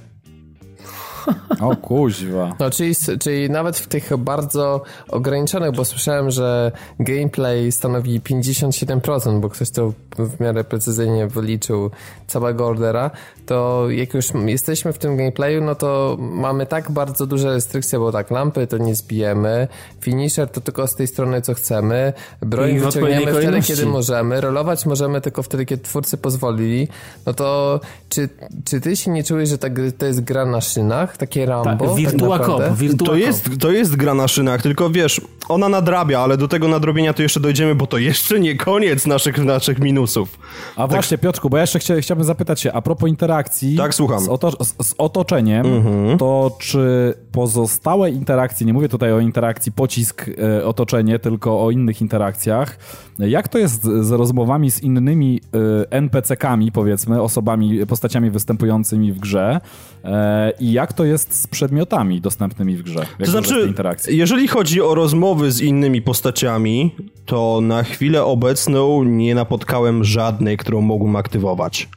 O kuźwa. No, czyli, czyli nawet w tych bardzo ograniczonych, bo słyszałem, że gameplay stanowi 57%, bo ktoś to w miarę precyzyjnie wyliczył całego ordera, to jak już jesteśmy w tym gameplayu, no to mamy tak bardzo duże restrykcje, bo tak, lampy to nie zbijemy, finisher to tylko z tej strony, co chcemy, broń wyciągniemy wtedy, kiedy możemy, rolować możemy tylko wtedy, kiedy twórcy pozwolili, no to czy, czy ty się nie czujesz, że ta, gry- to jest gra na szynach, takie Rambo? Tak, Virtua tak Cop? Virtua To jest, to jest gra na szynach, tylko wiesz, ona nadrabia, ale do tego nadrobienia to jeszcze dojdziemy, bo to jeszcze nie koniec naszych, naszych minusów. A właśnie, Piotrku, bo ja jeszcze chcia, chciałbym zapytać się, a propos interakcji Tak, słucham. Z, oto, z, z otoczeniem, Mhm. to czy pozostałe interakcje, nie mówię tutaj o interakcji pocisk-otoczenie, tylko o innych interakcjach, jak to jest z rozmowami z innymi e, NPC-kami, powiedzmy, osobami, postaciami występującymi w grze e, i jak to jest z przedmiotami dostępnymi w grze? Jak To znaczy, jeżeli chodzi o rozmowy z innymi postaciami, to na chwilę obecną nie napotkałem żadnej, którą mógłbym aktywować.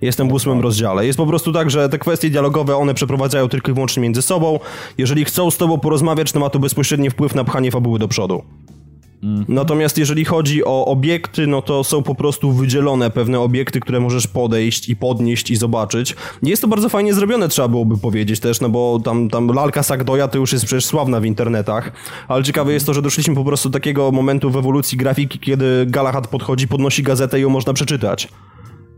Jestem w ósmym rozdziale. Jest po prostu tak, że te kwestie dialogowe one przeprowadzają tylko i wyłącznie między sobą. Jeżeli chcą z tobą porozmawiać, to ma to bezpośredni wpływ na pchanie fabuły do przodu. Natomiast jeżeli chodzi o obiekty, no to są po prostu wydzielone pewne obiekty, które możesz podejść i podnieść i zobaczyć. Jest to bardzo fajnie zrobione, trzeba byłoby powiedzieć też, no bo tam, tam lalka Sagdoja to już jest przecież sławna w internetach, ale ciekawe jest to, że doszliśmy po prostu do takiego momentu w ewolucji grafiki, kiedy Galahad podchodzi, podnosi gazetę i ją można przeczytać.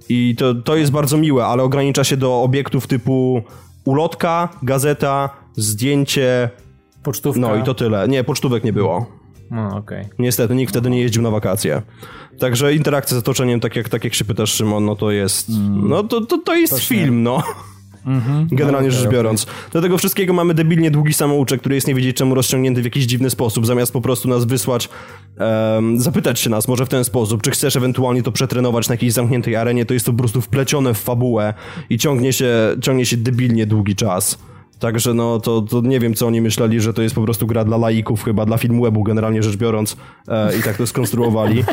I to, to jest bardzo miłe, ale ogranicza się do obiektów typu ulotka, gazeta, zdjęcie, Pocztówka. no i to tyle. Nie, pocztówek nie było. No, okej. Niestety, nikt wtedy nie jeździł na wakacje. Także interakcja z otoczeniem, tak jak, tak jak się pytasz, Szymon, no to jest. No to, to, to jest film, no. Generalnie rzecz biorąc. Do tego wszystkiego mamy debilnie długi samouczek, który jest nie wiedzieć czemu rozciągnięty w jakiś dziwny sposób, zamiast po prostu nas wysłać, em, zapytać się nas może w ten sposób, czy chcesz ewentualnie to przetrenować na jakiejś zamkniętej arenie, to jest to po prostu wplecione w fabułę i ciągnie się, ciągnie się debilnie długi czas. Także no, to, to nie wiem, co oni myśleli, że to jest po prostu gra dla laików, chyba dla Filmwebu generalnie rzecz biorąc e, i tak to skonstruowali.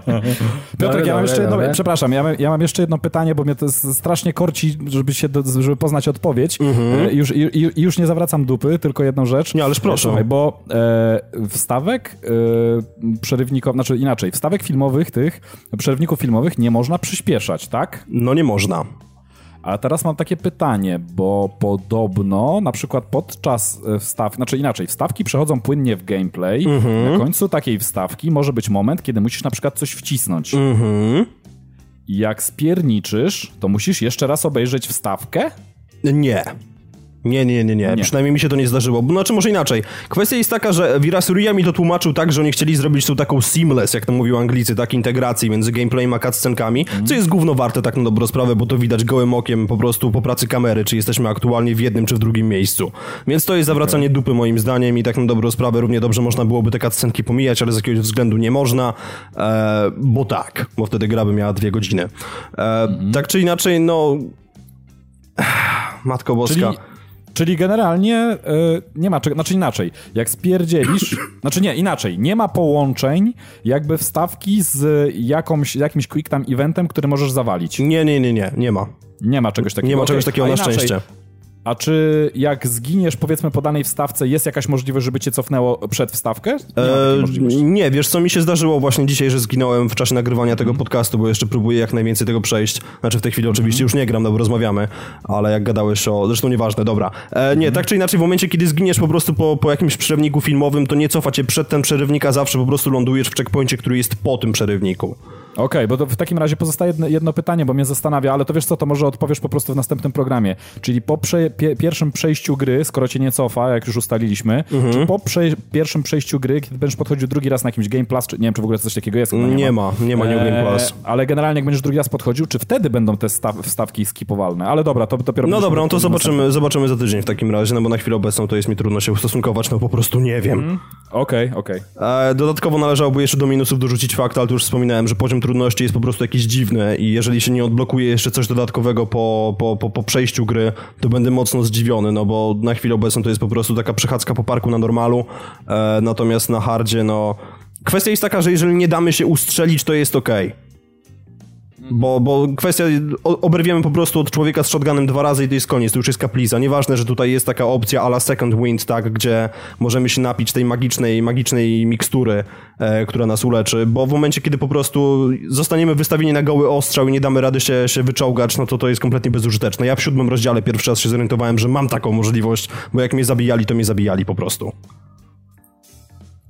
*laughs* Piotrek, ja mam jeszcze jedno, przepraszam, ja mam, ja mam jeszcze jedno pytanie, bo mnie to strasznie korci, żeby się, do, żeby poznać odpowiedź. E, Już, i, i już nie zawracam dupy, tylko jedną rzecz. Nie, ależ proszę. Słuchaj, bo e, wstawek e, przerywników, znaczy inaczej, wstawek filmowych tych, przerywników filmowych nie można przyspieszać, tak? No nie można. A teraz mam takie pytanie, bo podobno na przykład podczas e, wstaw, znaczy inaczej, wstawki przechodzą płynnie w gameplay. Na końcu takiej wstawki może być moment, kiedy musisz na przykład coś wcisnąć. I jak spierniczysz, to musisz jeszcze raz obejrzeć wstawkę? Nie. Nie, nie, nie, nie, Nie. Przynajmniej mi się to nie zdarzyło. Bo, Znaczy, może inaczej. Kwestia jest taka, że Virasuria mi to tłumaczył tak, że oni chcieli zrobić tą taką seamless, jak to mówią Anglicy, tak, integrację między gameplayem a cutscenkami, co jest gówno warte tak na dobrą sprawę, bo to widać gołym okiem po prostu po pracy kamery, czy jesteśmy aktualnie w jednym czy w drugim miejscu. Więc to jest zawracanie dupy moim zdaniem i tak na dobrą sprawę równie dobrze można byłoby te cutscenki pomijać, ale z jakiegoś względu nie można, e, bo tak, bo wtedy gra by miała dwie godziny. E, Tak czy inaczej, no... Matko Boska. Czyli, czyli generalnie y, nie ma znaczy inaczej, jak spierdzielisz, *coughs* znaczy nie, inaczej, nie ma połączeń jakby wstawki z jakąś, jakimś quick time eventem, który możesz zawalić. Nie, nie, nie, nie, nie ma. Nie ma czegoś takiego. Nie ma czegoś takiego a na szczęście. A czy jak zginiesz, powiedzmy, po danej wstawce, jest jakaś możliwość, żeby cię cofnęło przed wstawkę? Nie nie, wiesz co mi się zdarzyło właśnie dzisiaj, że zginąłem w czasie nagrywania tego Mhm. podcastu, bo jeszcze próbuję jak najwięcej tego przejść. Znaczy w tej chwili oczywiście już nie gram, no bo rozmawiamy, ale jak gadałeś o... Zresztą nieważne, dobra. E, nie, Mhm. tak czy inaczej w momencie, kiedy zginiesz po prostu po, po jakimś przerywniku filmowym, to nie cofa cię przed ten przerywnik, a zawsze po prostu lądujesz w checkpoincie, który jest po tym przerywniku. Okej, bo to w takim razie pozostaje jedno, pytanie, bo mnie zastanawia, ale to wiesz co, to może odpowiesz po prostu w następnym programie. Czyli po prze, pie, pierwszym przejściu gry, skoro cię nie cofa, jak już ustaliliśmy, Mhm. czy po prze, pierwszym przejściu gry, kiedy będziesz podchodził drugi raz na jakimś Game Plus, czy nie wiem, czy w ogóle coś takiego jest? Chyba Nie ma, nie ma New Game Plus. ale generalnie jak będziesz drugi raz podchodził, czy wtedy będą te staw, wstawki skipowalne? Ale dobra, to dopiero... No dobra, no to następnym- zobaczymy, zobaczymy za tydzień w takim razie, no bo na chwilę obecną to jest mi trudno się ustosunkować, no po prostu nie wiem. Okej, okej. E, Dodatkowo należałoby jeszcze do minusów dorzucić fakt, ale to już wspominałem, że poziom trudności jest po prostu jakiś dziwny i jeżeli się nie odblokuje jeszcze coś dodatkowego po, po, po, po przejściu gry, to będę mocno zdziwiony, no bo na chwilę obecną to jest po prostu taka przechadzka po parku na normalu, e, natomiast na hardzie, no... Kwestia jest taka, że jeżeli nie damy się ustrzelić, to jest okej. Bo, bo kwestia, oberwiemy po prostu od człowieka z shotgunem dwa razy i to jest koniec, to już jest kaplica. Nieważne, że tutaj jest taka opcja a la second wind, tak, gdzie możemy się napić tej magicznej, magicznej mikstury, e, która nas uleczy, bo w momencie, kiedy po prostu zostaniemy wystawieni na goły ostrzał i nie damy rady się, się wyczołgać, no to to jest kompletnie bezużyteczne. Ja w siódmym rozdziale pierwszy raz się zorientowałem, że mam taką możliwość, bo jak mnie zabijali, to mnie zabijali po prostu.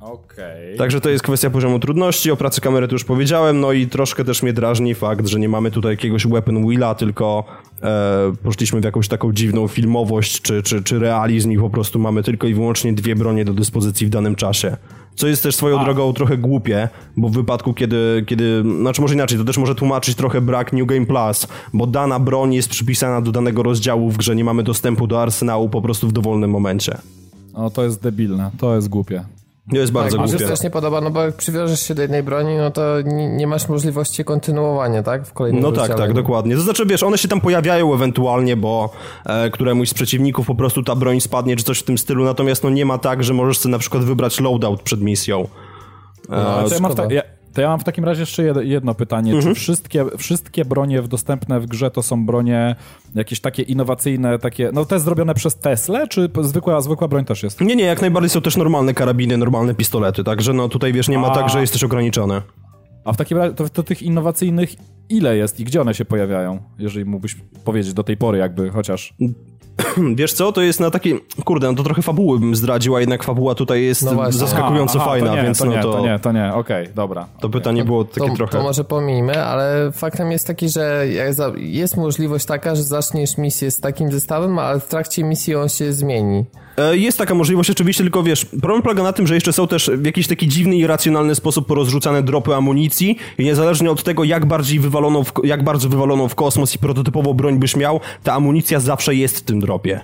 Okej. Także to jest kwestia poziomu trudności, o pracy kamery to już powiedziałem, no i troszkę też mnie drażni fakt, że nie mamy tutaj jakiegoś weapon wheela, tylko e, poszliśmy w jakąś taką dziwną filmowość czy, czy, czy realizm i po prostu mamy tylko i wyłącznie dwie bronie do dyspozycji w danym czasie. Co jest też swoją drogą trochę głupie, bo w wypadku, kiedy, kiedy, znaczy może inaczej, to też może tłumaczyć trochę brak New Game Plus, bo dana broń jest przypisana do danego rozdziału w grze, nie mamy dostępu do arsenału po prostu w dowolnym momencie. No to jest debilne, to jest głupie. To jest bardzo tak, mi się głupie. też nie podoba, no bo jak przywiążesz się do jednej broni, no to nie, nie masz możliwości kontynuowania, tak? W kolejnym No tak, tak, dokładnie. To znaczy, wiesz, one się tam pojawiają ewentualnie, bo e, któremuś z przeciwników po prostu ta broń spadnie, czy coś w tym stylu, natomiast no nie ma tak, że możesz sobie na przykład wybrać loadout przed misją. No, to, ja mam ta, ja, to ja mam w takim razie jeszcze jed, jedno pytanie. Mhm. Czy wszystkie, wszystkie bronie w- dostępne w grze to są bronie jakieś takie innowacyjne, takie, no jest zrobione przez Tesla, czy zwykła, zwykła broń też jest? Nie, nie, jak najbardziej są też normalne karabiny, normalne pistolety, także no tutaj, wiesz, nie ma A. tak, że jesteś ograniczony. A w takim razie to, to tych innowacyjnych ile jest i gdzie one się pojawiają? Jeżeli mógłbyś powiedzieć do tej pory jakby, chociaż... *clears throat* Wiesz co, to jest na takiej, kurde, no to trochę fabuły bym zdradził, a jednak fabuła tutaj jest No zaskakująco Aha, fajna, to nie, więc to no nie, to, to nie, to nie, okej, dobra. to pytanie było takie to, trochę... to może pomijmy, ale faktem jest taki, że jest możliwość taka, że zaczniesz misję z takim zestawem, ale w trakcie misji on się zmieni. E, Jest taka możliwość oczywiście, tylko wiesz, problem polega na tym, że jeszcze są też w jakiś taki dziwny i racjonalny sposób porozrzucane dropy amunicji i niezależnie od tego, jak bardziej wywaloną w, jak bardzo wywaloną w kosmos i prototypową broń byś miał, ta amunicja zawsze jest w tym dropie.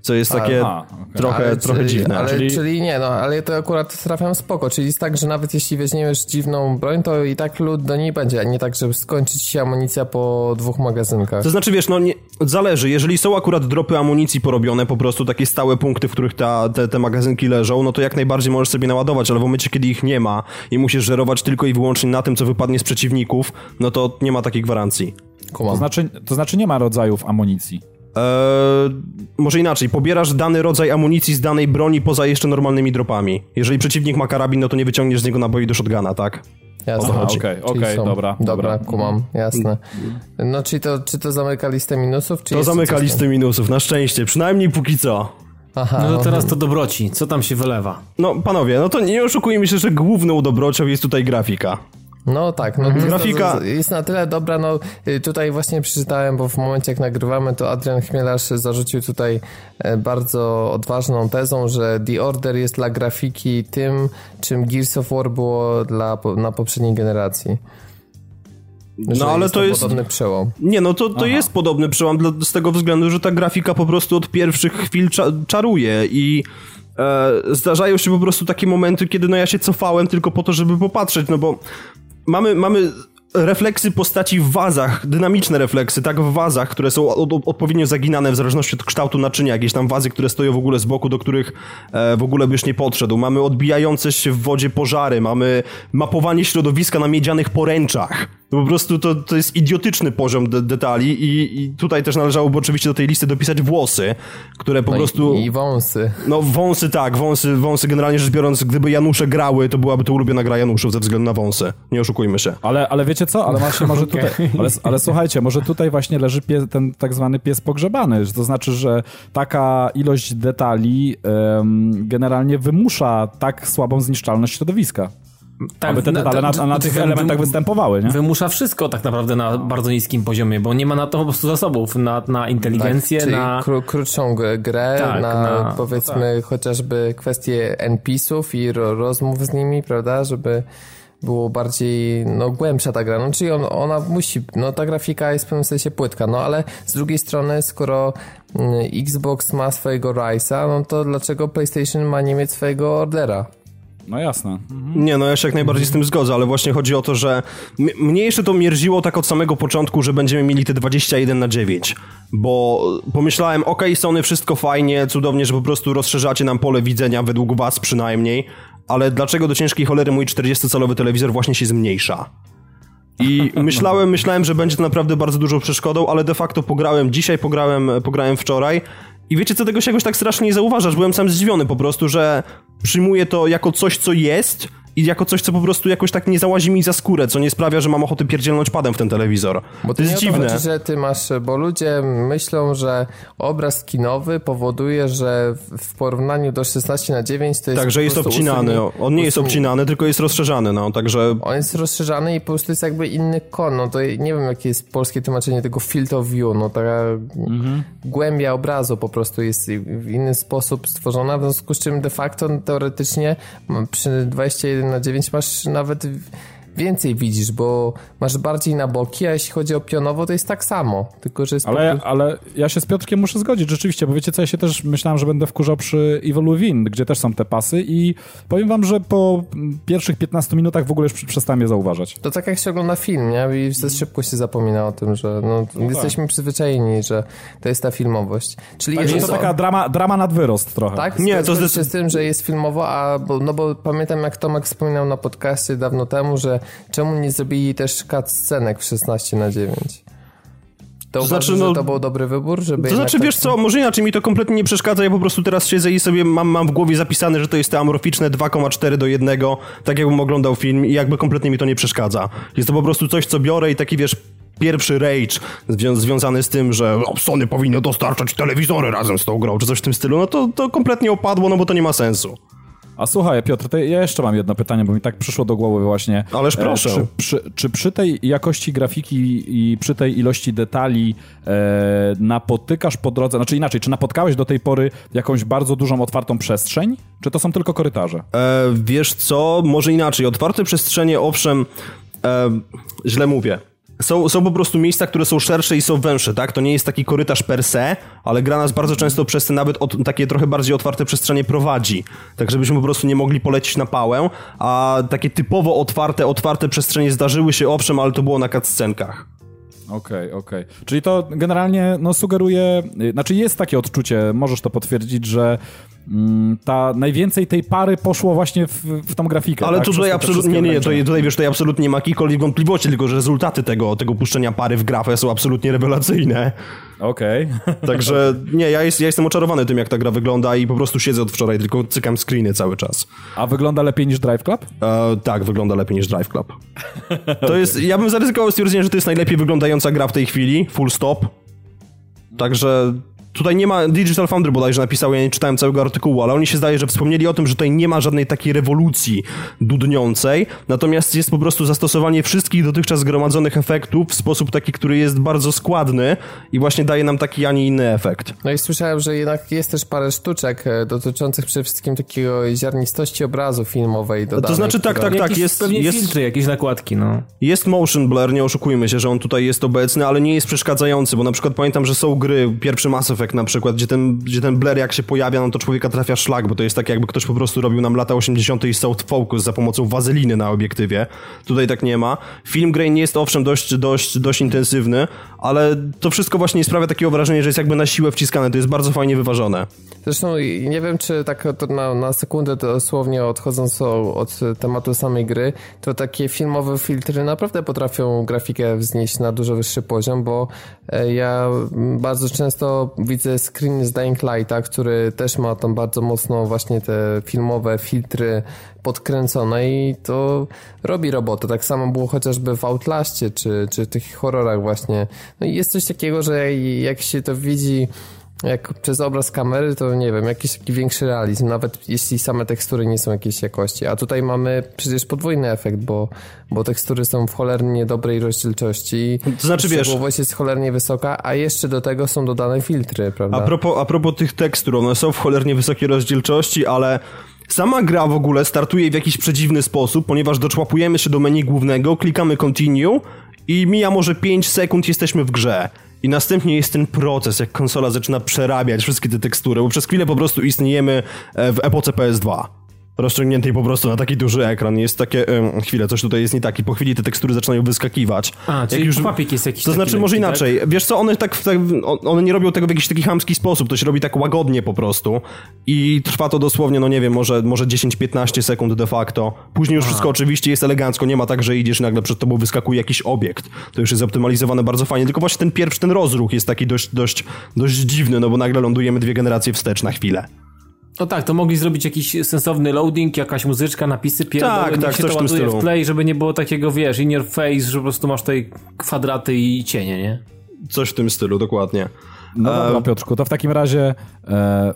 Co jest takie Aha, okej. trochę, ale, trochę czyli, dziwne. Ale, Czyli- czyli... nie, no, ale to akurat trafiam spoko, czyli jest tak, że nawet jeśli weźmiesz dziwną broń, to i tak lód do niej będzie, a nie tak, żeby skończyć się amunicja po dwóch magazynkach. To znaczy, wiesz, no nie, zależy. Jeżeli są akurat dropy amunicji porobione, po prostu takie stałe punkty, w których ta, te, te magazynki leżą, no to jak najbardziej możesz sobie naładować, ale w momencie, kiedy ich nie ma i musisz żerować tylko i wyłącznie na tym, co wypadnie z przeciwników, no to nie ma takiej gwarancji. Kumam. To znaczy, to znaczy nie ma rodzajów amunicji. Eee, może inaczej, pobierasz dany rodzaj amunicji z danej broni poza jeszcze normalnymi dropami. Jeżeli przeciwnik ma karabin, no to nie wyciągniesz z niego naboi do shotguna, tak? Jasne. Okej, okej, są. dobra, Dobra, dobra. kumam, jasne. No, czy to, czy to zamyka listę minusów, czy To zamyka listę minusów, na szczęście, przynajmniej póki co. Aha, No to teraz to dobroci. Co tam się wylewa? No, panowie, no to nie oszukujmy się, że główną dobrocią jest tutaj grafika. No tak, no to Grafika- to jest na tyle dobra, no y, tutaj właśnie przeczytałem, bo w momencie jak nagrywamy, to Adrian Chmielarz zarzucił tutaj e, bardzo odważną tezą, że The Order jest dla grafiki tym, czym Gears of War było dla, na poprzedniej generacji. No ale jest to jest... podobny przełom. Nie, no to, to jest podobny przełam dla, z tego względu, że ta grafika po prostu od pierwszych chwil cza, czaruje i e, zdarzają się po prostu takie momenty, kiedy no ja się cofałem tylko po to, żeby popatrzeć, no bo mamy, mamy refleksy postaci w wazach, dynamiczne refleksy, tak, w wazach, które są od, od, odpowiednio zaginane w zależności od kształtu naczynia, jakieś tam wazy, które stoją w ogóle z boku, do których e, w ogóle byś nie podszedł. Mamy odbijające się w wodzie pożary, mamy mapowanie środowiska na miedzianych poręczach. Po prostu to, to jest idiotyczny poziom de detali i, i tutaj też należałoby oczywiście do tej listy dopisać włosy, które po No prostu... i, I wąsy. No wąsy tak, wąsy, wąsy generalnie rzecz biorąc, gdyby Janusze grały, to byłaby to ulubiona gra Januszów ze względu na wąsy. Nie oszukujmy się. Ale, ale wiecie co? Ale właśnie może *laughs* tutaj. Ale, ale słuchajcie, może tutaj właśnie leży pie, ten tak zwany pies pogrzebany. że To znaczy, że taka ilość detali em, generalnie wymusza tak słabą zniszczalność środowiska. Tak, aby te detale na, na tych wy- elementach wy- występowały, nie? Wymusza wszystko tak naprawdę na bardzo niskim poziomie, bo nie ma na to po prostu zasobów, na, na inteligencję, Tak, czyli na... kró- krótszą grę, Tak, na, na- powiedzmy chociażby kwestie NPC-ów i ro- rozmów z nimi, prawda, żeby było bardziej, no, głębsza ta gra. No, czyli on, ona musi, no, ta grafika jest w pewnym sensie płytka, no, ale z drugiej strony, skoro mm, Xbox ma swojego Rise'a, no to dlaczego PlayStation ma nie mieć swojego Ordera? No jasne. Nie, no ja się jak najbardziej z tym zgodzę, ale właśnie chodzi o to, że mnie jeszcze to mierziło tak od samego początku, że będziemy mieli te 21 na 9, bo pomyślałem, okej, Sony, wszystko fajnie, cudownie, że po prostu rozszerzacie nam pole widzenia, według was przynajmniej, ale dlaczego do ciężkiej cholery mój 40-calowy telewizor właśnie się zmniejsza? I *laughs* myślałem, myślałem, że będzie to naprawdę bardzo dużą przeszkodą, ale de facto pograłem dzisiaj, pograłem, pograłem wczoraj i wiecie co, tego się jakoś tak strasznie nie zauważasz, byłem sam zdziwiony po prostu, że przyjmuję to jako coś, co jest i jako coś, co po prostu jakoś tak nie załazi mi za skórę, co nie sprawia, że mam ochotę pierdzielnąć padem w ten telewizor. Bo to jest nie dziwne. Chodzi, że ty masz, bo ludzie myślą, że obraz kinowy powoduje, że w- porównaniu do 16 na 9 to jest Tak, że po jest obcinany. usunie- On nie jest usunie- obcinany, tylko jest rozszerzany, no, także... On jest rozszerzany i po prostu jest jakby inny kon. No to nie wiem, jakie jest polskie tłumaczenie tego field of view. No taka głębia obrazu po prostu jest w inny sposób stworzona, w związku z czym de facto teoretycznie przy 21 na 9 masz nawet więcej widzisz, bo masz bardziej na boki, a jeśli chodzi o pionowo, to jest tak samo. Tylko, że jest Ale, prostu... ale ja się z Piotrkiem muszę zgodzić, rzeczywiście, bo wiecie co, ja się też myślałem, że będę wkurzał przy Evil Within, gdzie też są te pasy i powiem wam, że po pierwszych 15 minutach w ogóle już przestałem je zauważać. To tak jak się ogląda film, nie? I za szybko się zapomina o tym, że no, jesteśmy przyzwyczajeni, że to jest ta filmowość. Czyli Także jest to taka drama, drama nad wyrost trochę. Tak? Nie, to się z tym, że jest filmowo, a bo, no bo pamiętam jak Tomek wspominał na podcaście dawno temu, że czemu nie zrobili też cut scenek w 16 na 9? To, znaczy, znaczy, no- że to był dobry wybór, żeby To znaczy, tak- wiesz co, może inaczej mi to kompletnie nie przeszkadza, ja po prostu teraz siedzę i sobie mam, mam w głowie zapisane, że to jest te amorficzne 2,4 do 1, tak jakbym oglądał film i jakby kompletnie mi to nie przeszkadza. Jest to po prostu coś, co biorę i taki, wiesz, pierwszy rage zwią związany z tym, że Sony powinno dostarczać telewizory razem z tą grą, czy coś w tym stylu, no to, to kompletnie opadło, no bo to nie ma sensu. A słuchaj, Piotr, to ja jeszcze mam jedno pytanie, bo mi tak przyszło do głowy właśnie. Ależ proszę. E, czy, przy, czy przy tej jakości grafiki i przy tej ilości detali e, napotykasz po drodze, znaczy inaczej, czy napotkałeś do tej pory jakąś bardzo dużą otwartą przestrzeń? Czy to są tylko korytarze? E, wiesz co, może inaczej. Otwarte przestrzenie, owszem, e, źle mówię. Są, są po prostu miejsca, które są szersze i są węższe, tak? To nie jest taki korytarz per se, ale gra nas bardzo często przez te nawet od, takie trochę bardziej otwarte przestrzenie prowadzi. Tak, żebyśmy po prostu nie mogli polecieć na pałę, a takie typowo otwarte, otwarte przestrzenie zdarzyły się, owszem, ale to było na cutscenkach. Okej, okej. Czyli to generalnie no, sugeruje, y, znaczy jest takie odczucie, możesz to potwierdzić, że ta najwięcej tej pary poszło właśnie w, w tą grafikę. Ale tak? tutaj absolutnie, nie, nie, tutaj, tutaj wiesz, tutaj absolutnie nie ma jakiejkolwiek wątpliwości, tylko że rezultaty tego, tego puszczenia pary w grafę są absolutnie rewelacyjne. Okej. *laughs* Także nie, ja, jest, ja jestem oczarowany tym, jak ta gra wygląda i po prostu siedzę od wczoraj, tylko cykam screeny cały czas. A wygląda lepiej niż Drive Club? E, tak, wygląda lepiej niż Drive Club. To jest, ja bym zaryzykował stwierdzenie, że to jest najlepiej wyglądająca gra w tej chwili, full stop. Także tutaj nie ma, Digital Foundry bodajże napisał, ja nie czytałem całego artykułu, ale oni się zdaje, że wspomnieli o tym, że tutaj nie ma żadnej takiej rewolucji dudniącej, natomiast jest po prostu zastosowanie wszystkich dotychczas zgromadzonych efektów w sposób taki, który jest bardzo składny i właśnie daje nam taki, a nie inny efekt. No i słyszałem, że jednak jest też parę sztuczek e, dotyczących przede wszystkim takiego ziarnistości obrazu filmowej dodanej. znaczy tak, tak, jakieś jest- pewnie jest- filtry, jakieś nakładki, no. Jest motion blur, nie oszukujmy się, że on tutaj jest obecny, ale nie jest przeszkadzający, bo na przykład pamiętam, że są gry, pierwszy Mass Effect na przykład, gdzie ten, gdzie ten blur jak się pojawia, no to człowieka trafia szlak, bo to jest tak jakby ktoś po prostu robił nam lata 80. i soft focus za pomocą wazeliny na obiektywie. Tutaj tak nie ma. Film grain jest owszem dość, dość, dość intensywny, ale to wszystko właśnie sprawia takie wrażenie, że jest jakby na siłę wciskane, to jest bardzo fajnie wyważone. Zresztą nie wiem, czy tak na, na sekundę dosłownie odchodząc od tematu samej gry, to takie filmowe filtry naprawdę potrafią grafikę wznieść na dużo wyższy poziom, bo e, ja bardzo często widzę screen z Dying Lighta, który też ma tam bardzo mocno właśnie te filmowe filtry podkręcone i to robi robotę. Tak samo było chociażby w Outlaście, czy, czy tych horrorach właśnie. No i jest coś takiego, że jak się to widzi jak przez obraz kamery, to nie wiem, jakiś taki większy realizm, nawet jeśli same tekstury nie są jakiejś jakości. A tutaj mamy przecież podwójny efekt, bo, bo tekstury są w cholernie dobrej rozdzielczości. To znaczy, wiesz... jest cholernie wysoka, a jeszcze do tego są dodane filtry, prawda? A propos, a propos tych tekstur, one są w cholernie wysokiej rozdzielczości, ale Sama gra w ogóle startuje w jakiś przedziwny sposób, ponieważ doczłapujemy się do menu głównego, klikamy continue i mija może 5 sekund, jesteśmy w grze. I następnie jest ten proces, jak konsola zaczyna przerabiać wszystkie te tekstury, bo przez chwilę po prostu istniejemy e, w epoce PS2 rozciągniętej po prostu na taki duży ekran. Jest takie, um, chwilę, coś tutaj jest nie tak i po chwili te tekstury zaczynają wyskakiwać. A, czyli już papik jest jakiś To znaczy, lekki, może tak? inaczej. Tak? Wiesz co, one tak, tak, one nie robią tego w jakiś taki chamski sposób, to się robi tak łagodnie po prostu i trwa to dosłownie, no nie wiem, może, może 10-15 sekund de facto. Później już Aha. wszystko oczywiście jest elegancko, nie ma tak, że idziesz i nagle przed tobą wyskakuje jakiś obiekt. To już jest zoptymalizowane bardzo fajnie, tylko właśnie ten pierwszy, ten rozruch jest taki dość, dość, dość dziwny, no bo nagle lądujemy dwie generacje wstecz na chwilę. No tak, to mogli zrobić jakiś sensowny loading, jakaś muzyczka, napisy, pierdolę, tak, tak, się to ładuje w play, żeby nie było takiego, wiesz, in your face, że po prostu masz tutaj kwadraty i cienie, nie? Coś w tym stylu, dokładnie. No dobra, e, Piotrku, to w takim razie e, e,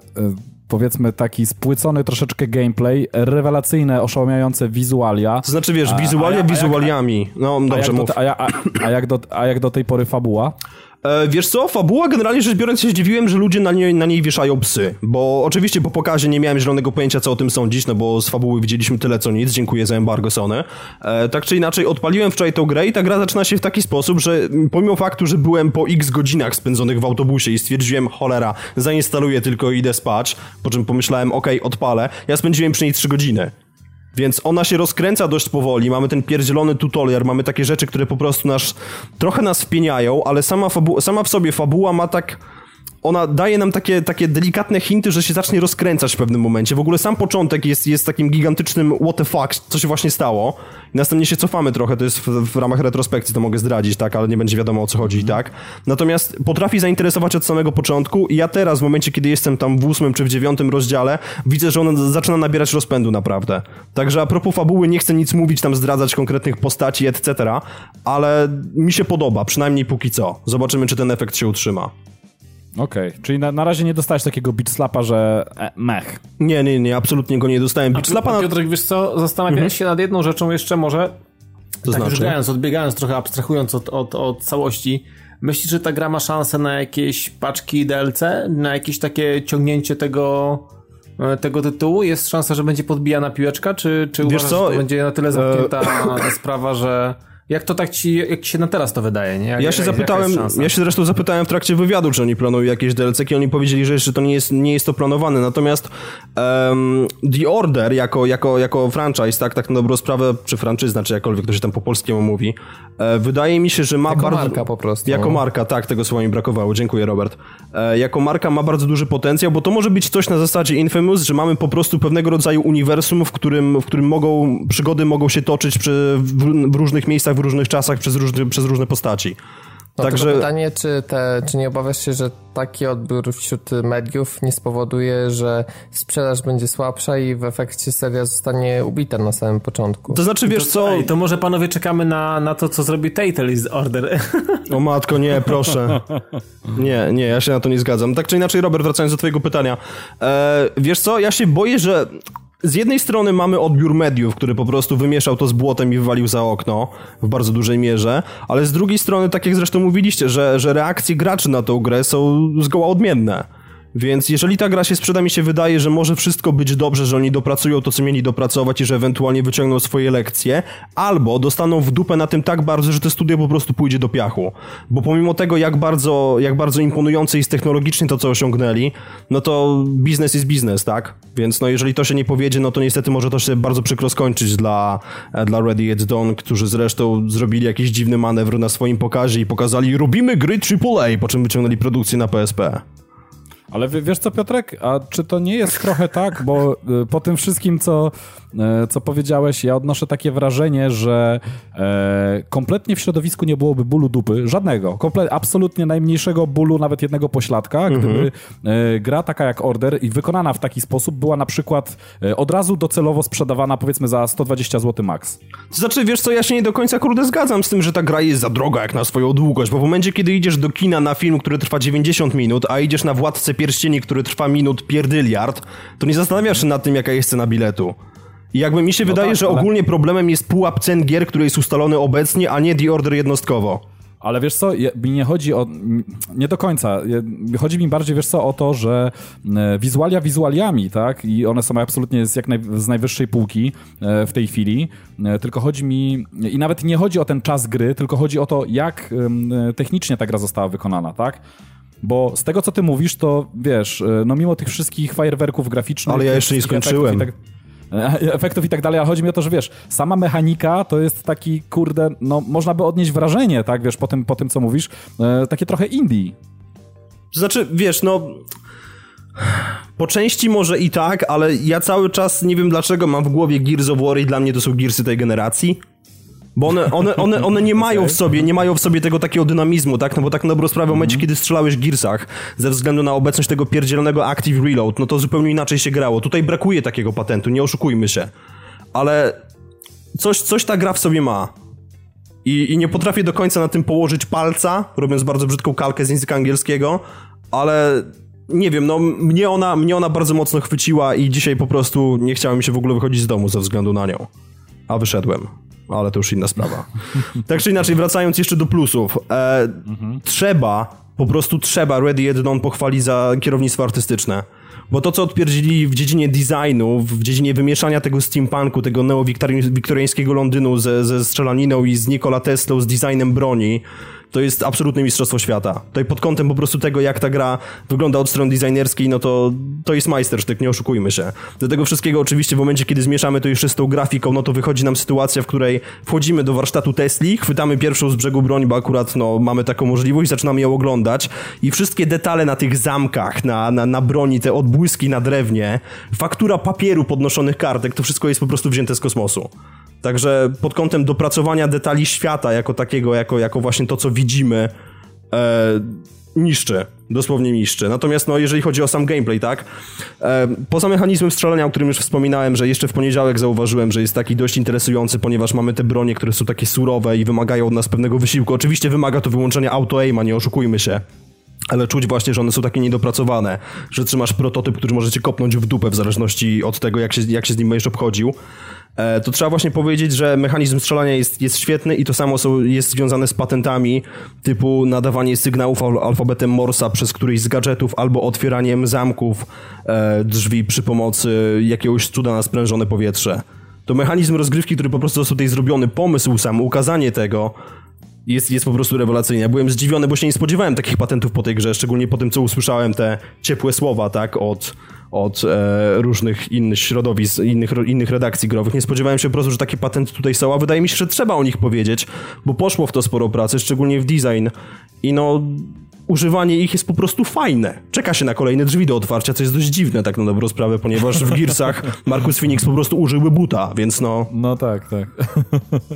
powiedzmy taki spłycony troszeczkę gameplay, rewelacyjne, oszałamiające wizualia. To znaczy, wiesz, wizualia a, a, wizualiami. No, dobrze mów. a, a, jak do, a jak do tej pory fabuła? E, wiesz co, fabuła generalnie rzecz biorąc się zdziwiłem, że ludzie na niej, na niej wieszają psy, bo oczywiście po pokazie nie miałem zielonego pojęcia co o tym sądzić, no bo z fabuły widzieliśmy tyle co nic, dziękuję za embargo Sony. E, tak czy inaczej odpaliłem wczoraj tą grę i ta gra zaczyna się w taki sposób, że pomimo faktu, że byłem po x godzinach spędzonych w autobusie i stwierdziłem, cholera, zainstaluję tylko i idę spać, po czym pomyślałem, okej, okay, odpalę, ja spędziłem przy niej 3 godziny. Więc ona się rozkręca dość powoli, mamy ten pierdzielony tutorial, mamy takie rzeczy, które po prostu nas, trochę nas wpieniają, ale sama, sama w sobie fabuła ma tak ona daje nam takie, takie delikatne hinty, że się zacznie rozkręcać w pewnym momencie. W ogóle sam początek jest, jest takim gigantycznym what the fuck, co się właśnie stało. I następnie się cofamy trochę, to jest w, w ramach retrospekcji, to mogę zdradzić, tak, ale nie będzie wiadomo o co chodzi i tak. Natomiast potrafi zainteresować od samego początku i ja teraz, w momencie, kiedy jestem tam w ósmym czy w dziewiątym rozdziale, widzę, że on zaczyna nabierać rozpędu naprawdę. Także a propos fabuły, nie chcę nic mówić, tam zdradzać konkretnych postaci, etc., ale mi się podoba, przynajmniej póki co. Zobaczymy, czy ten efekt się utrzyma. Okej, okay. czyli na, na razie nie dostałeś takiego beat slapa, że e, mech. Nie, nie, nie, absolutnie go nie dostałem. Beat slapa... Na... Piotrek, wiesz co, zastanawiam mhm. się nad jedną rzeczą jeszcze może, to tak znaczy? odbiegając, trochę abstrahując od, od, od całości, myślisz, że ta gra ma szansę na jakieś paczki DLC? Na jakieś takie ciągnięcie tego e, tego tytułu? Jest szansa, że będzie podbijana piłeczka? Czy, czy uważasz, co? że to będzie na tyle zamknięta e... *laughs* sprawa, że jak to tak ci, jak ci się na teraz to wydaje, nie? Jak, ja się zapytałem, ja się zresztą zapytałem w trakcie wywiadu, czy oni planują jakieś DLC i oni powiedzieli, że jeszcze to nie jest, nie jest to planowane, natomiast um, The Order jako, jako, jako franchise, tak, tak na dobrą sprawę, czy franczyzna, czy jakkolwiek to się tam po polskiemu mówi, e, wydaje mi się, że ma jako bardzo... marka po prostu. Jako marka, tak, tego słowa mi brakowało, dziękuję Robert. E, jako marka ma bardzo duży potencjał, bo to może być coś na zasadzie Infamous, że mamy po prostu pewnego rodzaju uniwersum, w którym, w którym mogą, przygody mogą się toczyć przy, w, w różnych miejscach, w różnych czasach przez, różny, przez różne postaci. No Także pytanie, czy, te, czy nie obawiasz się, że taki odbiór wśród mediów nie spowoduje, że sprzedaż będzie słabsza i w efekcie seria zostanie ubita na samym początku? To znaczy, wiesz to, co... Ej, to może panowie czekamy na, na to, co zrobi Telltale Order. O matko, nie, proszę. Nie, nie, ja się na to nie zgadzam. Tak czy inaczej, Robert, wracając do twojego pytania. E, wiesz co, ja się boję, że z jednej strony mamy odbiór mediów, który po prostu wymieszał to z błotem i wywalił za okno w bardzo dużej mierze, ale z drugiej strony, tak jak zresztą mówiliście, że, że reakcje graczy na tą grę są zgoła odmienne. Więc jeżeli ta gra się sprzeda, mi się wydaje, że może wszystko być dobrze, że oni dopracują to, co mieli dopracować i że ewentualnie wyciągną swoje lekcje, albo dostaną w dupę na tym tak bardzo, że te studio po prostu pójdzie do piachu. Bo pomimo tego, jak bardzo, jak bardzo imponujące jest technologicznie to, co osiągnęli, no to biznes jest biznes, tak? Więc no jeżeli to się nie powiedzie, no to niestety może to się bardzo przykro skończyć dla, dla Ready It's Dawn, którzy zresztą zrobili jakiś dziwny manewr na swoim pokazie i pokazali robimy gry AAA, po czym wyciągnęli produkcję na PSP. Ale wiesz co, Piotrek, a czy to nie jest trochę tak, bo y, po tym wszystkim, co, co powiedziałeś, ja odnoszę takie wrażenie, że e, kompletnie w środowisku nie byłoby bólu dupy, żadnego, komple- absolutnie najmniejszego bólu, nawet jednego pośladka, gdyby e, gra taka jak Order i wykonana w taki sposób była na przykład e, od razu docelowo sprzedawana powiedzmy za 120 zł max. To znaczy, wiesz co, ja się nie do końca kurde zgadzam z tym, że ta gra jest za droga jak na swoją długość, bo w momencie, kiedy idziesz do kina na film, który trwa 90 minut, a idziesz na Władcę Pierścieni, który trwa minut pierdyliard, to nie zastanawiasz się nad tym, jaka jest cena biletu. I jakby mi się wydaje, tak, że ale- ogólnie problemem jest pułap cen gier, który jest ustalony obecnie, a nie The Order jednostkowo. Ale wiesz co, mi nie chodzi o... Nie do końca. Chodzi mi bardziej, wiesz co, o to, że e, wizualia wizualiami, tak? I one są absolutnie z, jak naj, z najwyższej półki e, w tej chwili. E, Tylko chodzi mi... I nawet nie chodzi o ten czas gry, tylko chodzi o to, jak technicznie ta gra została wykonana, tak? Bo z tego, co ty mówisz, to wiesz, no mimo tych wszystkich fajerwerków graficznych... Ale ja jeszcze nie skończyłem. tak- efektów i tak dalej, ale chodzi mi o to, że wiesz, sama mechanika to jest taki, kurde, no można by odnieść wrażenie, tak, wiesz, po tym, po tym co mówisz, e, takie trochę indie. Znaczy, wiesz, no... Po części może i tak, ale ja cały czas nie wiem dlaczego mam w głowie Gears of War i dla mnie to są Gearsy tej generacji. Bo one, one, one, one nie mają w sobie, nie mają w sobie tego takiego dynamizmu, tak? No bo tak na dobrą sprawę w momencie, kiedy strzelałeś w Gearsach, ze względu na obecność tego pierdzielonego Active Reload, no to zupełnie inaczej się grało. Tutaj brakuje takiego patentu, nie oszukujmy się. Ale coś, coś ta gra w sobie ma. I, I nie potrafię do końca na tym położyć palca, robiąc bardzo brzydką kalkę z języka angielskiego, ale nie wiem, no mnie ona, mnie ona bardzo mocno chwyciła i dzisiaj po prostu nie chciałem mi się w ogóle wychodzić z domu ze względu na nią. A wyszedłem. Ale to już inna sprawa. *laughs* tak czy inaczej, wracając jeszcze do plusów. E, Trzeba, po prostu trzeba Ready Dawn pochwalić za kierownictwo artystyczne. Bo to, co odpierdzili w dziedzinie designu, w dziedzinie wymieszania tego steampunku, tego neo-wiktoriańskiego Londynu ze, ze strzelaniną i z Nikola Teslą, z designem broni, to jest absolutne mistrzostwo świata. Tutaj pod kątem po prostu tego, jak ta gra wygląda od strony designerskiej, no to to jest majstersztyk, nie oszukujmy się. Do tego wszystkiego oczywiście w momencie, kiedy zmieszamy to jeszcze z tą grafiką, no to wychodzi nam sytuacja, w której wchodzimy do warsztatu Tesli, chwytamy pierwszą z brzegu broń, bo akurat no, mamy taką możliwość, zaczynamy ją oglądać i wszystkie detale na tych zamkach, na, na, na broni, te odbłyski na drewnie, faktura papieru podnoszonych kartek, to wszystko jest po prostu wzięte z kosmosu. Także pod kątem dopracowania detali świata jako takiego, jako, jako właśnie to, co widzimy, e, niszczy. Dosłownie niszczy. Natomiast no, jeżeli chodzi o sam gameplay, tak? E, poza mechanizmem strzelania, o którym już wspominałem, że jeszcze w poniedziałek zauważyłem, że jest taki dość interesujący, ponieważ mamy te bronie, które są takie surowe i wymagają od nas pewnego wysiłku. Oczywiście wymaga to wyłączenia auto-aima, nie oszukujmy się. Ale czuć właśnie, że one są takie niedopracowane, że trzymasz prototyp, który możecie kopnąć w dupę w zależności od tego, jak się, jak się z nim będziesz obchodził. E, to trzeba właśnie powiedzieć, że mechanizm strzelania jest, jest świetny i to samo jest związane z patentami typu nadawanie sygnałów al alfabetem Morsa przez któryś z gadżetów albo otwieraniem zamków e, drzwi przy pomocy jakiegoś cuda na sprężone powietrze. To mechanizm rozgrywki, który po prostu został tutaj zrobiony, pomysł sam, ukazanie tego, jest, jest po prostu rewelacyjny. Ja byłem zdziwiony, bo się nie spodziewałem takich patentów po tej grze, szczególnie po tym, co usłyszałem, te ciepłe słowa, tak, od, od e, różnych innych środowisk, innych, innych redakcji growych. Nie spodziewałem się po prostu, że takie patenty tutaj są, a wydaje mi się, że trzeba o nich powiedzieć, bo poszło w to sporo pracy, szczególnie w design i no... Używanie ich jest po prostu fajne. Czeka się na kolejne drzwi do otwarcia, co jest dość dziwne, tak na dobrą sprawę, ponieważ w Gearsach *laughs* Marcus Phoenix po prostu użyłby buta, więc no... No tak, tak.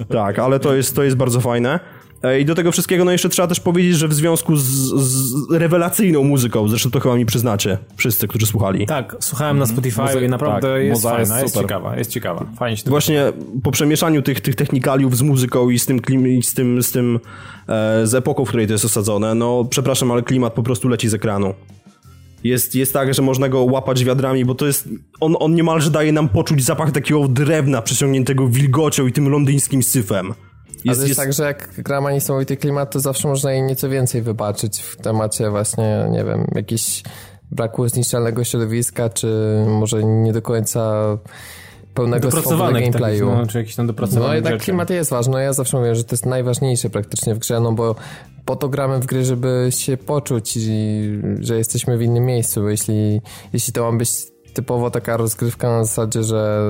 Tak, ale to jest, to jest bardzo fajne. E, I do tego wszystkiego, no jeszcze trzeba też powiedzieć, że w związku z, z rewelacyjną muzyką, zresztą to chyba mi przyznacie, wszyscy, którzy słuchali. Tak, słuchałem na Spotify Muzy- i naprawdę tak, jest fajna, jest ciekawa, jest ciekawa. Fajnie się Właśnie po przemieszaniu tych, tych technikaliów z muzyką i z tym, klim, i z, tym, z, tym e, z epoką, w której to jest osadzone, no przepraszam, ale klimat po prostu leci z ekranu. Jest, jest tak, że można go łapać wiadrami, bo to jest. On, on niemalże daje nam poczuć zapach takiego drewna przesiągniętego wilgocią i tym londyńskim syfem. Jest, jest, jest tak, że jak gra ma niesamowity klimat, to zawsze można jej nieco więcej wybaczyć w temacie właśnie, nie wiem, jakiś braku zniszczalnego środowiska, czy może nie do końca pełnego swobody gameplayu. Takich, no, czy jakiś tam dopracowany No jednak rzeczy. klimat jest ważny. Ja zawsze mówię, że to jest najważniejsze praktycznie w grze, no bo po to gramy w gry, żeby się poczuć, i, że jesteśmy w innym miejscu, bo jeśli, jeśli to ma być typowo taka rozgrywka na zasadzie, że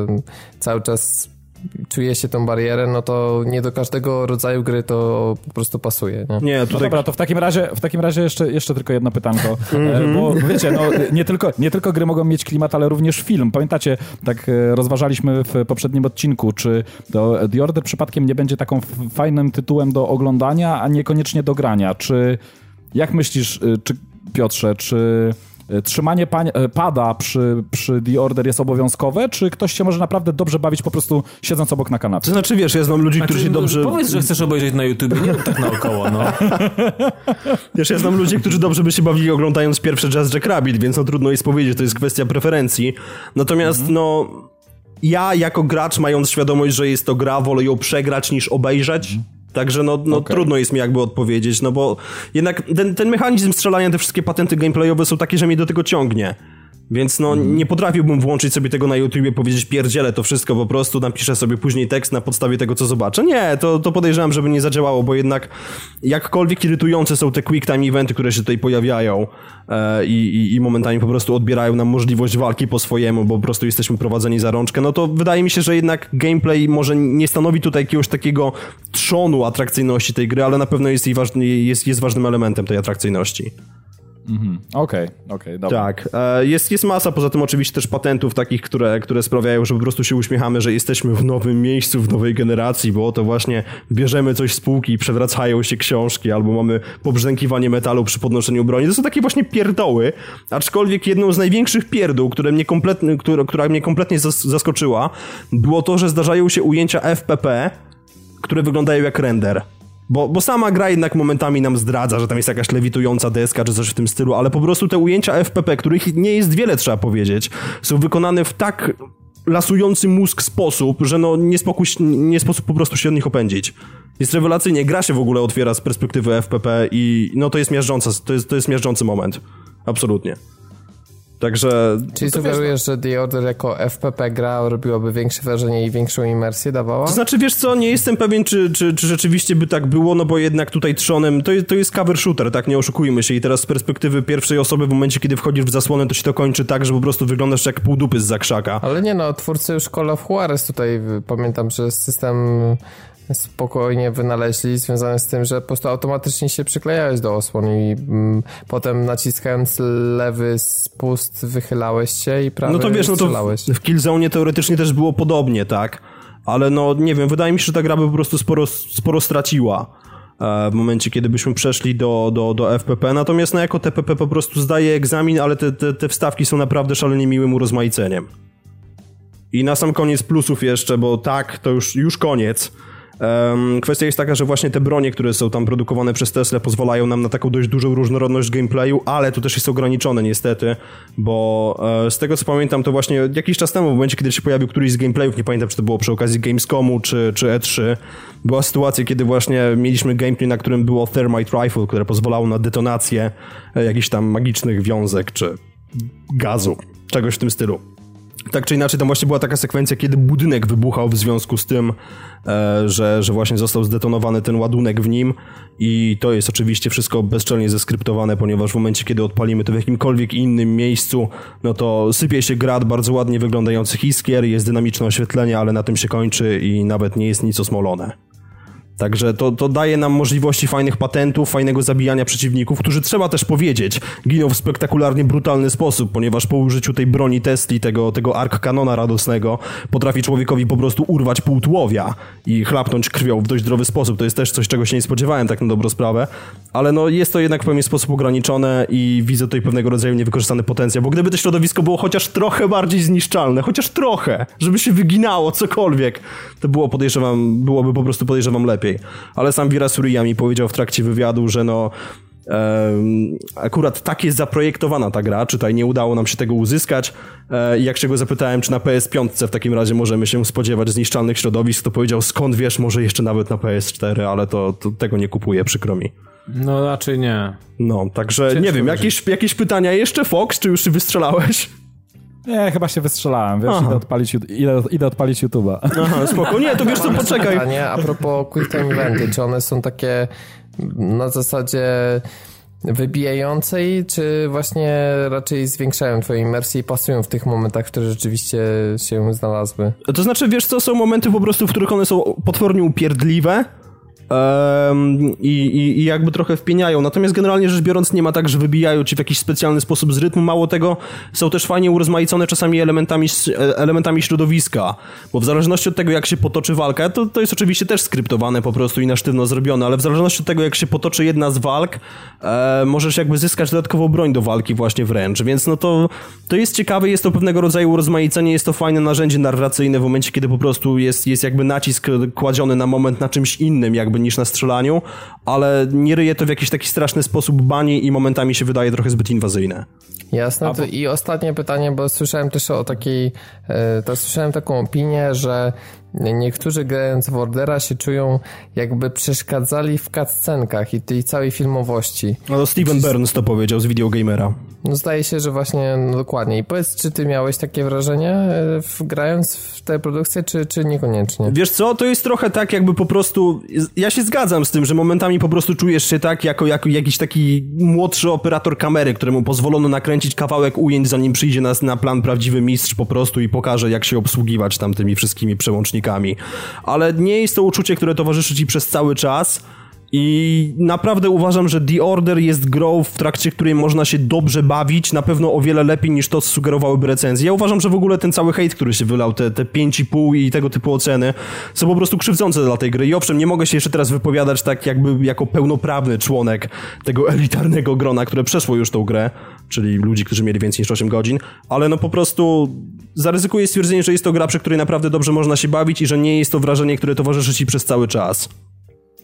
cały czas czuje się tą barierę, no to nie do każdego rodzaju gry to po prostu pasuje. Nie, Nie, No tutaj dobra, to w takim razie, w takim razie jeszcze, jeszcze tylko jedno pytanko, *laughs* E, bo wiecie, no, nie, tylko, nie tylko gry mogą mieć klimat, ale również film. Pamiętacie, tak e, rozważaliśmy w poprzednim odcinku, czy to The Order przypadkiem nie będzie taką fajnym tytułem do oglądania, a niekoniecznie do grania. Czy, jak myślisz, e, czy Piotrze, czy trzymanie pań, e, pada przy, przy The Order jest obowiązkowe, czy ktoś się może naprawdę dobrze bawić po prostu siedząc obok na kanapie? To znaczy, wiesz, ja znam ludzi, którzy się dobrze... Powiedz, że chcesz obejrzeć na YouTube, nie tak naokoło, no. *laughs* Wiesz, ja znam ludzi, którzy dobrze by się bawili oglądając pierwszy Jazz Jack Rabbit, więc no trudno jest powiedzieć, to jest kwestia preferencji. Natomiast Mhm. no... Ja jako gracz, mając świadomość, że jest to gra, wolę ją przegrać niż obejrzeć. Także no, no. Okej. trudno jest mi jakby odpowiedzieć, no bo jednak ten, ten mechanizm strzelania, te wszystkie patenty gameplayowe są takie, że mnie do tego ciągnie. Więc no Mhm. nie potrafiłbym włączyć sobie tego na YouTubie, powiedzieć pierdzielę to wszystko po prostu, napiszę sobie później tekst na podstawie tego, co zobaczę. Nie, to, to podejrzewam, żeby nie zadziałało, bo jednak jakkolwiek irytujące są te quick time eventy, które się tutaj pojawiają e, i, i, i momentami po prostu odbierają nam możliwość walki po swojemu, bo po prostu jesteśmy prowadzeni za rączkę, no to wydaje mi się, że jednak gameplay może nie stanowi tutaj jakiegoś takiego trzonu atrakcyjności tej gry, ale na pewno jest, jej ważny, jest, jest ważnym elementem tej atrakcyjności. Okej, okej, dobra. Tak, e, jest, jest masa, poza tym oczywiście też patentów takich, które, które sprawiają, że po prostu się uśmiechamy, że jesteśmy w nowym miejscu, w nowej generacji, bo oto właśnie bierzemy coś z półki i przewracają się książki, albo mamy pobrzękiwanie metalu przy podnoszeniu broni. To są takie właśnie pierdoły, aczkolwiek jedną z największych pierdół, które mnie kompletnie, która, która mnie kompletnie zas- zaskoczyła, było to, że zdarzają się ujęcia FPP, które wyglądają jak render. Bo, bo sama gra jednak momentami nam zdradza, że tam jest jakaś lewitująca deska czy coś w tym stylu, ale po prostu te ujęcia FPP, których nie jest wiele, trzeba powiedzieć, są wykonane w tak lasujący mózg sposób, że no nie, spokój, nie sposób po prostu się od nich opędzić. Jest rewelacyjnie, gra się w ogóle otwiera z perspektywy FPP i no to jest miażdżące, to jest, to jest miażdżący moment. Absolutnie. Także... Czyli wiesz, sugerujesz, że The Order jako FPP gra robiłaby większe wrażenie i większą imersję dawała? To znaczy, wiesz co, nie jestem pewien, czy, czy, czy rzeczywiście by tak było, no bo jednak tutaj trzonem, to, jest- to jest cover shooter, tak, nie oszukujmy się i teraz z perspektywy pierwszej osoby w momencie, kiedy wchodzisz w zasłonę, to się to kończy tak, że po prostu wyglądasz jak pół dupy z zakrzaka. Ale nie no, twórcy już Call of Juarez tutaj, pamiętam, że system spokojnie wynaleźli, związany z tym, że po prostu automatycznie się przyklejałeś do osłon i mm, potem naciskając lewy spust wychylałeś się i prawy No to wiesz, no to w, w Killzone teoretycznie też było podobnie, tak? Ale no, nie wiem, wydaje mi się, że ta gra by po prostu sporo, sporo straciła e, w momencie, kiedy byśmy przeszli do, do, do FPP. Natomiast no, jako TPP po prostu zdaje egzamin, ale te, te, te wstawki są naprawdę szalenie miłym urozmaiceniem. I na sam koniec plusów jeszcze, bo tak, to już, już koniec. Kwestia jest taka, że właśnie te bronie, które są tam produkowane przez Tesla pozwalają nam na taką dość dużą różnorodność gameplayu, ale to też jest ograniczone niestety, bo e, z tego co pamiętam, to właśnie jakiś czas temu, w momencie kiedy się pojawił któryś z gameplayów, nie pamiętam czy to było przy okazji Gamescomu czy, czy E3, była sytuacja, kiedy właśnie mieliśmy gameplay, na którym było Thermite Rifle, które pozwalało na detonację e, jakichś tam magicznych wiązek czy gazu, czegoś w tym stylu. Tak czy inaczej, tam właśnie była taka sekwencja, kiedy budynek wybuchał w związku z tym, e, że, że właśnie został zdetonowany ten ładunek w nim i to jest oczywiście wszystko bezczelnie zeskryptowane, ponieważ w momencie, kiedy odpalimy to w jakimkolwiek innym miejscu, no to sypie się grad bardzo ładnie wyglądających iskier, jest dynamiczne oświetlenie, ale na tym się kończy i nawet nie jest nic osmolone. Także to, to daje nam możliwości fajnych patentów, fajnego zabijania przeciwników, którzy trzeba też powiedzieć, giną w spektakularnie brutalny sposób, ponieważ po użyciu tej broni Tesli, tego, tego ark kanona radosnego, potrafi człowiekowi po prostu urwać pół tułowia i chlapnąć krwią w dość zdrowy sposób. To jest też coś, czego się nie spodziewałem, tak na dobrą sprawę, ale no jest to jednak w pewien sposób ograniczone i widzę tutaj pewnego rodzaju niewykorzystany potencjał, bo gdyby to środowisko było chociaż trochę bardziej zniszczalne, chociaż trochę, żeby się wyginało cokolwiek, to było podejrzewam, byłoby po prostu podejrzewam lepiej. Ale sam Vira Surya mi powiedział w trakcie wywiadu, że no akurat tak jest zaprojektowana ta gra, czy tutaj nie udało nam się tego uzyskać. E, I jak się go zapytałem, czy na PS5 w takim razie możemy się spodziewać zniszczalnych środowisk, to powiedział, skąd wiesz, może jeszcze nawet na PS4, ale to, to tego nie kupuję, przykro mi. No raczej nie. No, także Ciężko nie wiem, jakieś, jakieś pytania jeszcze, Fox, czy już się wystrzelałeś? Nie, chyba się wystrzelałem, wiesz, Aha. idę odpalić, idę, idę odpalić YouTube'a. Aha, spoko. Nie, to wiesz co, poczekaj. Pytanie a propos Quick Time Eventy, czy one są takie na zasadzie wybijającej, czy właśnie raczej zwiększają twoją imersję i pasują w tych momentach, które rzeczywiście się znalazły? To znaczy, wiesz co, są momenty po prostu, w których one są potwornie upierdliwe, i, i, i, jakby trochę wpieniają. Natomiast generalnie rzecz biorąc nie ma tak, że wybijają ci w jakiś specjalny sposób z rytmu. Mało tego, są też fajnie urozmaicone czasami elementami, elementami środowiska, bo w zależności od tego, jak się potoczy walka, to, to jest oczywiście też skryptowane po prostu i na sztywno zrobione, ale w zależności od tego, jak się potoczy jedna z walk, e, możesz jakby zyskać dodatkową broń do walki właśnie wręcz, więc no to, to jest ciekawe, jest to pewnego rodzaju urozmaicenie, jest to fajne narzędzie narracyjne w momencie, kiedy po prostu jest, jest jakby nacisk kładziony na moment na czymś innym, jakby niż na strzelaniu, ale nie ryje to w jakiś taki straszny sposób bani i momentami się wydaje trochę zbyt inwazyjne. Jasne. To I ostatnie pytanie, bo słyszałem też o takiej, e, to słyszałem taką opinię, że niektórzy grając w Ordera się czują jakby przeszkadzali w cutscenkach i tej całej filmowości. No to Steven Burns to powiedział z Videogamera. No zdaje się, że właśnie no dokładnie. I powiedz, czy ty miałeś takie wrażenie e, w, grając w tę produkcję, czy, czy niekoniecznie? Wiesz co, to jest trochę tak jakby po prostu, ja się zgadzam z tym, że momentami po prostu czujesz się tak jako, jako jakiś taki młodszy operator kamery, któremu pozwolono nakręcić kawałek ujęć, zanim przyjdzie nas na plan prawdziwy mistrz po prostu i pokaże, jak się obsługiwać tam tymi wszystkimi przełącznikami. Ale nie jest to uczucie, które towarzyszy ci przez cały czas, i naprawdę uważam, że The Order jest grą, w trakcie której można się dobrze bawić, na pewno o wiele lepiej niż to sugerowałyby recenzje. Ja uważam, że w ogóle ten cały hejt, który się wylał, te, te 5,5 i tego typu oceny, są po prostu krzywdzące dla tej gry. I owszem, nie mogę się jeszcze teraz wypowiadać tak jakby jako pełnoprawny członek tego elitarnego grona, które przeszło już tą grę, czyli ludzi, którzy mieli więcej niż 8 godzin, ale no po prostu zaryzykuję stwierdzenie, że jest to gra, przy której naprawdę dobrze można się bawić i że nie jest to wrażenie, które towarzyszy ci przez cały czas.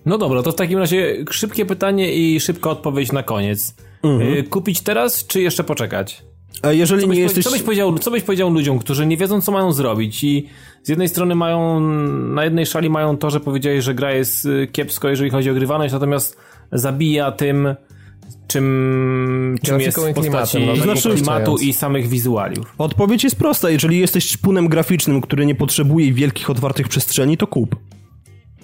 No dobra, to w takim razie szybkie pytanie i szybka odpowiedź na koniec. Mhm. Y, kupić teraz, czy jeszcze poczekać? A jeżeli nie jesteś... Co byś, powiedział, co byś powiedział ludziom, którzy nie wiedzą, co mają zrobić i z jednej strony mają, na jednej szali mają to, że powiedziałeś, że gra jest y, kiepsko, jeżeli chodzi o grywalność, natomiast zabija tym, czym, czym jest w postaci no, znaczy, klimatu i samych wizualiów. Odpowiedź jest prosta. Jeżeli jesteś szpunem graficznym, który nie potrzebuje wielkich, otwartych przestrzeni, to kup.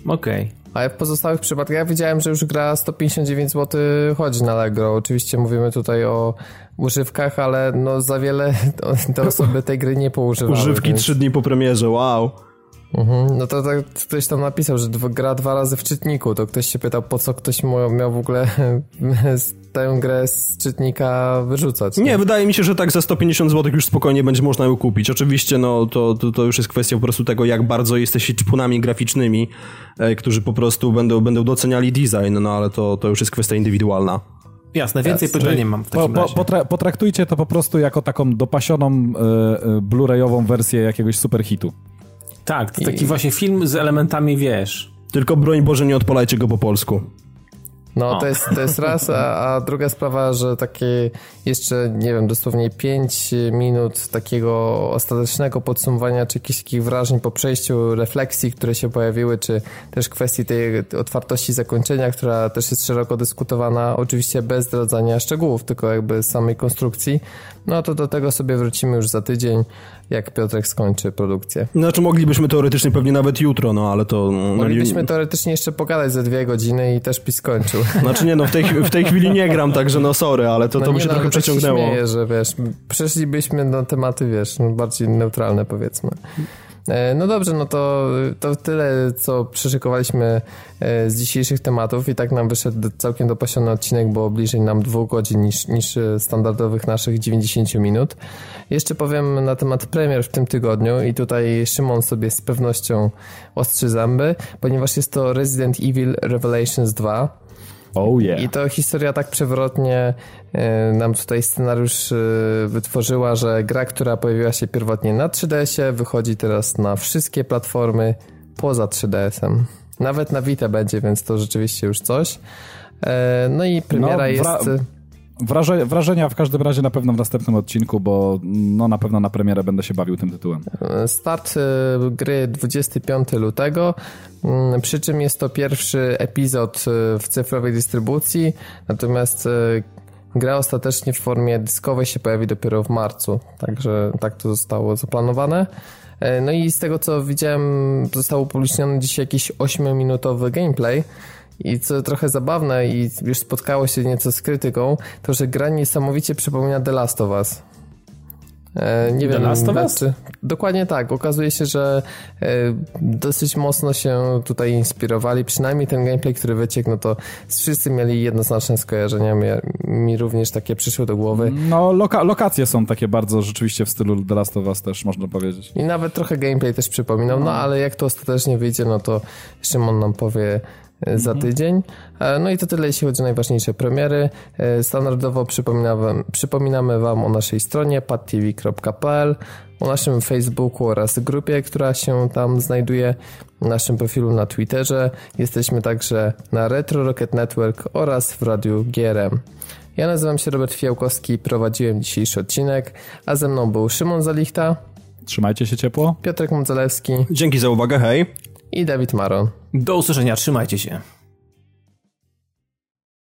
Okej. Okay. Ale w pozostałych przypadkach ja widziałem, że już gra 159 zł chodzi na Allegro. Oczywiście mówimy tutaj o używkach, ale no za wiele *laughs* te osoby tej gry nie poużywały. Używki więc... 3 dni po premierze, wow. Mhm. No to, to ktoś tam napisał, że gra dwa razy w czytniku, to ktoś się pytał, po co ktoś miał w ogóle *laughs* tę grę z czytnika wyrzucać. Nie, nie, wydaje mi się, że tak za 150 zł już spokojnie będzie można ją kupić. Oczywiście no to, to, to już jest kwestia po prostu tego, jak bardzo jesteście czpunami graficznymi, e, którzy po prostu będą, będą doceniali design, no ale to, to już jest kwestia indywidualna. Jasne, więcej pytań nie mam w takim po, po, razie. Potraktujcie to po prostu jako taką dopasioną e, e, blu-rayową wersję jakiegoś superhitu. Tak, to taki I... właśnie film z elementami, wiesz. Tylko broń Boże nie odpalajcie go po polsku. No, to jest, to jest raz, a, a, druga sprawa, że takie jeszcze, nie wiem, dosłownie 5 minut takiego ostatecznego podsumowania, czy jakichś takich wrażeń po przejściu refleksji, które się pojawiły, czy też kwestii tej otwartości zakończenia, która też jest szeroko dyskutowana, oczywiście bez zdradzania szczegółów, tylko jakby samej konstrukcji, no to do tego sobie wrócimy już za tydzień jak Piotrek skończy produkcję. Znaczy moglibyśmy teoretycznie pewnie nawet jutro, no ale to... No, moglibyśmy teoretycznie jeszcze pogadać ze dwie godziny i też byś skończył. *laughs* Znaczy nie, no w tej, w tej chwili nie gram, także no sorry, ale to, no to by się no, trochę przeciągnęło. Ja śmieję, że wiesz, przeszlibyśmy na tematy, wiesz, no, bardziej neutralne powiedzmy. E, no dobrze, no to, to tyle, co przyszykowaliśmy e, z dzisiejszych tematów i tak nam wyszedł całkiem dopasiony odcinek, bo bliżej nam dwóch godzin niż, niż standardowych naszych 90 minut. Jeszcze powiem na temat premier w tym tygodniu i tutaj Szymon sobie z pewnością ostrzy zęby, ponieważ jest to Resident Evil Revelations 2. Oh yeah. I to historia tak przewrotnie e, nam tutaj scenariusz e, wytworzyła, że gra, która pojawiła się pierwotnie na 3DS-ie, wychodzi teraz na wszystkie platformy poza 3DS-em. Nawet na Vita będzie, więc to rzeczywiście już coś. E, no i premiera no, jest... Wraże, wrażenia w każdym razie na pewno w następnym odcinku, bo no na pewno na premierę będę się bawił tym tytułem. Start y, gry 25 lutego, mm, przy czym jest to pierwszy epizod y, w cyfrowej dystrybucji, natomiast y, gra ostatecznie w formie dyskowej się pojawi dopiero w marcu, także tak to zostało zaplanowane. No i z tego co widziałem został upubliczniony dzisiaj jakiś 8-minutowy gameplay, I co trochę zabawne i już spotkało się nieco z krytyką, to że gra niesamowicie przypomina The Last of Us. E, nie The wiem, Last of Us? Czy, dokładnie tak. Okazuje się, że e, dosyć mocno się tutaj inspirowali. Przynajmniej ten gameplay, który wyciekł, no to wszyscy mieli jednoznaczne skojarzenia. Mi, również takie przyszły do głowy. No, loka lokacje są takie bardzo rzeczywiście w stylu The Last of Us też, można powiedzieć. I nawet trochę gameplay też przypominał. No ale jak to ostatecznie wyjdzie, no to Szymon nam powie za tydzień. E, No i to tyle, jeśli chodzi o najważniejsze premiery. E, Standardowo przypominamy, przypominamy Wam o naszej stronie padtv.pl, o naszym Facebooku oraz grupie, która się tam znajduje, naszym profilu na Twitterze. Jesteśmy także na Retro Rocket Network oraz w Radiu GRM. Ja nazywam się Robert Fiałkowski, prowadziłem dzisiejszy odcinek, a ze mną był Szymon Zalichta, Trzymajcie się ciepło. Piotrek Modzelewski Dzięki za uwagę, hej. I Dawid Maron. Do usłyszenia, trzymajcie się.